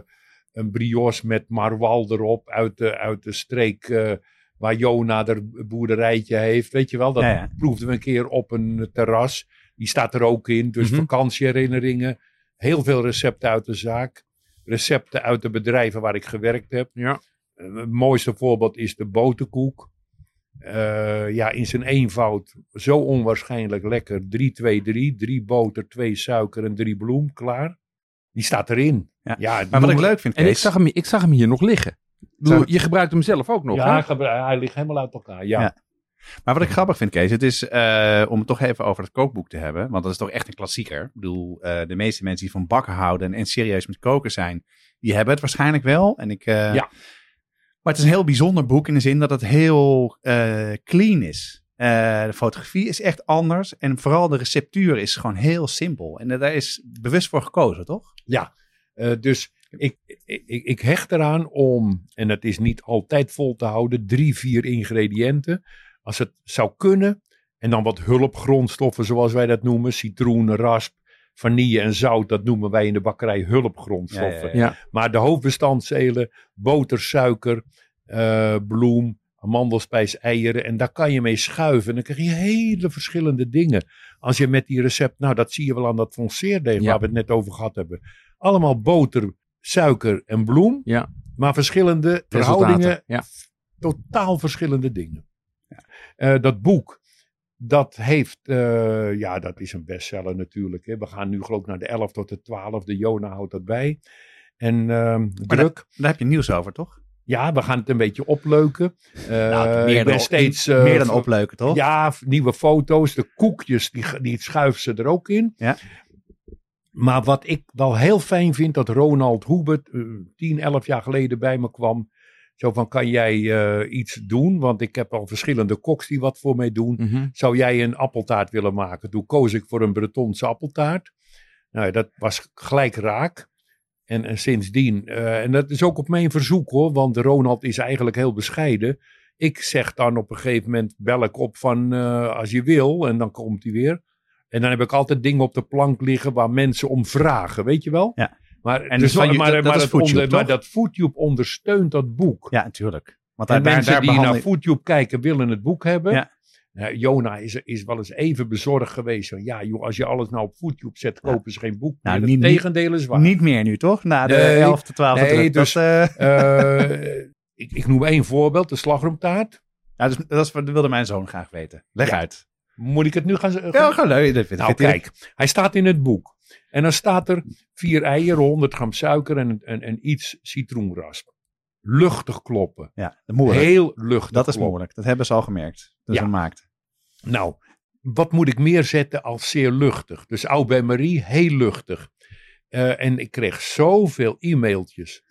een brioche met marwal erop uit de, uit de streek eh, waar Jona er boerderijtje heeft. Weet je wel, dat Ja, ja. proefden we een keer op een terras. Die staat er ook in. Dus Mhm. vakantieherinneringen. Heel veel recepten uit de zaak. Recepten uit de bedrijven waar ik gewerkt heb. Ja. Eh, Het mooiste voorbeeld is de boterkoek. Eh, ja, in zijn eenvoud zo onwaarschijnlijk lekker. 3, 2, 3. Drie boter, twee suiker en drie bloem. Klaar. Die staat erin. Ja. Ja, Maar wat ik leuk vind, En ik Kees, zag, hem, ik zag hem hier nog liggen. Ik bedoel, je gebruikt hem zelf ook nog, Ja, hè? hij ligt helemaal uit elkaar. Ja. Ja. Maar wat ik grappig vind, Kees, het is eh, om het toch even over het kookboek te hebben. Want dat is toch echt een klassieker. Ik bedoel, eh, de meeste mensen die van bakken houden en serieus met koken zijn, die hebben het waarschijnlijk wel. En ik, eh, Ja. Maar het is een heel bijzonder boek in de zin dat het heel eh, clean is. Eh, de fotografie is echt anders. En vooral de receptuur is gewoon heel simpel. En daar is bewust voor gekozen, toch? Eh, dus Ik, ik, ik hecht eraan om, en het is niet altijd vol te houden, drie, vier ingrediënten. Als het zou kunnen, en dan wat hulpgrondstoffen zoals wij dat noemen. Citroen, rasp, vanille en zout, dat noemen wij in de bakkerij hulpgrondstoffen. Ja, ja, Ja. Maar de hoofdbestanddelen, boter, suiker, eh, bloem, amandelspijs, eieren. En daar kan je mee schuiven. En dan krijg je hele verschillende dingen. Als je met die recept, nou dat zie je wel aan dat fonceerdeeg Ja. waar we het net over gehad hebben. Allemaal boter, suiker en bloem. Ja. Maar verschillende Resultaten. verhoudingen, Ja. totaal verschillende dingen. Eh, dat boek, dat heeft, eh, ja, dat is een bestseller natuurlijk. Hè. We gaan nu geloof ik naar de 11 tot de 12. Jona houdt dat bij. En ehm, druk. Daar heb je nieuws over, toch? Ja, we gaan het een beetje opleuken. Eh, Nou, meer ik ben dan- steeds... eh, Meer dan opleuken, toch? Ja, nieuwe foto's. De koekjes, die, die schuiven ze er ook in. Ja. Maar wat ik wel heel fijn vind, dat Ronald Hubert eh 10, 11 jaar geleden bij me kwam. Zo van, kan jij eh, iets doen? Want ik heb al verschillende koks die wat voor mij doen. Mhm. Zou jij een appeltaart willen maken? Toen koos ik voor een Bretonse appeltaart. Nou, ja, dat was gelijk raak. En, en sindsdien, eh, en dat is ook op mijn verzoek hoor, want Ronald is eigenlijk heel bescheiden. Ik zeg dan op een gegeven moment, bel ik op van eh, als je wil, en dan komt hij weer. En dan heb ik altijd dingen op de plank liggen waar mensen om vragen, weet je wel? Ja. Maar, En dus, van je- maar, dat- dat maar, is het Foodtube, onder- maar dat ondersteunt dat boek. Ja, natuurlijk. Want daar, daar, mensen daar die naar Foodtube kijken willen het boek hebben. Ja. Nou, Jona is, is wel eens even bezorgd geweest. Van, ja, joh, als je alles nou op Foodtube zet, Ja. kopen ze geen boek Nou, niet- het tegendeel is waar. Niet meer nu, toch? Na de Nee, 11e, 12e nee, dus- dat, eh, Eh, ik, ik noem één voorbeeld, de slagroomtaart. nou, dus, dat, is, dat wilde mijn zoon graag weten. Leg Ja. uit. Moet ik het nu gaan zeggen? Ja, gewoon leuk. Dat Nou, kijk, hij staat in het boek. En dan staat er vier eieren, 100 gram suiker en, en, en iets citroenrasp. Luchtig kloppen. Ja, moeilijk. Heel luchtig dat is kloppen. moeilijk. Dat hebben ze al gemerkt. Dat Ja. ze maakt. Nou, wat moet ik meer zetten als zeer luchtig? Dus oud bij Marie, heel luchtig. Eh, en ik kreeg zoveel e-mailtjes.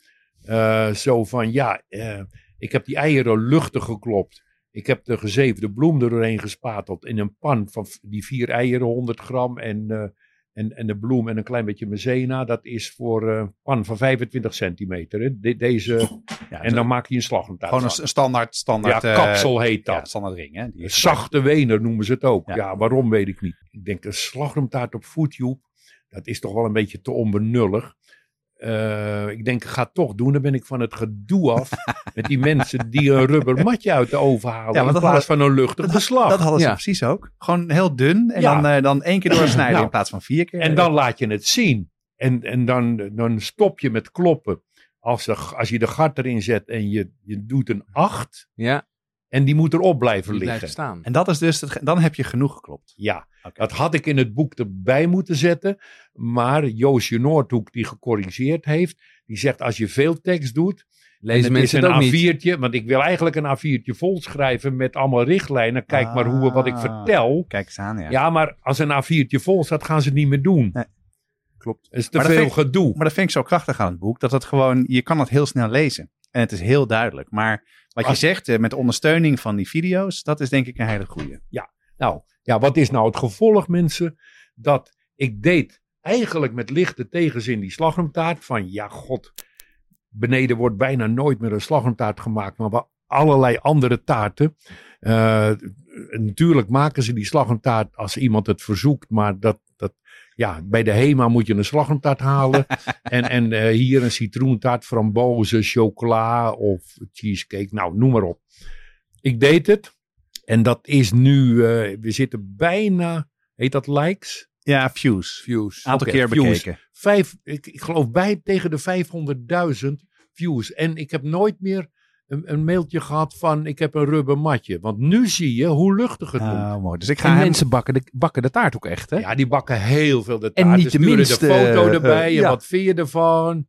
Eh, zo van, ja, eh, ik heb die eieren luchtig geklopt. Ik heb de gezeefde bloem er doorheen gespateld in een pan van die vier eieren, 100 gram. En, en, en de bloem en een klein beetje maizena. Dat is voor pan van 25 centimeter. Hè? De- deze, Ja, en dan maak je een slagroomtaart gewoon een standaard, standaard. Ja, eh, kapsel heet dat. Ja, standaard ring, hè? Die Zachte wener noemen ze het ook. Ja. Ja. waarom weet ik niet. Ik denk een slagroomtaart op Foodtube, dat is toch wel een beetje te onbenullig. Eh, ik denk, ik ga het toch doen. Dan ben ik van het gedoe af met die mensen die een rubber matje uit de oven halen. Ja, want in dat plaats van een luchtig beslag. Dat hadden ze Ja. precies ook. Gewoon heel dun. En Ja. dan, eh, dan één keer doorsnijden Nou. in plaats van vier keer. En dan laat je het zien. En, en dan, dan stop je met kloppen. Als, de, als je de gat erin zet en je, je doet een 8. Ja, En die moet erop blijven die liggen. staan. En dat is dus, het, dan heb je genoeg geklopt. Ja, dat had ik in het boek erbij moeten zetten. Maar Joosje Noordhoek, die gecorrigeerd heeft, die zegt als je veel tekst doet. Lezen mensen een niet. A4'tje, want ik wil eigenlijk een A4'tje vol schrijven met allemaal richtlijnen. Kijk maar hoe, wat ik Ah. vertel. Kijk eens aan, ja. Ja. maar als een A4'tje vol staat, gaan ze het niet meer doen. Nee. Klopt. Het is te Maar veel ik- gedoe. Maar dat vind ik zo krachtig aan het boek. Dat het gewoon, je kan het heel snel lezen. En het is heel duidelijk. Maar wat je Als- zegt, eh, met ondersteuning van die video's, dat is denk ik een hele goeie. Nou, ja, wat is nou het gevolg, mensen? Dat ik deed eigenlijk met lichte tegenzin die slagroomtaart. Van ja, god, beneden wordt bijna nooit meer een slagroomtaart gemaakt, maar wel allerlei andere taarten. Eh, natuurlijk maken ze die slagroomtaart als iemand het verzoekt, maar dat, ja, bij de HEMA moet je een slagroomtaart halen. en en eh, hier een citroentaart, frambozen, chocola of cheesecake, nou, noem maar op. Ik deed het. En dat is nu, eh, we zitten bijna, heet dat likes? Ja, views. Views. Aantal keer views. bekeken. Vijf, ik, ik geloof bij tegen de 500.000 views. En ik heb nooit meer een, een mailtje gehad van ik heb een rubber matje. Want nu zie je hoe luchtig het moet. Ah, mooi. Dus ik ga En hem- mensen bakken de, bakken de taart ook echt, hè? Ja, die bakken heel veel de En taart. niet Ze de minste, de foto eh, erbij. en ja. wat vind je ervan?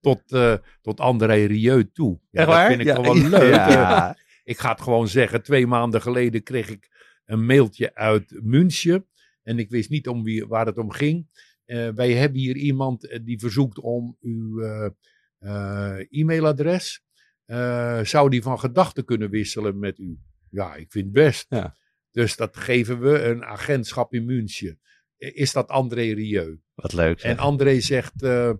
Tot, eh, tot André Rieu toe. Ja, Echt dat waar? vind ik Ja. wel leuk. Ja. Ik ga het gewoon zeggen. Twee maanden geleden kreeg ik een mailtje uit München. En ik wist niet om wie, waar het om ging. Eh, wij hebben hier iemand die verzoekt om uw e-mailadres. Eh, zou die van gedachten kunnen wisselen met u? Ja, ik vind het best. Ja. Dus dat geven we een agentschap in München. Is dat André Rieu? Wat leuk. zeg. En André zegt, eh,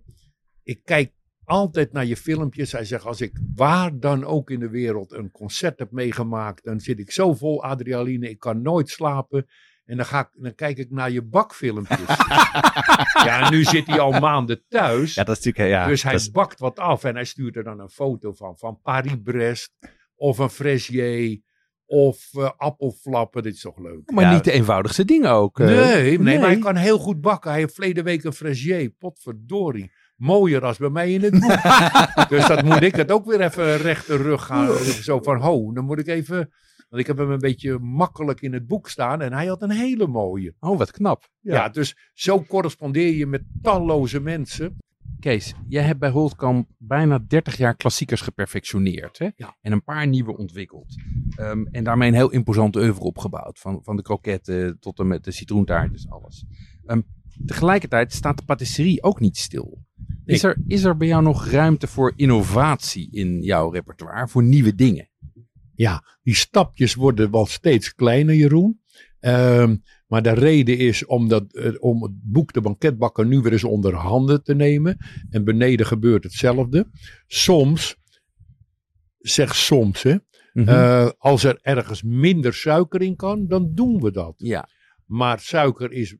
ik kijk altijd naar je filmpjes. Hij zegt, als ik waar dan ook in de wereld een concert heb meegemaakt, dan zit ik zo vol adrenaline, ik kan nooit slapen. En dan, ga ik, dan kijk ik naar je bakfilmpjes. ja, en nu zit hij al maanden thuis. Ja, dat is natuurlijk... Ja, dus hij is- bakt wat af en hij stuurt er dan een foto van. Van Paris-Brest of een Fraisier of eh, appelflappen. Dit is toch leuk? Maar Ja. niet de eenvoudigste dingen ook. eh. Nee, nee, nee. maar hij kan heel goed bakken. Hij heeft verleden week een fraisier. Potverdorie. Mooier als bij mij in het boek. dus dat moet ik het ook weer even rechte rug gaan. Zo van, ho, dan moet ik even... Want ik heb hem een beetje makkelijk in het boek staan. En hij had een hele mooie. Oh, wat knap. Ja, dus zo correspondeer je met talloze mensen. Kees, jij hebt bij Holtkamp bijna 30 jaar klassiekers geperfectioneerd. Hè? Ja. En een paar nieuwe ontwikkeld. Ehm, en daarmee een heel imposant oeuvre opgebouwd. Van, van de kroketten tot en met de citroentaartjes, alles. Ehm, tegelijkertijd staat de patisserie ook niet stil. Is er, is er bij jou nog ruimte voor innovatie in jouw repertoire? Voor nieuwe dingen? Die stapjes worden wel steeds kleiner, Jeroen. Ehm, maar de reden is om, dat, eh, om het boek De Banketbakker nu weer eens onder handen te nemen. En beneden gebeurt hetzelfde. Soms, zeg soms hè, Mhm. eh, als er ergens minder suiker in kan, dan doen we dat. ja. Maar suiker is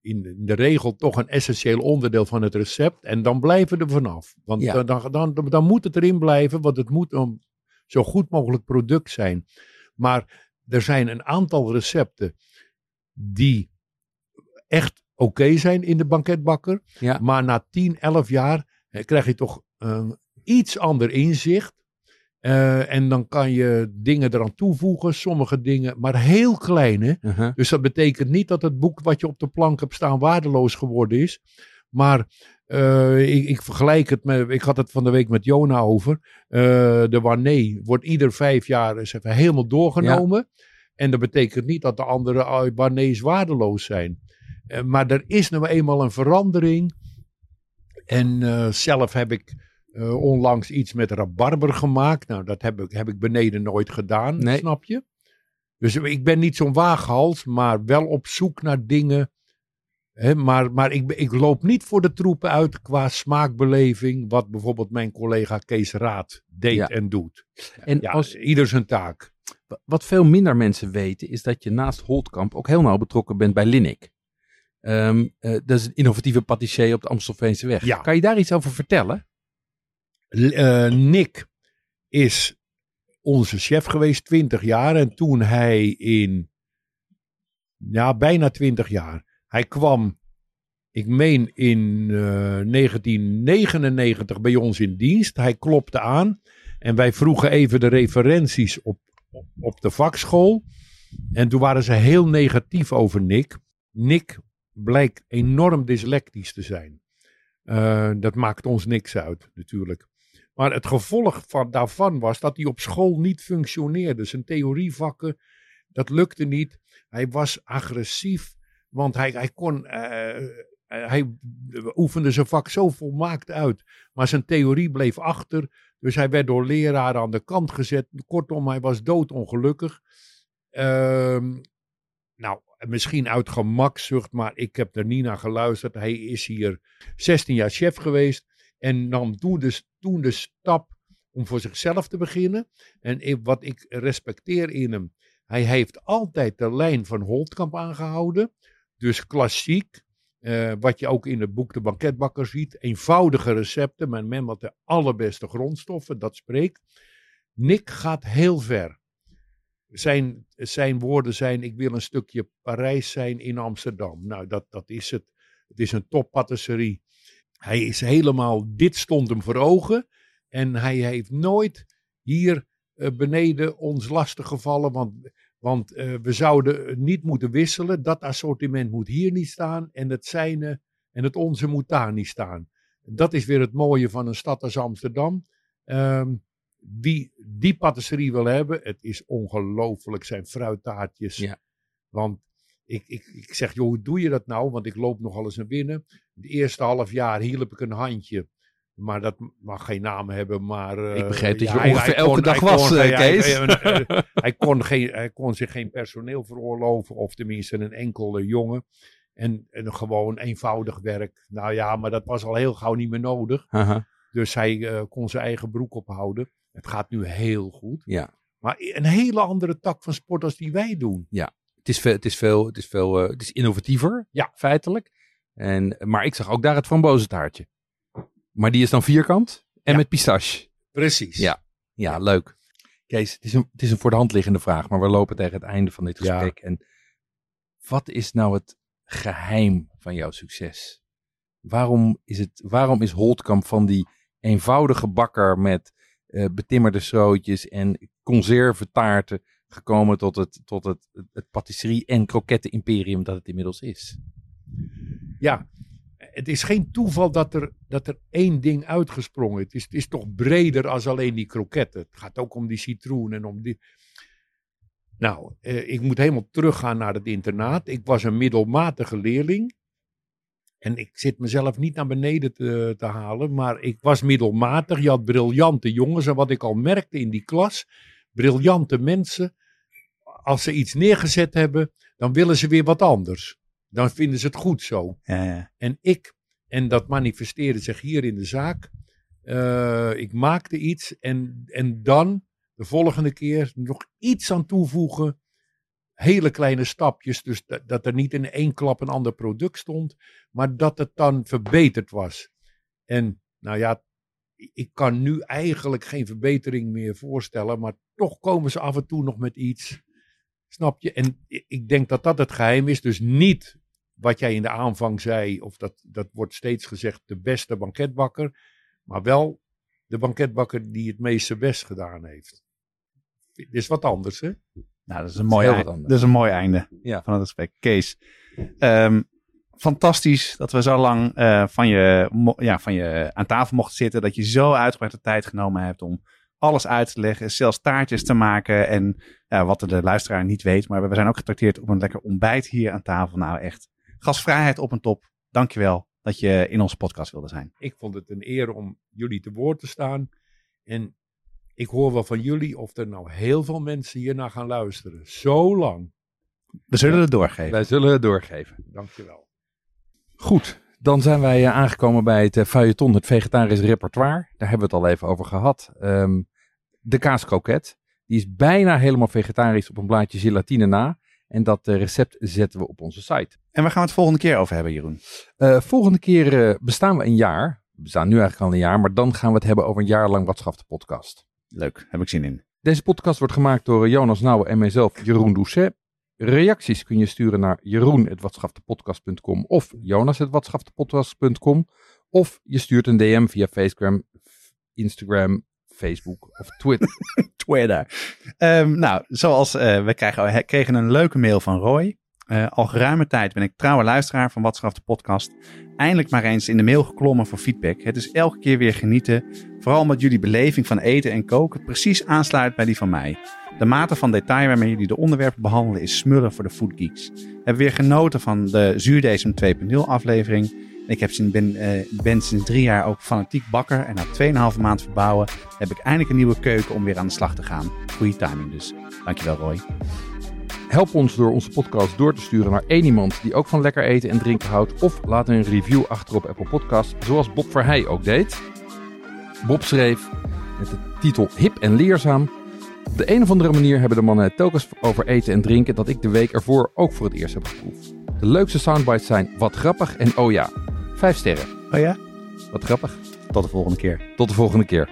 in de regel toch een essentieel onderdeel van het recept. En dan blijven we er vanaf. Want Ja. dan, dan, dan, dan moet het erin blijven, want het moet een zo goed mogelijk product zijn. Maar er zijn een aantal recepten die echt oké zijn in de banketbakker. Ja. Maar na 10, 11 jaar eh, krijg je toch een iets ander inzicht. Eh, en dan kan je dingen eraan toevoegen, sommige dingen, maar heel kleine. Uh-huh. Dus dat betekent niet dat het boek wat je op de plank hebt staan waardeloos geworden is. Maar eh, ik, ik vergelijk het met, ik had het van de week met Jona over. Eh, de Wanné wordt ieder vijf jaar eens even helemaal doorgenomen. En dat betekent niet dat de andere eh, Wanné's waardeloos zijn. Maar er is nou eenmaal een verandering. En zelf heb ik onlangs iets met rabarber gemaakt. Nou, dat heb ik, heb ik beneden nooit gedaan, Nee. snap je? Dus ik ben niet zo'n waaghals, maar wel op zoek naar dingen. Maar maar ik, ik loop niet voor de troepen uit qua smaakbeleving. Wat bijvoorbeeld mijn collega Kees Raad deed Ja. en doet. En Ja, als, ieder zijn taak. wat veel minder mensen weten, is dat je naast Holtkamp ook heel nauw betrokken bent bij Linnik. Ehm, eh, dat is een innovatieve patissier op de Amstelveense weg. Ja. Kan je daar iets over vertellen? L- eh, Nick is onze chef geweest, 20 jaar. En toen hij in, ja, bijna 20 jaar. Hij kwam, ik meen in eh, 1999 bij ons in dienst. Hij klopte aan. En wij vroegen even de referenties op, op, op de vakschool. En toen waren ze heel negatief over Nick. Nick blijkt enorm dyslectisch te zijn. Eh, dat maakt ons niks uit, natuurlijk. Maar het gevolg van, daarvan was dat hij op school niet functioneerde. Zijn theorievakken, dat lukte niet. Hij was agressief, want hij, kon. eh, eh, hij oefende zijn vak zo volmaakt uit. Maar zijn theorie bleef achter. Dus hij werd door leraren aan de kant gezet. Kortom, hij was doodongelukkig. Ehm, nou, misschien uit gemakzucht, maar ik heb er niet naar geluisterd. Hij is hier 16 jaar chef geweest. En nam toen de, toen de stap om voor zichzelf te beginnen. En wat ik respecteer in hem. Hij heeft altijd de lijn van Holtkamp aangehouden. Dus klassiek. eh, wat je ook in het boek De Banketbakker ziet. Eenvoudige recepten, maar men met de allerbeste grondstoffen. Dat spreekt. Nick gaat heel ver. Zijn, zijn woorden zijn: Ik wil een stukje Parijs zijn in Amsterdam. Nou, dat, dat is het. Het is een toppatisserie. Hij is helemaal, dit stond hem voor ogen. En hij heeft nooit hier eh, beneden ons lastig gevallen. Want, want eh, we zouden niet moeten wisselen. Dat assortiment moet hier niet staan. En het zijne en het onze moet daar niet staan. Dat is weer het mooie van een stad als Amsterdam. Ehm, wie die patisserie wil hebben, het is ongelooflijk zijn fruittaartjes. Ja. Want ik, ik, ik zeg, joh, hoe doe je dat nou? Want ik loop nogal eens naar binnen. Het eerste half jaar hielp ik een handje. Maar dat mag geen naam hebben. Maar, eh, Ik begreep dat je ongeveer elke kon- dag was, kon eh, geen- hij- Kees. hij- hij- hij, kon geen, hij kon zich geen personeel veroorloven. Of tenminste een enkele jongen. En, en gewoon eenvoudig werk. Nou ja, maar dat was al heel gauw niet meer nodig. Dus hij eh, kon zijn eigen broek ophouden. Het gaat nu heel goed. Ja. Maar een hele andere tak van sport als die wij doen. Het is veel, het is veel, het is veel, eh, het is innovatiever, Ja. feitelijk. En, maar ik zag ook daar het frambozentaartje. Maar die is dan vierkant en Ja. met pistache. Precies. Ja. Ja, leuk. Kees, het is, een, het is een voor de hand liggende vraag, maar we lopen tegen het einde van dit Ja. gesprek. En wat is nou het geheim van jouw succes? Waarom is, het, waarom is Holtkamp van die eenvoudige bakker met eh, betimmerde schrootjes en conservetaarten gekomen tot het, tot het, het, het patisserie- en kroketten-imperium dat het inmiddels is? Ja, het is geen toeval dat er, dat er één ding uitgesprongen is. Het is. Het is toch breder als alleen die kroketten. Het gaat ook om die citroen en om die... Nou, eh, ik moet helemaal teruggaan naar het internaat. Ik was een middelmatige leerling. En ik zit mezelf niet naar beneden te, te halen, maar ik was middelmatig. Je had briljante jongens. En wat ik al merkte in die klas, briljante mensen. Als ze iets neergezet hebben, dan willen ze weer wat anders. Dan vinden ze het goed zo. Ja, ja. En ik, en dat manifesteerde zich hier in de zaak. eh, ik maakte iets en, en dan de volgende keer nog iets aan toevoegen. Hele kleine stapjes, dus dat, dat er niet in één klap een ander product stond, maar dat het dan verbeterd was. En nou ja, ik kan nu eigenlijk geen verbetering meer voorstellen, maar toch komen ze af en toe nog met iets. Snap je? En ik denk dat dat het geheim is. Dus niet wat jij in de aanvang zei, of dat, dat wordt steeds gezegd, de beste banketbakker. Maar wel de banketbakker die het meeste best gedaan heeft. Dit is wat anders, hè? Nou, dat is een mooi, einde. dat is een mooi einde Ja. van het gesprek. Kees, ehm, fantastisch dat we zo lang eh, van, je, ja, van je aan tafel mochten zitten. Dat je zo uitgebreid de tijd genomen hebt om alles uit te leggen. Zelfs taartjes te maken. En ja, wat de luisteraar niet weet. Maar we zijn ook getrakteerd op een lekker ontbijt hier aan tafel. Nou echt, gastvrijheid op een top. Dankjewel dat je in onze podcast wilde zijn. Ik vond het een eer om jullie te woord te staan. En ik hoor wel van jullie of er nou heel veel mensen hiernaar gaan luisteren. Zo lang. We zullen het doorgeven. Wij zullen het doorgeven. Dankjewel. Goed, dan zijn wij eh, aangekomen bij het uh, feuilleton, het vegetarisch repertoire. Daar hebben we het al even over gehad. Ehm, de kaaskroket, die is bijna helemaal vegetarisch op een blaadje gelatine na. En dat eh, recept zetten we op onze site. En waar gaan we het volgende keer over hebben, Jeroen? Eh, volgende keer eh, bestaan we een jaar. We bestaan nu eigenlijk al een jaar, maar dan gaan we het hebben over een jaar lang Wat schaft de podcast. Leuk, heb ik zin in. Deze podcast wordt gemaakt door Jonas Nouwen en mijzelf, Jeroen Doucet. Reacties kun je sturen naar jeroen.watschaftepodcast.com of jonas.watschaftepodcast.com. Of je stuurt een DM via Facecam, Instagram, Facebook of Twitter. Ehm, nou, zoals eh, we krijgen, kregen een leuke mail van Roy. Eh, al geruime tijd ben ik trouwe luisteraar van Watschaf de podcast. Eindelijk maar eens in de mail geklommen voor feedback. Het is elke keer weer genieten. Vooral omdat jullie beleving van eten en koken precies aansluit bij die van mij. De mate van detail waarmee jullie de onderwerpen behandelen is smullen voor de foodgeeks. Hebben weer genoten van de Zuurdesem 2.0 aflevering. Ik heb ben, eh, ben sinds drie jaar ook fanatiek bakker. En na 2,5 maand verbouwen heb ik eindelijk een nieuwe keuken om weer aan de slag te gaan. Goeie timing dus. Dankjewel Roy. Help ons door onze podcast door te sturen naar één iemand die ook van lekker eten en drinken houdt. Of laat een review achter op Apple Podcasts, zoals Bob Verheij ook deed. Bob schreef met de titel Hip en Leerzaam. Op de een of andere manier hebben de mannen het telkens over eten en drinken dat ik de week ervoor ook voor het eerst heb geproefd. De leukste soundbites zijn wat grappig en oh ja, vijf sterren. Oh ja? Wat grappig. Tot de volgende keer. Tot de volgende keer.